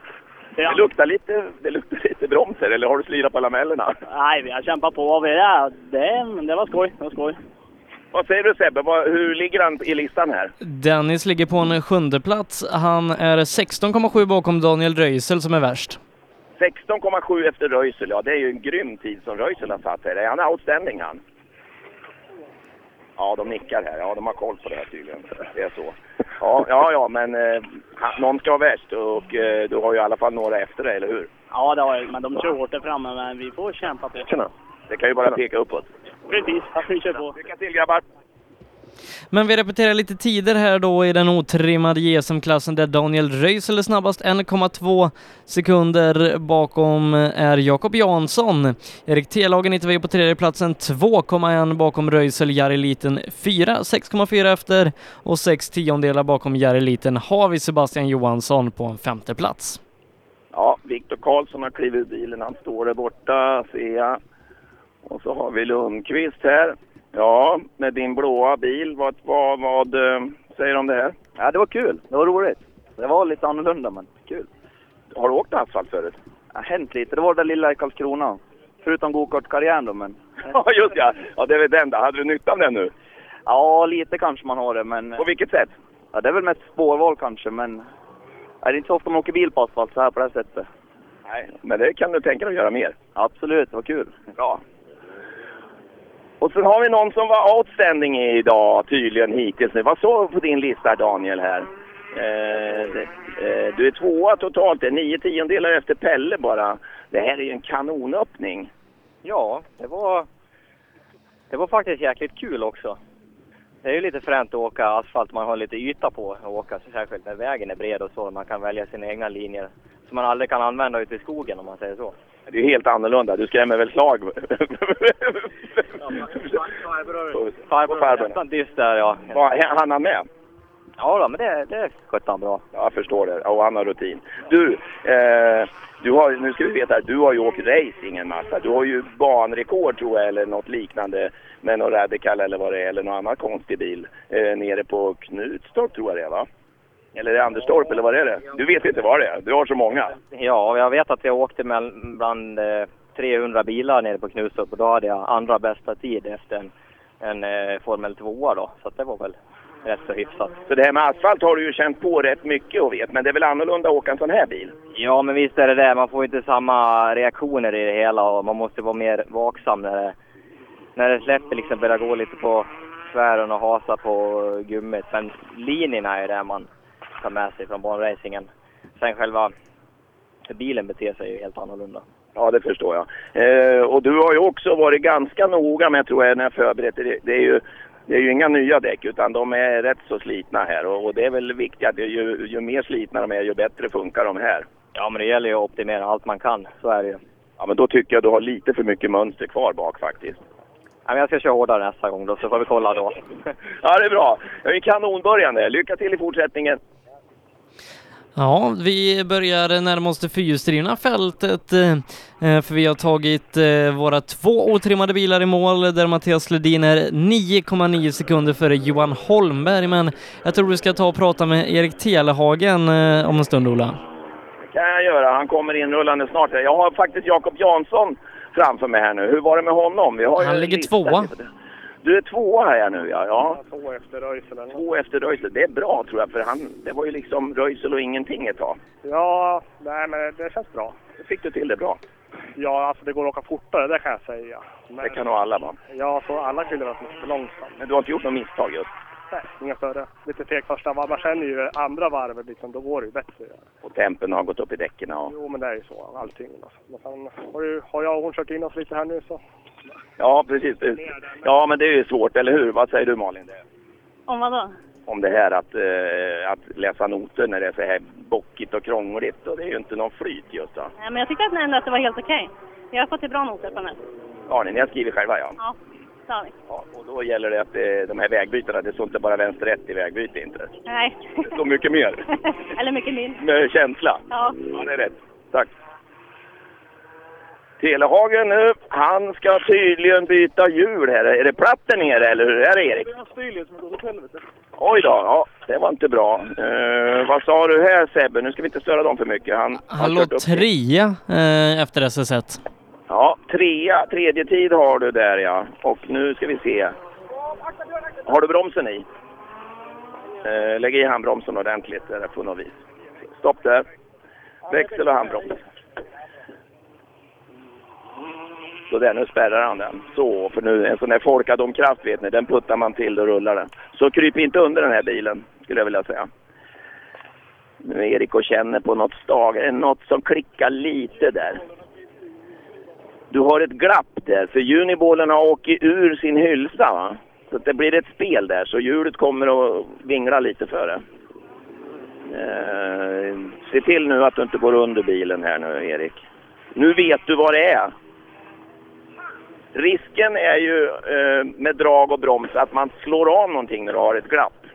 Det luktar lite, det luktar lite bromser, eller har du slirat på lamellerna? Nej, vi har kämpat på. Vi det, det, det var skoj. Det var skoj. Vad säger du Sebbe, Vad, hur ligger han i listan här? Dennis ligger på en sjunde plats. Han är 16,7 bakom Daniel Röisel som är värst. 16,7 efter Röisel, ja det är ju en grym tid som Röisel har satt här. Han är outstanding han. Ja, de nickar här. Ja, de har koll på det här tydligen. Det är så. Ja, ja, ja men eh, han- någon ska vara värst och eh, du har ju i alla fall några efter dig, eller hur? Ja, det var ju, men de kör hårt där framme, men vi får kämpa på. Det kan ju bara peka uppåt. Precis, vi kör på. Lycka till grabbar! Men vi repeterar lite tider här då i den otrimmade JSM-klassen där Daniel Röisel är snabbast 1,2 sekunder bakom är Jakob Jansson. Erik Telagen hittar vi på tredje platsen 2,1 bakom Röisel, Jari Liten 4, 6,4 efter och 6 tiondelar bakom Jari Liten har vi Sebastian Johansson på en femte plats. Ja, Viktor Karlsson har klivit ur bilen. Han står där borta, ser jag. Och så har vi Lundqvist här. Ja, med din blåa bil. Vad, vad, vad eh, säger du om det här? Ja, det var kul. Det var roligt. Det var lite annorlunda, men kul. Har du åkt asfalt förut? Det har hänt lite. Det var det där lilla i Karlskrona. Förutom gokartkarriären då, men... Ja, just ja. Ja, det är väl den då. Hade du nytta av den nu? Ja, lite kanske man har det, men... På vilket sätt? Ja, det är väl mest spårval kanske, men... Ja, det är inte så ofta man åker bil på asfalt så här på det här sättet. Nej, men det kan du tänka dig att göra mer. Absolut, det var kul. Bra. Och sen har vi någon som var outstanding idag tydligen hittills. Vad såg på din lista Daniel här? Eh, eh, du är tvåa totalt, det är nio tiondelar efter Pelle bara. Det här är ju en kanonöppning. Ja, det var, det var faktiskt jäkligt kul också. Det är ju lite fränt att åka asfalt, man har lite yta på att åka, särskilt när vägen är bred och så. Man kan välja sina egna linjer som man aldrig kan använda ute i skogen om man säger så. Det är helt annorlunda. Du skrämmer väl slag? Farbror farbrorn. nästan tyst där ja. Vad, hann han med? Ja då, men det, det skötte han bra. Ja, jag förstår det. Och han har rutin. Du, eh, du har, nu ska vi veta, du har ju åkt racing en massa. Du har ju banrekord tror jag, eller något liknande med någon Radical eller vad det är, eller någon annan konstig bil. Eh, nere på Knutstorp tror jag det är va? Eller är det Anderstorp eller vad är det? Du vet inte vad det är, du har så många. Ja, jag vet att jag åkte med bland eh, 300 bilar nere på Knutstorp och då hade jag andra bästa tid efter en, en eh, Formel 2 då. Så det var väl rätt så hyfsat. Så det här med asfalt har du ju känt på rätt mycket och vet, men det är väl annorlunda att åka en sån här bil? Ja, men visst är det det. Man får inte samma reaktioner i det hela och man måste vara mer vaksam när det, när det släpper liksom börjar gå lite på tvären och hasa på gummit. Men linjerna är det man tar med sig från banracingen. Sen själva bilen beter sig ju helt annorlunda. Ja, det förstår jag. Eh, och du har ju också varit ganska noga med, tror jag, när jag förberedde det. Det är ju, det är ju inga nya däck, utan de är rätt så slitna här. Och, och det är väl viktigt att ju, ju mer slitna de är, ju bättre funkar de här. Ja, men det gäller ju att optimera allt man kan. Så är det ju. Ja, men då tycker jag du har lite för mycket mönster kvar bak faktiskt. Ja, men jag ska köra hårdare nästa gång då, så får vi kolla då. Ja, det är bra. Det är en kanonbörjan. Lycka till i fortsättningen. Ja, vi börjar närma oss det fyrhjulsdrivna fältet eh, för vi har tagit eh, våra två otrimmade bilar i mål där Mattias Ledin är 9,9 sekunder före Johan Holmberg. Men jag tror vi ska ta och prata med Erik Telehagen eh, om en stund, Ola. Det kan jag göra. Han kommer inrullande snart. Jag har faktiskt Jakob Jansson framför mig här nu. Hur var det med honom? Han ligger tvåa. lite. Du är tvåa här nu, ja. ja. Två efter Röisel. Två efter Röisel. Det är bra tror jag, för han, det var ju liksom Röisel och ingenting ett tag. Ja, nej men det känns bra. Då fick du till det bra. Ja, alltså det går att åka fortare, det kan jag säga. Men, Det kan nog alla va? Ja, så alla killar för långsamt. Men du har inte gjort något misstag just? Inga större. Lite feg första varv. Man känner ju andra varvet liksom, då går det ju bättre. Och tempen har gått upp i däcken och... Jo, men det är ju så. Allting. Alltså. Men sen har, ju, har jag och hon kört in oss lite här nu så. Ja, precis. Ja, men det är ju svårt, eller hur? Vad säger du Malin? Om vad då? Om det här att, eh, att läsa noter när det är så här bockigt och krångligt. Och det är ju inte någon flyt just då. Nej, men jag tycker att ändå att det var helt okej. Jag har fått till bra noter på den här. Ni? Ni har skrivit själva ja. Ja, har vi. ja. Och då gäller det att eh, de här vägbytena, det står inte bara vänster rätt i vägbyte inte. Nej. Det står mycket mer. Eller mycket mindre. Med känsla. Ja. Ja, det är rätt. Tack. Telehagen nu, han ska tydligen byta hjul här. Är det platt där nere eller hur är det Erik? Det är en styrled som går åt helvete. Oj då, ja det var inte bra. Eh, vad sa du här Sebbe? Nu ska vi inte störa dem för mycket. Han, Han har låg trea eh, efter SS1. Ja, trea, tredje tid har du där ja. Och nu ska vi se. Har du bromsen i? Eh, lägg i handbromsen ordentligt där på något vis. Stopp där. Växel och handbroms. Så där, nu spärrar han den. Så, för nu en sån där folkadomkraft vet ni, den puttar man till och rullar den. Så kryp inte under den här bilen, skulle jag vilja säga. Nu är Erik och känner på något stag, är det något som klickar lite där. Du har ett glapp där, för junibollen har åkt ur sin hylsa. Va? Så att det blir ett spel där, så hjulet kommer att vingla lite för det. Eh, se till nu att du inte går under bilen här nu, Erik. Nu vet du vad det är. Risken är ju eh, med drag och broms att man slår av någonting när du har ett glapp.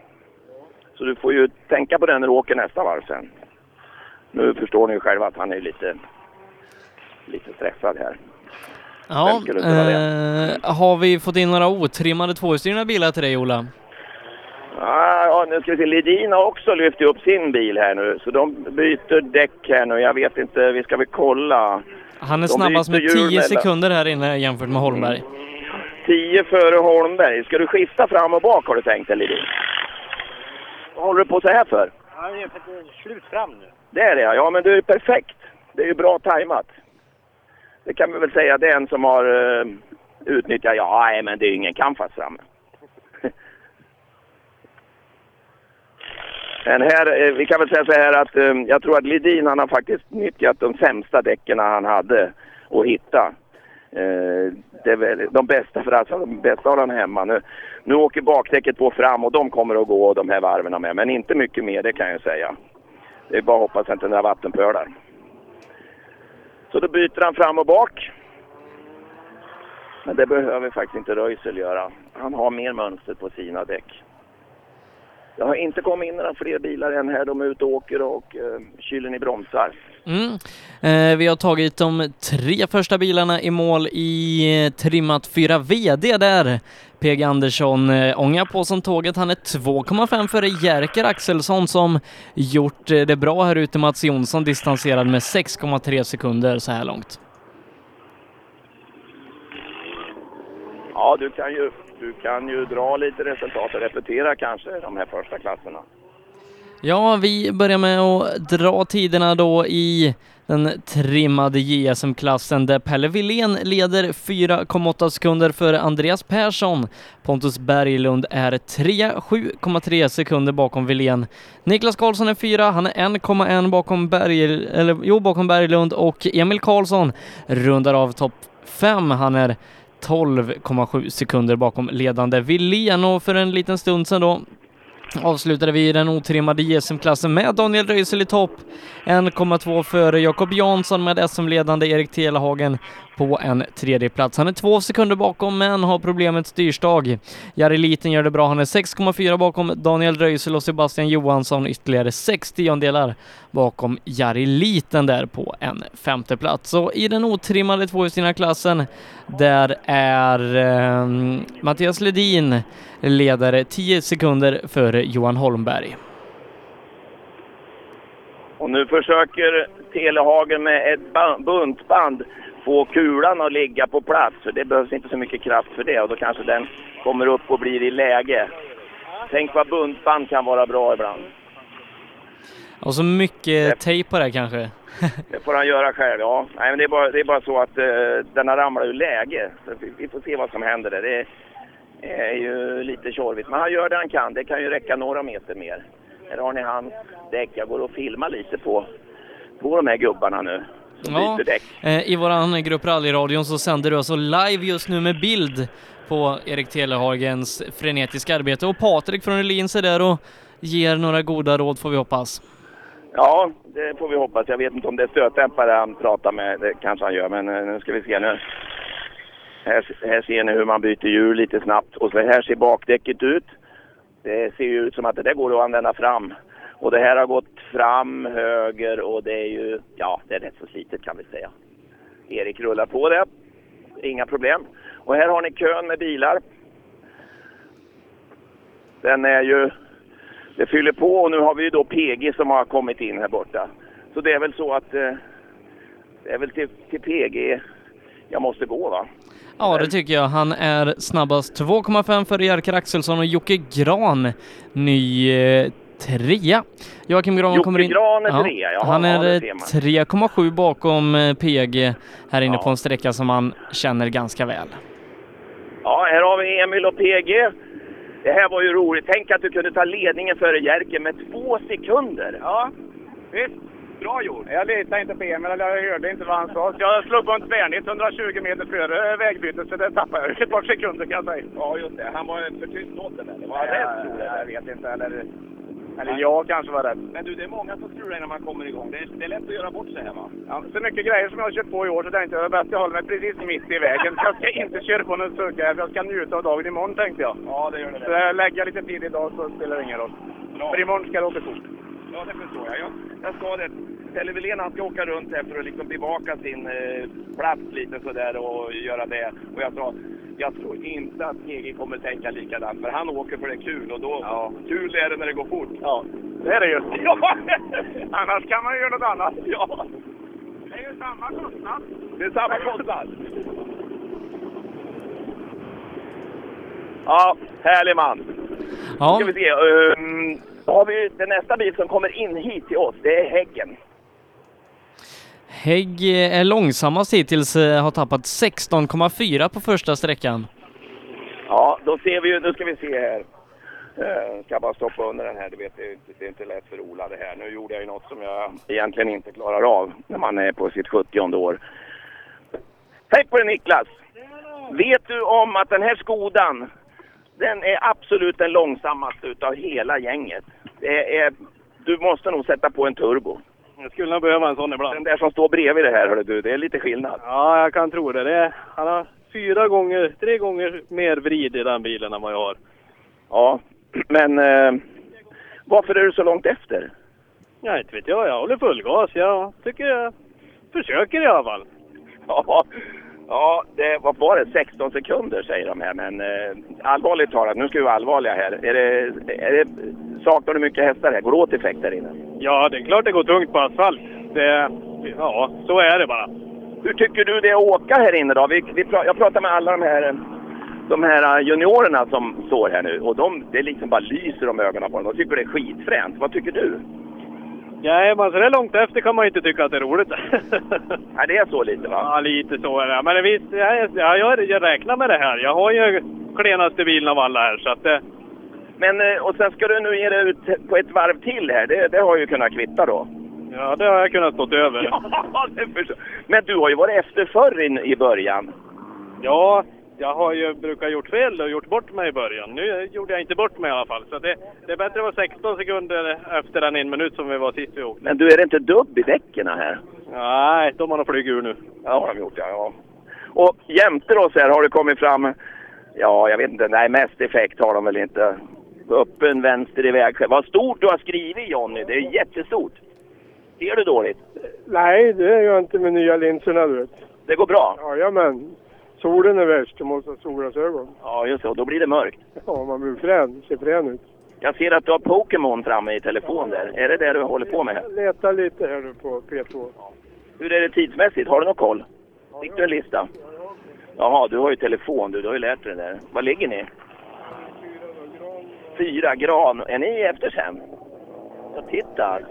Så du får ju tänka på det när du åker nästa varv sen. Nu förstår ni ju själva att han är lite, lite stressad här. Ja, eh, har vi fått in några otrimmade tvåhjulsdrivna bilar till dig, Ola? Ah, ja, nu ska vi se. Ledin har också lyft upp sin bil här nu, så de byter däck här nu. Jag vet inte, vi ska väl kolla. Han är De snabbast med hjul 10 mellan- sekunder här inne jämfört med Holmberg. 10 före Holmberg. Ska du skifta fram och bak har du tänkt dig, Ledin? Vad håller du på så här för? Ja, det är för att det är slut fram nu. Det är det ja. Ja, men det är perfekt. Det är ju bra tajmat. Det kan vi väl säga, det är en som har uh, utnyttjat... Ja, nej, men det är ju ingen canvas framme. Men här, eh, vi kan väl säga så här att um, jag tror att Lidin han har faktiskt nyttjat de sämsta däcken han hade att hitta. Uh, det är väl de bästa för alltså, de bästa har han hemma. Nu, nu åker bakdäcket på fram och de kommer att gå de här varven med. Men inte mycket mer, det kan jag säga. Det är bara att hoppas att inte några vattenpölar. Så då byter han fram och bak. Men det behöver faktiskt inte Röisel göra. Han har mer mönster på sina däck. Det har inte kommit in några fler bilar än här. De är ute och åker och eh, kylen i bromsar. Mm. Eh, vi har tagit de tre första bilarna i mål i eh, trimmat 4 VD där. PG Andersson eh, ångar på som tåget. Han är 2,5 före Jerker Axelsson som gjort eh, det bra här ute. Mats Jonsson distanserad med 6,3 sekunder så här långt. Ja, du kan ju, du kan ju dra lite resultat och repetera kanske de här första klasserna. Ja, vi börjar med att dra tiderna då i den trimmade JSM-klassen där Pelle Wilén leder 4,8 sekunder före Andreas Persson. Pontus Berglund är 3, 7,3 sekunder bakom Wilén. Niklas Karlsson är 4, han är 1,1 bakom, Berg, eller, jo, bakom Berglund och Emil Karlsson rundar av topp 5. Han är 12,7 sekunder bakom ledande Wilén och för en liten stund sedan då avslutade vi den otrimmade JSM-klassen med Daniel Röisel i topp. 1,2 före Jakob Jansson med SM-ledande Erik Telehagen på en tredje plats. Han är två sekunder bakom men har problemet styrstag. Jari Liten gör det bra. Han är 6,4 bakom Daniel Röisel och Sebastian Johansson ytterligare 6 tiondelar bakom Jari Liten där på en femte plats. Så i den otrimmade tvåhjulsdrivna klassen där är eh, Mattias Ledin ledare 10 sekunder före Johan Holmberg. Och nu försöker Telehagen med ett buntband få kulan att ligga på plats. För det behövs inte så mycket kraft för det och då kanske den kommer upp och blir i läge. Tänk vad buntband kan vara bra ibland. Och så mycket tejp på det kanske. Det får han göra själv, ja. Nej, men det, är bara, det är bara så att eh, den har ramlat ur läge. Så vi, vi får se vad som händer där. Det är ju lite tjorvigt. Men han gör det han kan. Det kan ju räcka några meter mer. Här har ni hans däck. Jag går och filmar lite på, på de här gubbarna nu. Ja, byter däck. eh, I våran grupp Rallyradion så sänder du alltså live just nu med bild på Erik Telehagens frenetiska arbete och Patrik från Öhlins är där och ger några goda råd får vi hoppas. Ja, det får vi hoppas. Jag vet inte om det är stötdämpare han pratar med. Det kanske han gör, men eh, nu ska vi se nu. Här, här ser ni hur man byter hjul lite snabbt. Och så här ser bakdäcket ut. Det ser ju ut som att det där går att använda fram. Och det här har gått fram, höger och det är ju, ja, det är rätt så slitet kan vi säga. Erik rullar på det. Inga problem. Och här har ni kön med bilar. Den är ju det fyller på och nu har vi ju då PG som har kommit in här borta. Så det är väl så att eh, det är väl till, till PG jag måste gå va? Ja, det tycker jag. Han är snabbast 2,5 före Jerker Axelsson och Jocke Gran, ny eh, trea. Joakim Gran Jocke kommer in... Gran är trea, jaha, Han ja, är det eh, ser man. 3,7 bakom eh, PG här inne Ja. på en sträcka som han känner ganska väl. Ja, här har vi Emil och PG. Det här var ju roligt. Tänk att du kunde ta ledningen före Jerker med två sekunder. Ja, visst. Bra gjort. Jag litade inte på Emil, eller jag hörde inte vad han sa. Jag slog på en tvärnit 120 meter före vägbytet, så det tappade jag ett par sekunder kan jag säga. Ja, just det. Han var för tyst åt den eller? Var han Ja, rädd tror du? Jag vet inte, eller... Eller jag kanske var rädd. Men du, det är många som strular när man kommer igång. Det är, det är lätt att göra bort sig här va? Ja, så mycket grejer som jag har kört på i år så tänkte jag att det är bäst jag håller mig precis mitt i vägen. Jag ska inte köra på någon sucka jag ska njuta av dagen imorgon tänkte jag. Ja, det gör det. Så jag lägger lite tid idag så spelar det ingen roll. För imorgon ska det åka fort. Ja, det förstår jag. Jag, jag ska det. Pelle Wilén han ska åka runt för att liksom bevaka sin eh, plats lite sådär och göra det. Och jag sa, jag tror inte att PG kommer tänka likadant. För han åker för det är kul och då, kul är det när det går fort. Ja, det är det ju. Ja. Annars kan man ju göra något annat. Ja. Det är ju samma kostnad. Det är samma kostnad. Ja, härlig man. Ja. Ska vi se. Um, då har vi den nästa bil som kommer in hit till oss. Det är Häggen. Hägg eh, är långsammast hittills, eh, har tappat 16,4 på första sträckan. Ja, då ser vi ju, nu ska vi se här. Eh, ska bara stoppa under den här, du vet det är, inte- det är inte lätt för Ola det här. Nu gjorde jag ju något som jag egentligen inte klarar av när man är på sitt 70 år. Hej på dig Niklas! Vet du om att den här Skodan, den är absolut den långsammaste utav hela gänget. Det är, du måste nog sätta på en turbo. Jag skulle nog behöva en sån ibland. Den där som står bredvid det här, hörru du, det är lite skillnad. Ja, jag kan tro det. det är, han har fyra gånger, tre gånger mer vrid i den bilen än vad jag har. Ja, men eh, varför är du så långt efter? Ja, inte vet jag. Jag håller full gas. Jag tycker jag försöker i alla fall. Ja, ja det, vad var det? 16 sekunder säger de här. Men eh, allvarligt talat, nu ska vi vara allvarliga här. Är det, är det, saknar du mycket hästar här? Går det åt effekt där inne? Ja, det är klart det går tungt på asfalt. Det, ja, så är det bara. Hur tycker du det är att åka här inne då? Vi, vi, pra- jag pratar med alla de här, de här juniorerna som står här nu och de, det liksom bara lyser om ögonen på dem. De tycker det är skitfränt. Vad tycker du? Nej, men så där långt efter kan man inte tycka att det är roligt. Nej, det är så lite va? Ja, lite så är det. Men visst, jag, jag, jag, jag räknar med det här. Jag har ju klenaste bilen av alla här, så att det... Men, eh, och sen ska du nu ge dig ut på ett varv till här. Det, det har ju kunnat kvitta då. Ja, det har jag kunnat stått över. Ja. Men du har ju varit efter förr in, i början. Ja, jag har ju brukat gjort fel och gjort bort mig i början. Nu gjorde jag inte bort mig i alla fall. Så det, det är bättre att vara 16 sekunder efter den en minut som vi var sist vi åkte. Men du, är det inte dubb i däcken här? Nej, de har nog flugit ur nu. Ja, har de gjort ja. ja. Och jämte oss här har det kommit fram, ja jag vet inte, nej mest effekt har de väl inte. Öppen vänster i vägskäl. Vad stort du har skrivit Jonny, det är jättestort. Ser du dåligt? Nej, det är jag inte med nya linserna du vet. Det går bra? Jajamän. Solen är värst, du måste ha solglasögon. Ja, just det. Och då blir det mörkt. Ja, man blir frän, ser frän ut. Jag ser att du har Pokémon framme i telefon där. Är det det du håller på med? Jag letar lite här nu på P2. Hur är det tidsmässigt? Har du någon koll? Fick du en lista? Jaha, du har ju telefon du. Du har ju lärt dig det där. Var ligger ni? Fyra gran. Är ni efter sen? Jag tittar.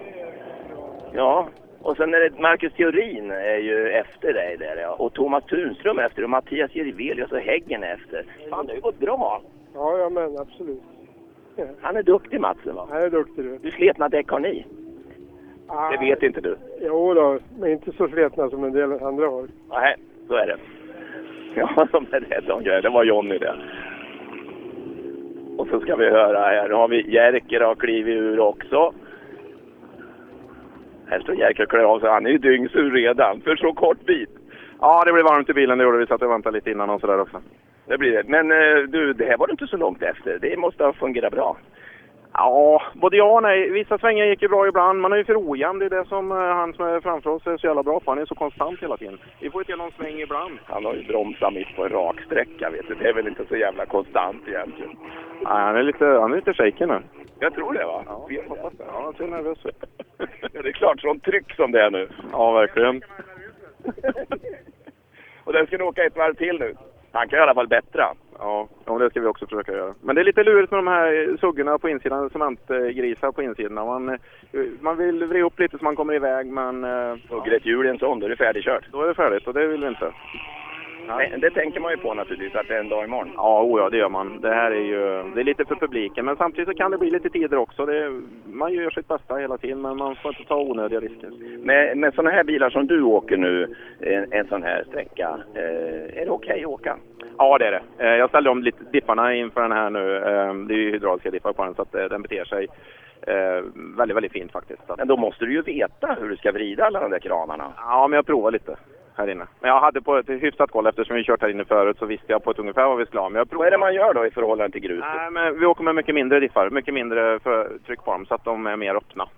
Ja, och sen är det Marcus Theorin är ju efter dig där ja. Och Thomas Tunström efter och Mattias Jirvelius och Häggen efter. Fan, det har ju gått bra. Jajamän, absolut. Han är duktig Matsen va? Han är duktig du. Hur sletna däck har ni? Det vet inte du? Jo då, men inte så sletna som en del andra har. Nej, så är det. Ja, de är rädda om grejer. Det var Jonny det. Och så ska vi höra här. Nu har vi Jerker har klivit ur också. Här står Jerker och klär av sig. Han är ju dyngsur redan för så kort bit. Ja, det blev varmt i bilen. Det gjorde vi. Satt och väntade lite innan och sådär också. Det blir det. Men eh, du, det här var du inte så långt efter. Det måste ha fungerat bra. Ja, både ja och nej. Vissa svängar gick ju bra ibland. Man är ju för ojämn. Det är det som eh, han som är framför oss är så jävla bra på. Han är så konstant hela tiden. Vi får inte ge någon sväng ibland. Han har ju bromsat mitt på en raksträcka, vet du. Det är väl inte så jävla konstant egentligen. Nej, han är lite, han är lite shaky nu. Jag tror det, va? Ja, jag hoppas det. Ja, jag ser nervös ut. Ja, det är klart, sånt tryck som det är nu. Ja, verkligen. Och den ska ni åka ett varv till nu. Han kan i alla fall bättra. Ja, ja, det ska vi också försöka göra. Men det är lite lurigt med de här suggorna på insidan, cementgrisar på insidan. Man, eh, man vill vrida upp lite så man kommer iväg, men... eh, Hugger ett hjul i en sån, då är det färdigkört. Då är det färdigt och det vill vi inte. Nej, det tänker man ju på naturligtvis, att det är en dag imorgon. Ja, oh ja, det gör man. Det här är ju det är lite för publiken, men samtidigt så kan det bli lite tider också. Det, man gör sitt bästa hela tiden, men man får inte ta onödiga risker. Med, med sådana här bilar som du åker nu, en, en sån här sträcka, eh, är det okej att åka? Ja, det är det. Eh, Jag ställde om lite dipparna inför den här nu. Eh, Det är ju hydrauliska dippar på den, så att eh, den beter sig väldigt, väldigt fint faktiskt. Men då måste du ju veta hur du ska vrida alla de där kranarna. Ja, men jag provar lite här inne. Men jag hade på ett hyfsat koll eftersom vi kört här inne förut så visste jag på ett ungefär vad vi skulle ha. Men jag provar. Vad är det man gör då i förhållande till gruset? Nej, men vi åker med mycket mindre diffar, mycket mindre för tryck på dem så att de är mer öppna.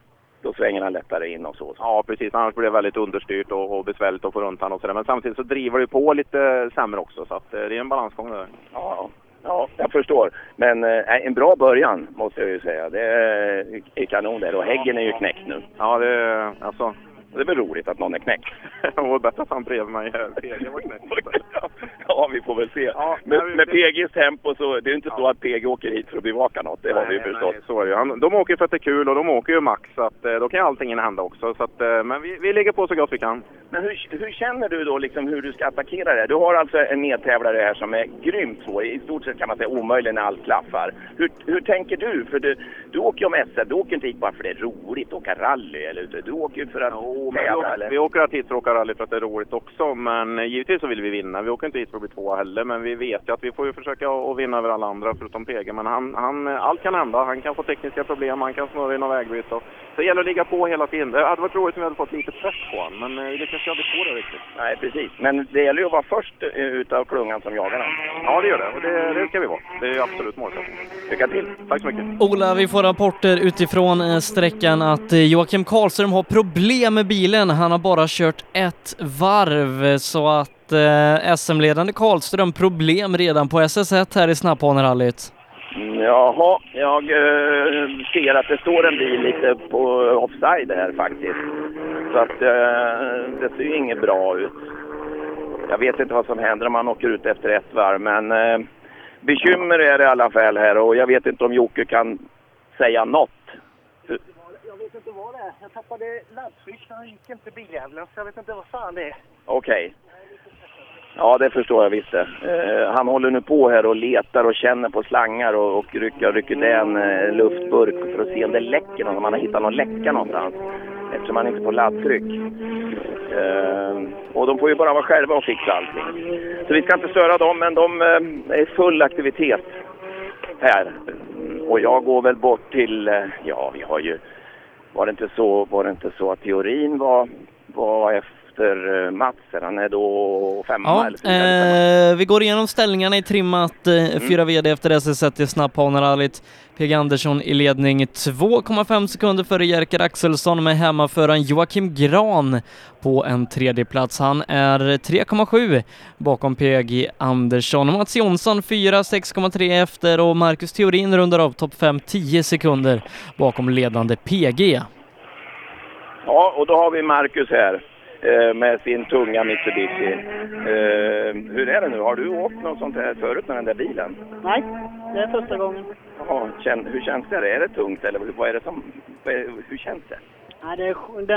Då svänger han lättare in och så. Ja, precis. Annars blir det väldigt understyrt och, och besvärligt att få runt han och sådär. Men samtidigt så driver det på lite sämre också så att eh, det är en balansgång där. Ja, ja, jag förstår. Men eh, en bra början måste jag ju säga. Det är, är kanon där. Och Häggen är ju knäckt nu. Ja, det är alltså... Det är väl roligt att någon är knäckt. Det var bättre att han bredvid mig. PG var knäckt. Ja, vi får väl se. med, med PGs tempo så det är inte så att PG åker hit för att bevaka något. Det har vi ju förstått. Nej, så är det. Han- De åker för att det är kul och de åker ju max så att eh, då kan ju allting hända också. Så att, eh, men vi, vi ligger på så gott vi kan. Men hur, hur känner du då liksom hur du ska attackera det? Du har alltså en medtävlare här som är grymt svår. I stort sett kan man säga omöjlig när allt klaffar. Hur, hur tänker du? För du, du åker ju om SM. Du åker inte hit bara för det är roligt att åka rally. Eller, du åker ju för att Men vi, åker, Eller? vi åker hit för att åka rally för att det är roligt också. Men givetvis så vill vi vinna. Vi åker inte hit för att bli tvåa heller. Men vi vet ju att vi får ju försöka att vinna över alla andra förutom PG. Men han, han, allt kan hända. Han kan få tekniska problem, han kan snurra i något vägbyte. och- Så det gäller att ligga på hela tiden. Det hade varit roligt om vi hade fått lite press på honom. Men det kanske aldrig får det riktigt. Nej, precis. Men det gäller ju att vara först eh, utav klungan som jagar den. Ja, det gör det. Och det, det ska vi vara. Det är absolut målsättningen. Lycka till! Tack så mycket. Ola, vi får rapporter utifrån eh, sträckan att eh, Joakim Karlström har problem med bilen. Han har bara kört ett varv så att eh, SM-ledande Karlström problem redan på SS1 här i Snapphanerallyt. Jaha, jag eh, ser att det står en bil lite på offside här faktiskt. Så att eh, det ser ju inget bra ut. Jag vet inte vad som händer om man åker ut efter ett varv, men eh, bekymmer är det i alla fall här och jag vet inte om Jocke kan säga något. Jag var det. Jag tappade laddskydden och gick inte biljäveln, så jag vet inte vad fan det är. Okej. Ja, det förstår jag visst det. Eh, han håller nu på här och letar och känner på slangar och, och rycker, rycker det en eh, luftburk för att se om det läcker något, om han har hittat någon läcka någonstans. Eftersom han inte får laddtryck. Eh, och de får ju bara vara själva och fixa allting. Så vi ska inte störa dem, men de eh, är i full aktivitet här. Och jag går väl bort till, eh, ja vi har ju, var det inte så, var det inte så att teorin var, var efter eh, Mats. Han är då femma Ja, eller fyra. eh, vi går igenom ställningarna i trimmat eh, fyra VD efter SS1 i snapphanerallyt. PG Andersson i ledning 2,5 sekunder före Jerker Axelsson med hemmaföraren Joakim Gran på en tredje plats. Han är 3,7 bakom PG Andersson. Mats Jonsson 4, 6,3 efter och Marcus Theorin rundar av topp 5 10 sekunder bakom ledande PG. Ja, och då har vi Marcus här med sin tunga Mitsubishi. Eh, hur är det nu? Har du åkt något sånt här förut med den där bilen? Nej, det är första gången. Ja, hur känns det? Är det tungt eller vad är det som... Hur känns det? Nej, det är, den